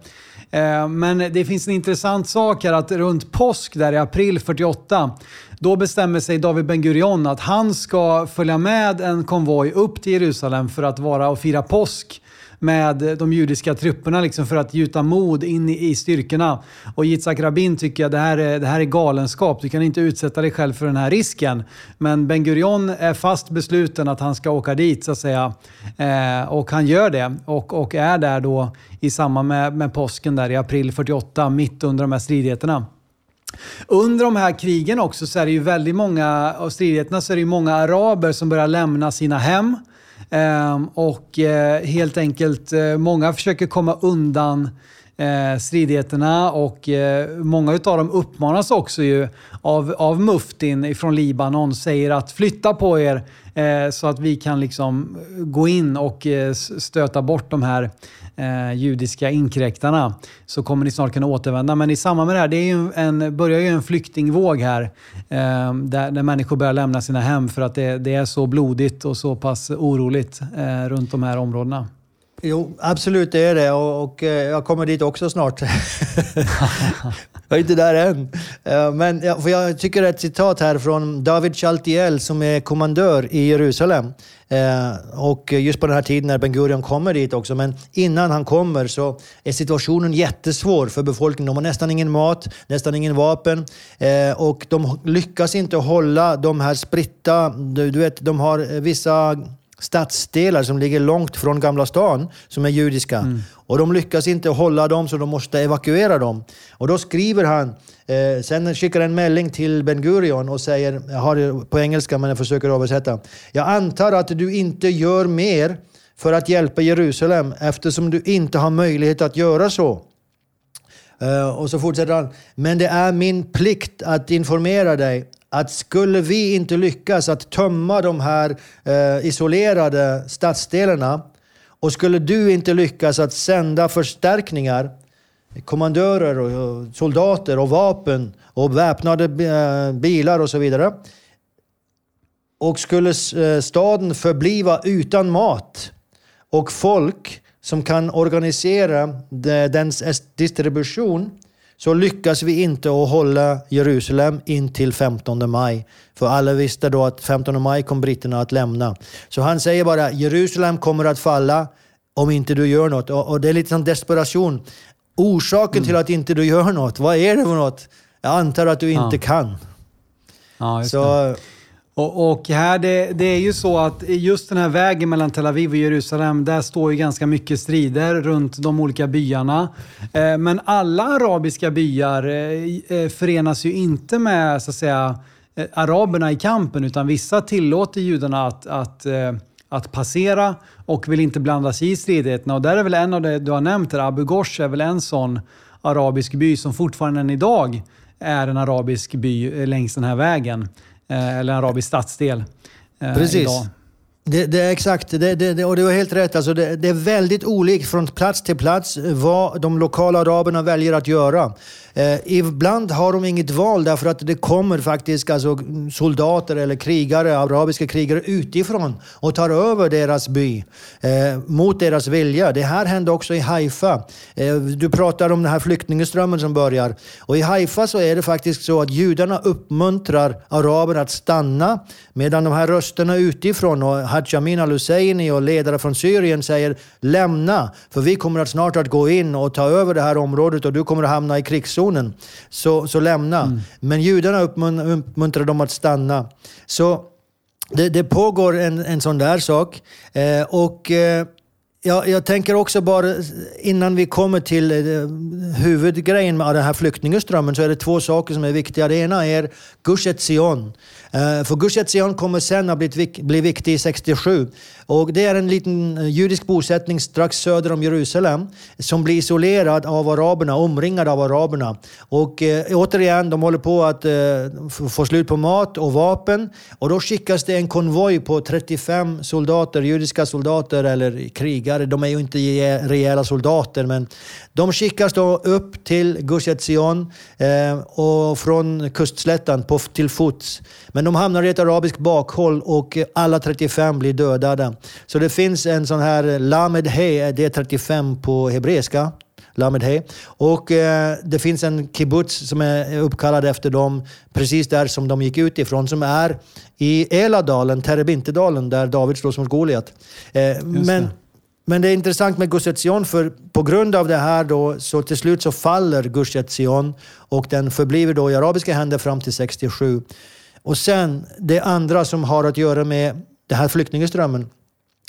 Eh, men det finns en intressant sak här att runt påsk där i april 48 då bestämmer sig David Ben Gurion att han ska följa med en konvoj upp till Jerusalem för att vara och fira påsk med de judiska trupperna liksom för att gjuta mod in i, styrkorna. Och Yitzhak Rabin tycker att det här, är, det här är galenskap. Du kan inte utsätta dig själv för den här risken. Men Ben Gurion är fast besluten att han ska åka dit så att säga. Eh, och han gör det och, och är där då i samband med, med påsken där i april 48, mitt under de här stridigheterna. Under de här krigen också så är det ju väldigt många, av stridigheterna så är det ju många araber som börjar lämna sina hem. Ehm, och eh, helt enkelt, eh, många försöker komma undan eh, stridigheterna och eh, många av dem uppmanas också ju av, av muftin från Libanon säger att flytta på er eh, så att vi kan liksom gå in och eh, stöta bort de här eh, judiska inkräktarna så kommer ni snart kunna återvända. Men i samband med det här, det är ju en, börjar ju en flyktingvåg här eh, där, där människor börjar lämna sina hem för att det, det är så blodigt och så pass oroligt eh, runt de här områdena. Jo, absolut det är det och, och eh, jag kommer dit också snart. (laughs) jag är inte där än. Eh, men ja, för jag tycker ett citat här från David Chaltiel som är kommandör i Jerusalem. Eh, och just på den här tiden när Ben Gurion kommer dit också. Men innan han kommer så är situationen jättesvår för befolkningen. De har nästan ingen mat, nästan ingen vapen. Och de lyckas inte hålla de här spritta... Du, du vet, de har vissa stadsdelar som ligger långt från Gamla stan, som är judiska. Mm. Och de lyckas inte hålla dem, så de måste evakuera dem. Och då skriver han, eh, sen skickar en mejling till Ben Gurion och säger, jag har det på engelska men jag försöker översätta. Jag antar att du inte gör mer för att hjälpa Jerusalem eftersom du inte har möjlighet att göra så. Eh, och så fortsätter han. Men det är min plikt att informera dig att skulle vi inte lyckas att tömma de här eh, isolerade stadsdelarna och skulle du inte lyckas att sända förstärkningar, kommandörer och soldater och vapen och väpnade eh, bilar och så vidare. Och skulle staden förbliva utan mat och folk som kan organisera dens distribution så lyckas vi inte att hålla Jerusalem in till 15 maj. För alla visste då att 15 maj kom britterna att lämna. Så han säger bara Jerusalem kommer att falla om inte du gör något. Och, det är lite som desperation. Orsaken mm. till att inte du gör något, vad är det för något? Jag antar att du inte ja. kan. Ja, så, och, och, här det, det, är ju så att just den här vägen mellan Tel Aviv och Jerusalem, där står ju ganska mycket strider runt de olika byarna. Eh, men alla arabiska byar eh, eh förenas ju inte med så att säga, eh, araberna i kampen, utan vissa tillåter judarna att, att eh, att passera och vill inte blanda sig i stridigheterna. Och där är väl en av det du har nämnt, där, Abu Ghosh är väl en sån arabisk by som fortfarande än idag är en arabisk by längs den här vägen. Eh, eller en arabisk stadsdel. Eh, Precis. Idag. Det, det, är exakt, det, det, och du har helt rätt. Alltså det, det, är väldigt olikt från plats till plats vad de lokala araberna väljer att göra. Eh, ibland har de inget val därför att det kommer faktiskt alltså, soldater eller krigare, arabiska krigare utifrån och tar över deras by eh, mot deras vilja. Det här hände också i Haifa. Eh, du pratar om den här flyktingströmmen som börjar. Och i Haifa så är det faktiskt så att judarna uppmuntrar araberna att stanna medan de här rösterna utifrån och Haj Amin al-Husseini och ledare från Syrien säger lämna för vi kommer att snart att gå in och ta över det här området och du kommer att hamna i krigszon zonen, så, så lämna. Mm. Men judarna uppmuntrar dem att stanna. Så det, det pågår en, en sån där sak. Eh, och eh, jag, jag tänker också bara innan vi kommer till eh, huvudgrejen med den här flyktingströmmen så är det två saker som är viktiga. Det ena är Gush Etzion. Eh, för Gush Etzion kommer sen att bli, bli viktig 67. Och det är en liten eh, judisk bosättning strax söder om Jerusalem som blir isolerad av araberna, omringad av araberna. Och eh, återigen, de håller på att eh, få slut på mat och vapen. Och då skickas det en konvoj på 35 soldater, judiska soldater eller krigare. De är ju inte eh, rejäla soldater, men de skickas då upp till Gush Etzion eh, och från kustslätten på, till fots. Men de hamnar i ett arabiskt bakhåll och alla 35 blir dödade. Så det finns en sån här Lamed He, det är 35 på hebreiska. Lamed He. Och eh, det finns en kibbutz som är uppkallad efter dem, precis där som de gick ut ifrån, som är i Eladalen, Terebintedalen, där David slåss mot Goliat. Eh, men, men det är intressant med Gush Etzion, för på grund av det här då, så till slut så faller Gush Etzion och den förblir då i arabiska händer fram till 67. Och sen det andra som har att göra med den här flyktingströmmen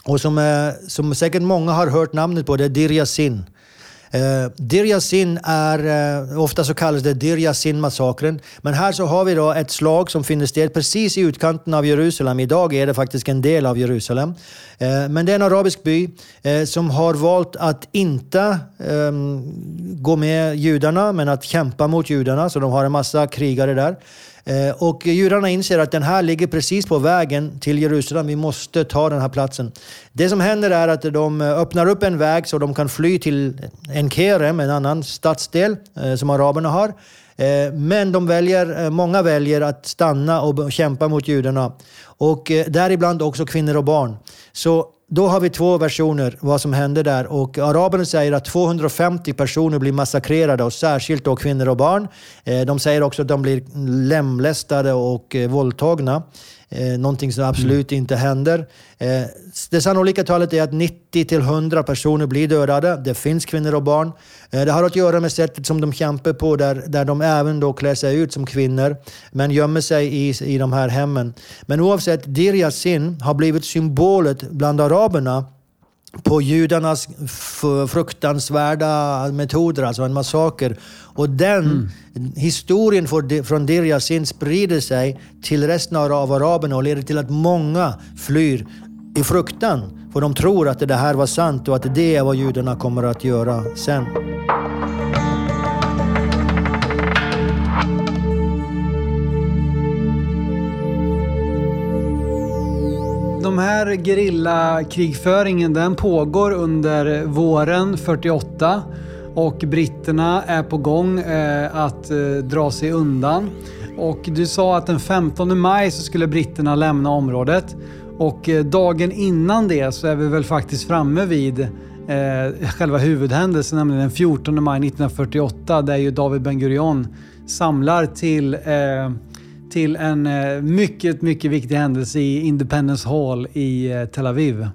och som, är, som säkert många har hört namnet på, det är Dirja Sin. Eh, Dirja Sin är, eh, ofta så kallas det Dirja Sin-massakern, Men här så har vi då ett slag som finner sted precis i utkanten av Jerusalem. Idag är det faktiskt en del av Jerusalem. Eh, men det är en arabisk by eh, som har valt att inte ehm, gå med judarna, men att kämpa mot judarna. Så de har en massa krigare där. Eh, och judarna inser att den här ligger precis på vägen till Jerusalem. Vi måste ta den här platsen. Det som händer är att de eh, öppnar upp en väg så de kan fly till Enkerem, en annan stadsdel eh, som araberna har. Men de väljer, många väljer att stanna och kämpa mot judarna. Och däribland också kvinnor och barn. Så då har vi två versioner vad som hände där och araberna säger att 250 personer blir massakrerade och särskilt då kvinnor och barn. Eh, de säger också att de blir lemlästade och eh, våldtagna. Eh, någonting som absolut mm. inte händer. Eh, det sannolika talet är att 90 till 100 personer blir dödade. Det finns kvinnor och barn. Eh, det har att göra med sättet som de kämpar på där, där de även då klär sig ut som kvinnor men gömmer sig i, i de här hemmen. Men oavsett, Dir Yassin har blivit symbolet bland araberna på judarnas fruktansvärda metoder, alltså en massaker. Och den mm. historien från Dir Yassin sprider sig till resten av araberna och leder till att många flyr i fruktan. För de tror att det här var sant och att det är vad judarna kommer att göra sen. de här gerillakrigföringen den pågår under våren 48 och britterna är på gång eh, att eh, dra sig undan. Och du sa att den 15 maj så skulle britterna lämna området och eh, dagen innan det så är vi väl faktiskt framme vid eh, själva huvudhändelsen, nämligen den 14 maj 1948 där ju David Ben Gurion samlar till eh, till en eh, mycket, mycket viktig händelse i Independence Hall i eh, Tel Aviv.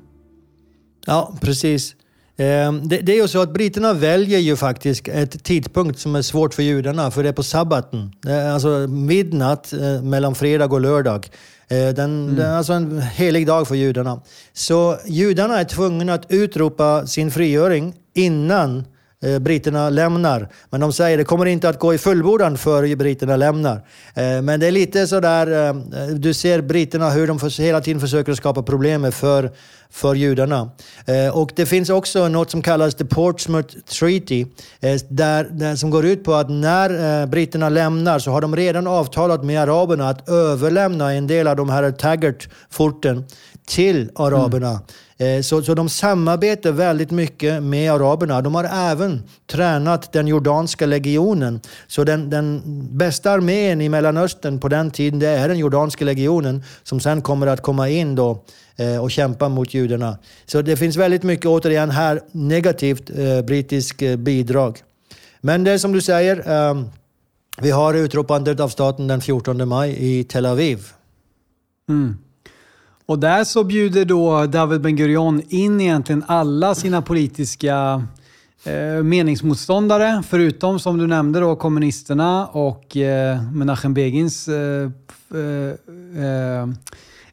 Ja, precis. Ehm, det, är ju så att britterna väljer ju faktiskt ett tidpunkt som är svårt för judarna, för det är på sabbaten. Alltså midnatt eh, mellan fredag och lördag. Den, mm. Är alltså en helig dag för judarna. Så judarna är tvungna att utropa sin frigöring innan eh, britterna lämnar. Men de säger det kommer inte att gå i fullbordan för britterna lämnar. Eh, men det är lite sådär, eh, du ser britterna hur de för, hela tiden försöker skapa problem för, för judarna. Eh, och det finns också något som kallas the Portsmouth Treaty, eh, där, där, som går ut på att när eh, britterna lämnar så har de redan avtalat med araberna att överlämna en del av de här Taggart-forten till araberna. Mm. Eh, så, så de samarbetar väldigt mycket med araberna. De har även tränat den jordanska legionen. Så den, den bästa armén i Mellanöstern på den tiden, det är den jordanska legionen som sen kommer att komma in då eh, och kämpa mot judarna. Så det finns väldigt mycket, återigen här, negativt eh, brittiskt eh, bidrag. Men det är som du säger, eh, vi har utropandet av staten den 14 maj i Tel Aviv. Mm. Och där så bjuder då David Ben Gurion in egentligen alla sina politiska eh, meningsmotståndare, förutom som du nämnde då kommunisterna och eh, Menachem Begins eh, eh, eh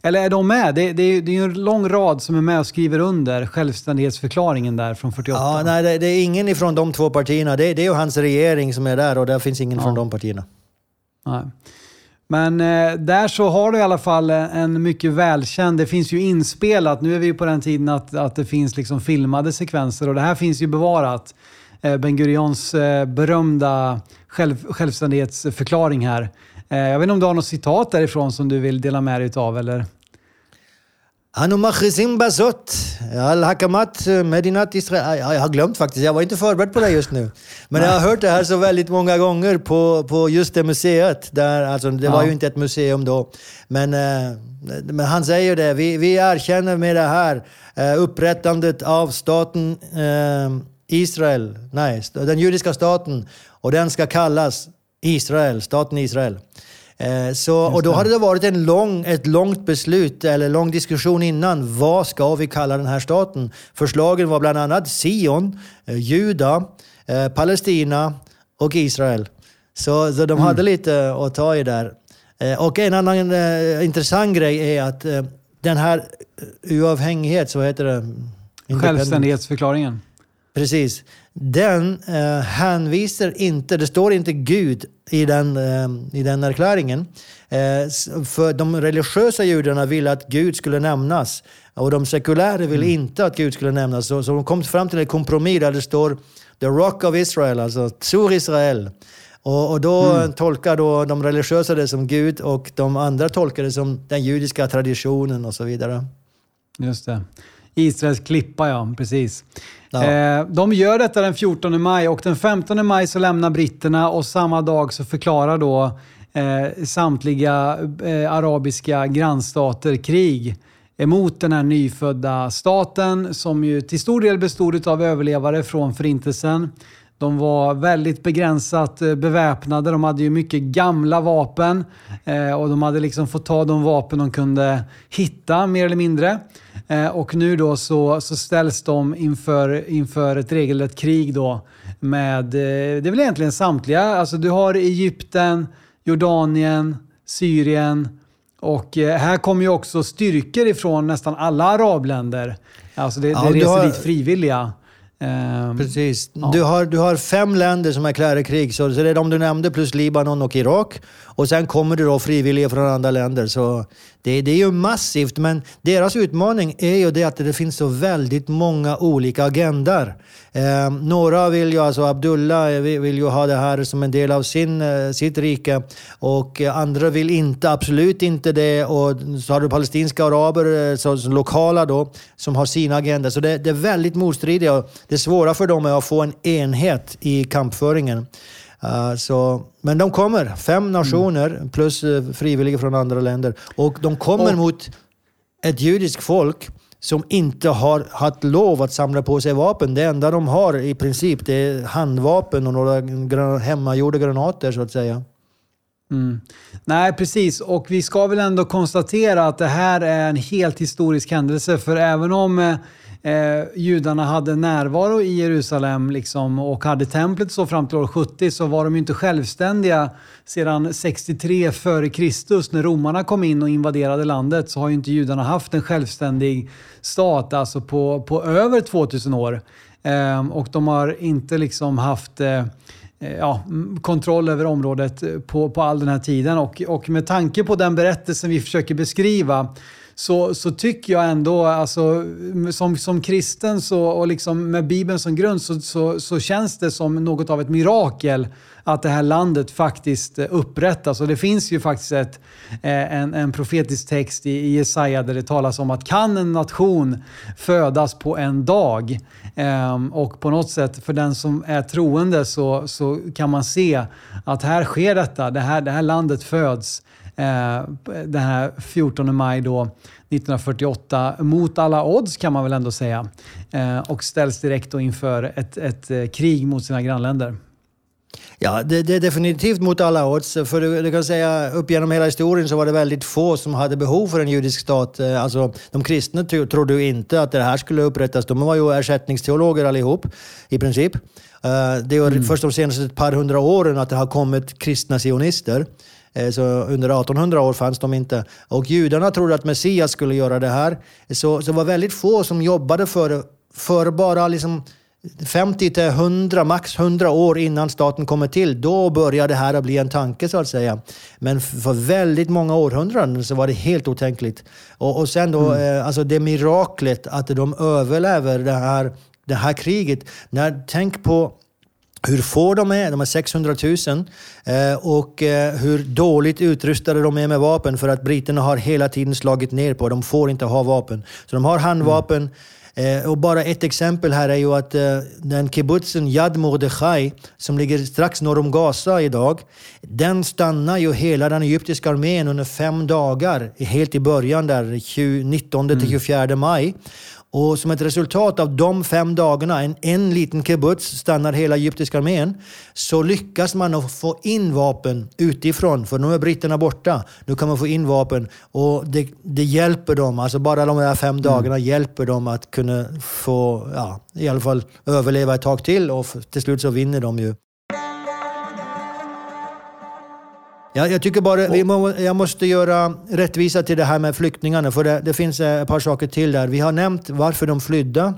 eller är de med? Det, det, det är ju en lång rad som är med och skriver under självständighetsförklaringen där från 48. Ja, nej, det, det är ingen ifrån de två partierna. Det, det är ju hans regering som är där och där finns ingen ja. från de partierna. Nej. Men eh, där så har du i alla fall eh, en mycket välkänd, det finns ju inspelat, nu är vi ju på den tiden att, att det finns liksom filmade sekvenser och det här finns ju bevarat. Eh, Ben Gurions eh, berömda själv, självständighetsförklaring här. Eh, jag vet inte om du har något citat därifrån som du vill dela med dig av eller? אנו מכריזים בזאת על הקמת Medinat Israel. Jag har glömt faktiskt, jag var inte förberedd på det just nu. Men jag har hört det här så väldigt många gånger på, på just det museet. Där, alltså, det var ju inte ett museum då. Men, eh, men han säger ju det, vi, vi erkänner med det här eh, upprättandet av staten eh, Israel, nej, den judiska staten. Och den ska kallas Israel, staten Israel. Eh, så, och då hade det varit en lång, ett långt beslut, eller lång diskussion innan. Vad ska vi kalla den här staten? Förslagen var bland annat Sion, eh, Juda, eh, Palestina och Israel. Så, så de mm. hade lite att ta i där. Och en annan intressant grej är att den här oavhängighet, så heter det? Självständighetsförklaringen. Precis. Den eh, hänvisar inte, det står inte Gud i den, eh, i den erkläringen. Eh, för de religiösa judarna ville att Gud skulle nämnas och de sekulära ville mm. inte att Gud skulle nämnas. Så, så de kom fram till en kompromiss där det står The Rock of Israel, alltså Tsur Israel. Och, och då mm. tolkar då de religiösa det som Gud och de andra tolkar det som den judiska traditionen och så vidare. Just det. Israels klippa, ja. Precis. Ja. Eh, de gör detta den 14 maj och den 15 maj så lämnar britterna och samma dag så förklarar då eh, samtliga eh, arabiska grannstater krig emot den här nyfödda staten som ju till stor del bestod av överlevare från förintelsen. De var väldigt begränsat eh, beväpnade. De hade ju mycket gamla vapen eh, och de hade liksom fått ta de vapen de kunde hitta mer eller mindre. Eh, och nu då så, så ställs de inför, inför ett regelrätt krig då med, det är väl egentligen samtliga. Alltså du har Egypten, Jordanien, Syrien och här kommer ju också styrkor ifrån nästan alla arabländer. Alltså det, ja, det reser har... dit frivilliga. Um, Precis. Ja. Du, har, du har fem länder som erklärar krig, så, så det är de du nämnde plus Libanon och Irak. Och sen kommer det då frivilliga från andra länder. Så det, det är ju massivt, men deras utmaning är ju det att det finns så väldigt många olika agendor. Eh, några vill ju, alltså Abdullah eh, vill, vill ju ha det här som en del av sin, eh, sitt rike och eh, andra vill inte, absolut inte det. Och så har du palestinska araber, så, så lokala då, som har sina agendor. Så det, det är väldigt motstridiga. Det svåra för dem är att få en enhet i kampföringen. Uh, så, men de kommer, fem nationer mm. plus uh, frivilliga från andra länder. Och de kommer och, mot ett judiskt folk som inte har haft lov att samla på sig vapen. Det enda de har i princip det är handvapen och några hemmagjorda granater så att säga. Mm. Nej, precis. Och vi ska väl ändå konstatera att det här är en helt historisk händelse. För även om eh, judarna hade närvaro i Jerusalem liksom, och hade templet så fram till år 70 så var de ju inte självständiga sedan 63 f.Kr. när romarna kom in och invaderade landet så har ju inte judarna haft en självständig stat alltså på, på över 2000 år. Eh, och de har inte liksom haft eh, eh ja, kontroll över området eh, på, på all den här tiden. Och, och med tanke på den berättelsen vi försöker beskriva så, så tycker jag ändå, alltså, som, som kristen så, och liksom med Bibeln som grund, så, så, så känns det som något av ett mirakel att det här landet faktiskt eh, upprättas. Och det finns ju faktiskt ett, eh, en, en profetisk text i, i Jesaja där det talas om att kan en nation födas på en dag? Ehm, och på något sätt, för den som är troende så, så kan man se att här sker detta. Det här, det här landet föds den här 14 maj då, 1948 mot alla odds kan man väl ändå säga. Eh, och ställs direkt då inför ett, ett eh, krig mot sina grannländer. Ja, det, det, är definitivt mot alla odds. För du, du, kan säga, upp genom hela historien så var det väldigt få som hade behov för en judisk stat. Eh, alltså, de kristna trodde ju inte att det här skulle upprättas. De var ju ersättningsteologer allihop, i princip. Det är mm. först de senaste ett par hundra åren att det har kommit kristna sionister. Eh, så under 1800 år fanns de inte. Och judarna trodde att Messias skulle göra det här. Så, så det var väldigt få som jobbade för, för bara liksom 50 till 100, max 100 år innan staten kommer till, då började det här att bli en tanke så att säga. Men för väldigt många århundraden så var det helt otänkligt. Och, och sen då, mm. eh, alltså det miraklet att de överlever det här, det här kriget. När, tänk på hur få de är, de är 600 000, eh, och eh, hur dåligt utrustade de är med vapen för att britterna har hela tiden slagit ner på De får inte ha vapen. Så de har handvapen. Mm. Och bara ett exempel här är ju att den kibbutzen Yad Mordechai, som ligger strax norr om Gaza idag, den stannar ju hela den egyptiska armén under fem dagar, helt i början där, 19 till 24 mm. maj. Och som ett resultat av de fem dagarna, en, en liten kibbutz stannar hela egyptiska armén, så lyckas man att få in vapen utifrån. För nu är britterna borta. Nu kan man få in vapen och det, det hjälper dem. Alltså bara de här fem mm. dagarna hjälper dem att kunna få, ja, i alla fall överleva ett tag till och till slut så vinner de ju. Ja, jag tycker bara vi må, jag måste göra rättvisa till det här med flyktingarna, för det, det finns ett par saker till där. Vi har nämnt varför de flydde.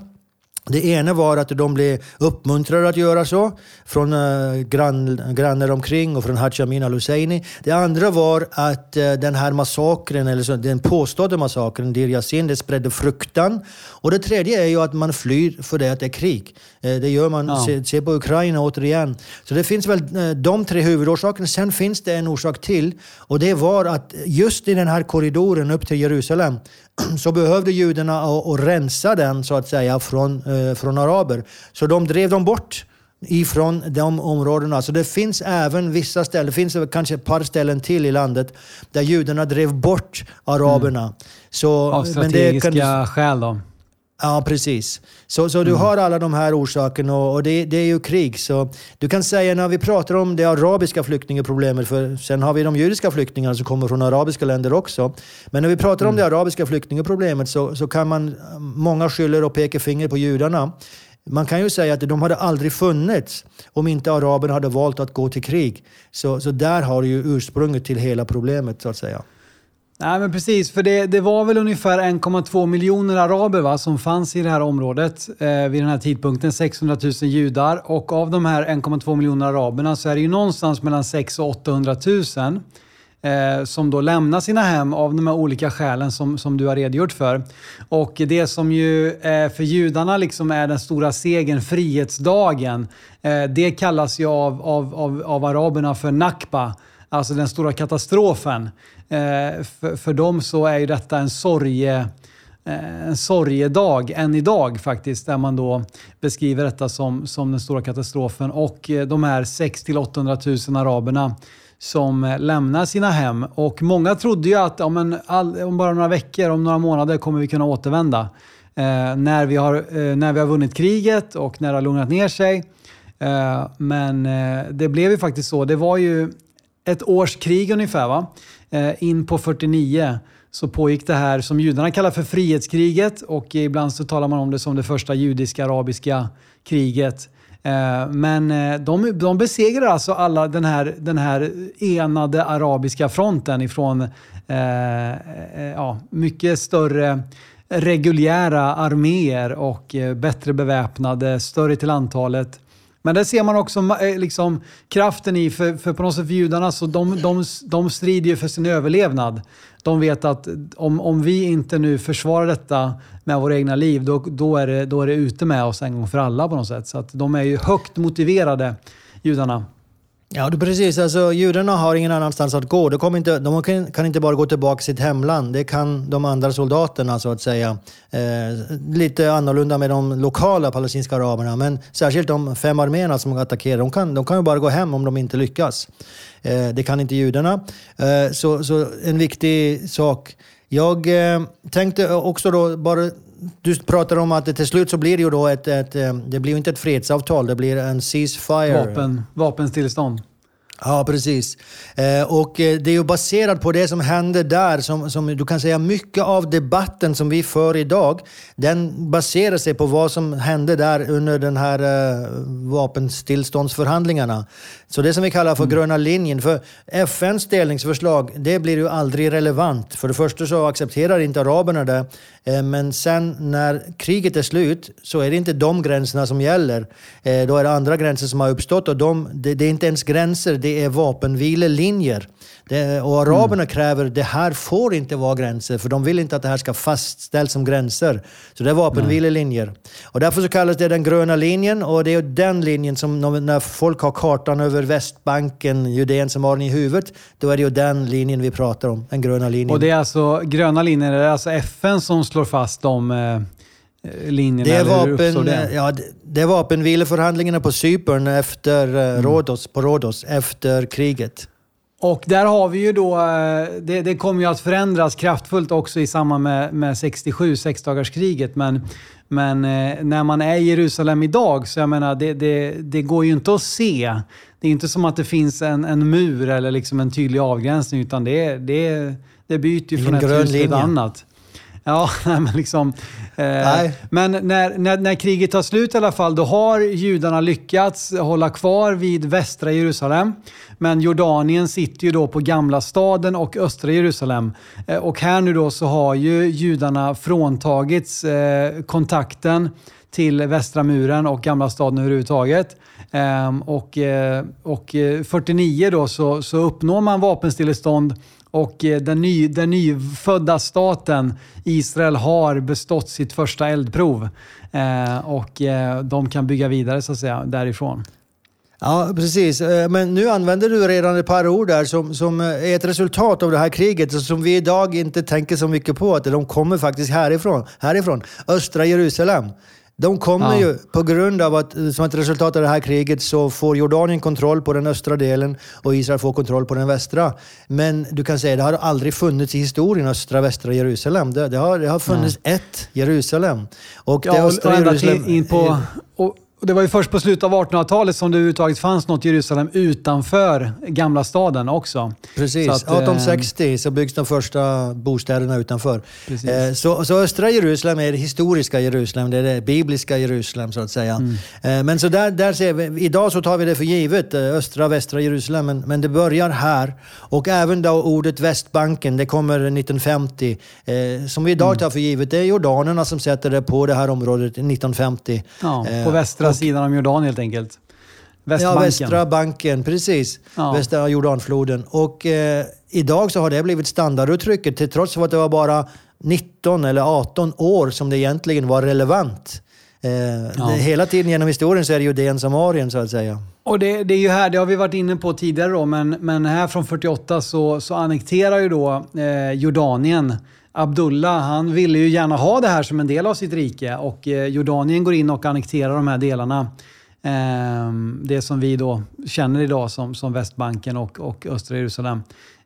Det ena var att de blev uppmuntrade att göra så från uh, grann, grannar omkring och från Haji Amin al-Husseini. Det andra var att uh, den här massakern, eller så, den påstådda massakern, Dir Yassin, det spredde fruktan. Och det tredje är ju att man flyr för det att det är krig. Uh, det gör man, ja. se, se, på Ukraina återigen. Så det finns väl de tre huvudorsakerna. Sen finns det en orsak till och det var att just i den här korridoren upp till Jerusalem (clears throat) så behövde judarna och, rensa den så att säga från, eh, från araber. Så de drev dem bort ifrån de områdena. Så det finns även vissa ställen, det finns kanske ett par ställen till i landet, där judarna drev bort araberna. Mm. Så, Av strategiska men det kan, skäl då? Ja, precis. Så, så du mm. har alla de här orsakerna och, och det, det, är ju krig. Så du kan säga när vi pratar om det arabiska flyktingproblemet, för sen har vi de judiska flyktingarna som kommer från arabiska länder också. Men när vi pratar mm. om det arabiska flyktingproblemet så, så kan man, många skyller och pekar finger på judarna. Man kan ju säga att de hade aldrig funnits om inte araberna hade valt att gå till krig. Så, så där har du ju ursprunget till hela problemet så att säga. Nej, men precis. För det, det var väl ungefär 1,2 miljoner araber va, som fanns i det här området eh, vid den här tidpunkten. 600 000 judar. Och av de här 1,2 miljoner araberna så är det ju någonstans mellan 600 och 800 000 eh, som då lämnar sina hem av de här olika skälen som, som du har redogjort för. Och det som ju eh, för judarna liksom är den stora segern, frihetsdagen, eh, det kallas ju av, av, av, av araberna för nakba. Alltså den stora katastrofen. Eh, för, för dem så är ju detta en sorge eh, en sorgedag än idag faktiskt, där man då beskriver detta som, som den stora katastrofen. Och eh, de här 6 800 000 araberna som lämnar sina hem. Och många trodde ju att om, en, all, om bara några veckor, om några månader kommer vi kunna återvända. Eh, när, vi har, eh, när vi har vunnit kriget och när det har lugnat ner sig. Eh, men det blev ju faktiskt så. Det var ju ett års krig ungefär. Va? Eh, in på 49 så pågick det här som judarna kallar för frihetskriget och ibland så talar man om det som det första judiska-arabiska kriget. Eh, men eh, de, de besegrar alltså alla den här, den här enade arabiska fronten ifrån eh, ja, mycket större reguljära arméer och bättre beväpnade, större till antalet. Men där ser man också eh, liksom, kraften i, för, för på något sätt för judarna, så de, de, de strider ju för sin överlevnad. De vet att om, om vi inte nu försvarar detta med våra egna liv, då, då, är det, då är det ute med oss en gång för alla på något sätt. Så att de är ju högt motiverade, judarna. Ja, precis. Alltså, judarna har ingen annanstans att gå. De, kommer inte, de kan, kan inte bara gå tillbaka till sitt hemland. Det kan de andra soldaterna, så att säga. Eh, lite annorlunda med de lokala palestinska araberna, men särskilt de fem arméerna som attackerar. De kan, de kan ju bara gå hem om de inte lyckas. Eh, det kan inte judarna. Eh, så, så en viktig sak. Jag eh, tänkte också då bara du pratar om att det till slut så blir det ju då ett, ett, eh, det blir inte ett fredsavtal, det blir en ceasefire. Vapen, vapenstillstånd. Ja, precis. Eh, och eh, det är ju baserat på det som hände där, som, som du kan säga mycket av debatten som vi för idag, den baserar sig på vad som hände där under den här vapenstillståndsförhandlingarna. Så det som vi kallar för mm. gröna linjen. För FNs delningsförslag, det blir ju aldrig relevant. För det första så accepterar inte araberna det. Eh, men sen när kriget är slut så är det inte de gränserna som gäller. Eh, då är det andra gränser som har uppstått och de, det, det är inte ens gränser, det är vapenvilelinjer. Det, och araberna mm. kräver det här får inte vara gränser, för de vill inte att det här ska fastställas som gränser. Så det är vapenvilelinjer. Och därför så kallas det den gröna linjen och det är den linjen som när folk har kartan över Västbanken, Judeen som har den i huvudet, då är det ju den linjen vi pratar om, den gröna linjen. Och det är alltså gröna linjen, är det alltså FN som slår fast de eh, linjerna? Det vapen, det? Ja, det är vapenvileförhandlingarna på Cypern efter eh, mm. Rhodos, på Rhodos efter kriget. Och där har vi ju då, eh, det, det kommer ju att förändras kraftfullt också i samband med, med 67, sexdagarskriget. Men, men eh, när man är i Jerusalem idag, så jag menar, det, det, det går ju inte att se. Det är inte som att det finns en, en mur eller liksom en tydlig avgränsning, utan det, det, det byter ju från ett hus till ett annat. Ja, (laughs) men liksom... Eh, men när, när, när kriget tar slut i alla fall, då har judarna lyckats hålla kvar vid västra Jerusalem. Men Jordanien sitter ju då på gamla staden och östra Jerusalem. Eh, och här nu då så har ju judarna fråntagits eh, kontakten till västra muren och gamla staden överhuvudtaget. Um, och, eh, och 49 då så, så uppnår man vapenstillestånd och eh, den, ny, den nyfödda staten Israel har bestått sitt första eldprov. Eh, och eh, de kan bygga vidare så att säga därifrån. Ja, precis. Eh, men nu använder du redan ett par ord där som, som eh, är ett resultat av det här kriget som vi idag inte tänker så mycket på. Att de kommer faktiskt härifrån, härifrån östra Jerusalem. De kommer ja. ju, på grund av att som ett resultat av det här kriget så får Jordanien kontroll på den östra delen och Israel får kontroll på den västra. Men du kan säga att det har aldrig funnits i historien östra västra Jerusalem. Det, det har, det har funnits ja. ett Jerusalem. Och ja, det östra Jerusalem... In på, och, och det var ju först på slutet av 1800-talet som det överhuvudtaget fanns något Jerusalem utanför gamla staden också. Precis. Så att, 1860 eh, så byggs de första bostäderna utanför. Eh, så, så, östra Jerusalem är det historiska Jerusalem, det är det bibliska Jerusalem så att säga. Mm. Eh, men så där, där ser vi, idag så tar vi det för givet, östra och västra Jerusalem, men, men det börjar här. Och även då ordet Västbanken, det kommer 1950. som vi idag mm. tar för givet, det är jordanerna som sätter det på det här området 1950. Ja, på västra sidan om Jordan helt enkelt. Västbanken. Ja, västra banken, precis. Ja. Västra Jordanfloden. Och eh, idag så har det blivit standarduttrycket, till trots för att det var bara 19 eller 18 år som det egentligen var relevant. Eh, ja. det, hela tiden genom historien så är det Judeen Samarien så att säga. Och det, det, är ju här, det har vi varit inne på tidigare då, men, men här från 48 så, så annekterar ju då eh, Jordanien Abdullah han ville ju gärna ha det här som en del av sitt rike och eh, Jordanien går in och annekterar de här delarna. Ehm, det som vi då känner idag som, som Västbanken och, och östra Jerusalem.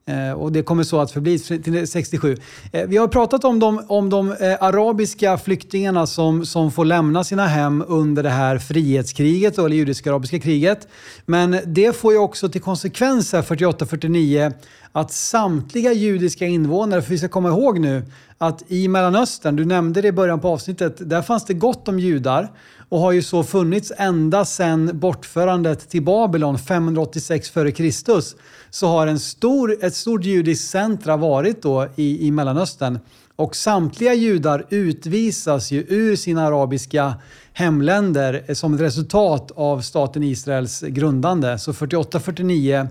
Eh, och det kommer så att förbli till 67. Eh, vi har pratat om de, om de arabiska flyktingarna som, som får lämna sina hem under det här frihetskriget, eller judisk-arabiska kriget. Men det får ju också till konsekvenser 48-49 att samtliga judiska invånare, för vi ska komma ihåg nu att i Mellanöstern, du nämnde det i början på avsnittet, där fanns det gott om judar och har ju så funnits ända sedan bortförandet till Babylon 586 f.Kr. Så har en stor, ett stort judiskt centra varit då i, i Mellanöstern. Och samtliga judar utvisas ju ur sina arabiska hemländer eh, som ett resultat av staten Israels grundande. Så 48-49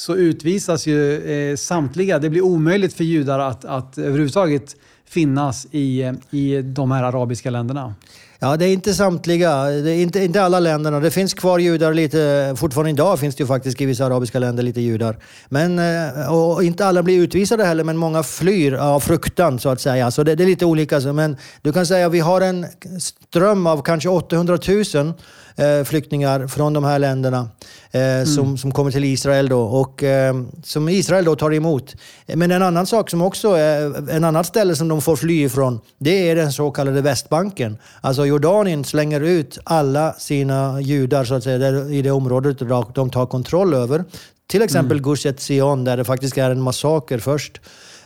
så utvisas ju eh, samtliga. Det blir omöjligt för judar att, att överhuvudtaget finnas i, eh, i de här arabiska länderna. Ja, det är inte samtliga. Det är inte, inte alla länderna. Det finns kvar judar lite. Fortfarande idag finns det ju faktiskt i vissa arabiska länder lite judar. Men, eh, och inte alla blir utvisade heller, men många flyr av fruktan så att säga. Så det, det är lite olika. Men du kan säga att vi har en ström av kanske 800 000 eh, flyktingar från de här länderna eh, mm. som, som kommer till Israel då och eh, som Israel då tar emot. Men en annan sak som också är, en annat ställe som de får fly ifrån, det är den så kallade Västbanken. Alltså Jordanien slänger ut alla sina judar så att säga, där, i det området de tar kontroll över. Till exempel mm. Gush Etzion där det faktiskt är en massaker först.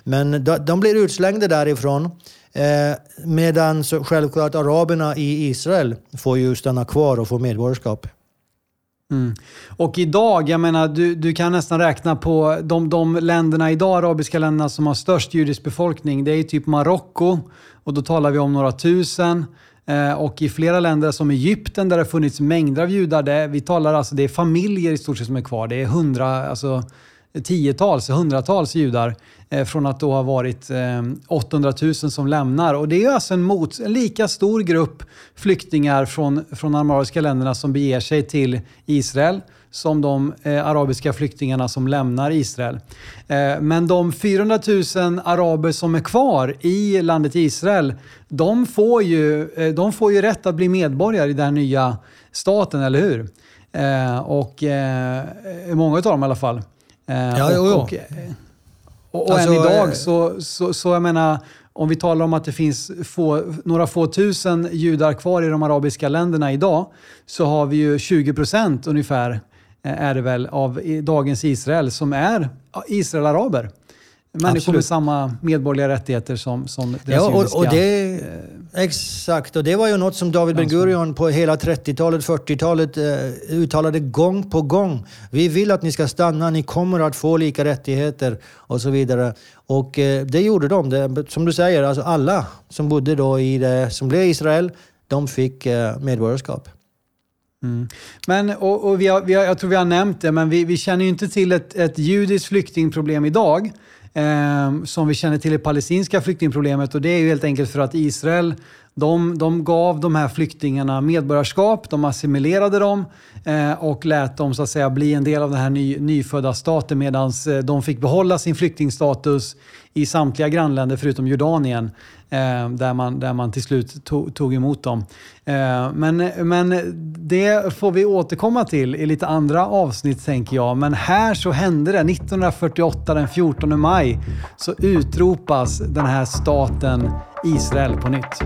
Men de, de blir utslängda därifrån. Eh, medan självklart araberna i Israel får ju stanna kvar och få medborgarskap. Mm. Och idag, jag menar, du, du kan nästan räkna på de, de länderna idag, arabiska länderna som har störst judisk befolkning. Det är typ Marocko och då talar vi om några tusen. Eh, och i flera länder som Egypten där det har funnits mängder av judar, det, vi talar alltså, det är familjer i stort sett som är kvar. Det är hundra, alltså tiotals, hundratals judar eh, från att då ha varit eh, 800 000 som lämnar. Och det är alltså en, mot, en lika stor grupp flyktingar från, från de arabiska länderna som beger sig till Israel som de eh, arabiska flyktingarna som lämnar Israel. Eh, men de 400 000 araber som är kvar i landet Israel, de får ju, eh, de får ju rätt att bli medborgare i den nya staten, eller hur? Eh, och eh, många av dem i alla fall. Eh, ja, och, och, och, och alltså, än idag eh, så, så, så, jag menar, om vi talar om att det finns få, några få tusen judar kvar i de arabiska länderna idag, så har vi ju 20 procent ungefär, eh, är det väl, av dagens Israel som är Israel-araber. Människor Absolut. med samma medborgerliga rättigheter som, som deras ja, och, och det, Exakt, och det var ju något som David Ben Gurion på hela 30-talet, 40-talet eh, uttalade gång på gång. Vi vill att ni ska stanna, ni kommer att få lika rättigheter och så vidare. Och eh, det gjorde de. Det, som du säger, alltså alla som bodde då i det som blev Israel, de fick eh, medborgarskap. Mm. Men, och, och vi har, vi har, jag tror vi har nämnt det, men vi, vi känner ju inte till ett, ett judiskt flyktingproblem idag eh, som vi känner till det palestinska flyktingproblemet och det är ju helt enkelt för att Israel de, de gav de här flyktingarna medborgarskap, de assimilerade dem eh, och lät dem så att säga bli en del av den här ny, nyfödda staten medan eh, de fick behålla sin flyktingstatus i samtliga grannländer förutom Jordanien. Eh, där, man, där man till slut tog, tog emot dem. Eh, men, men det får vi återkomma till i lite andra avsnitt tänker jag. Men här så hände det 1948 den 14 maj så utropas den här staten Israel på nytt.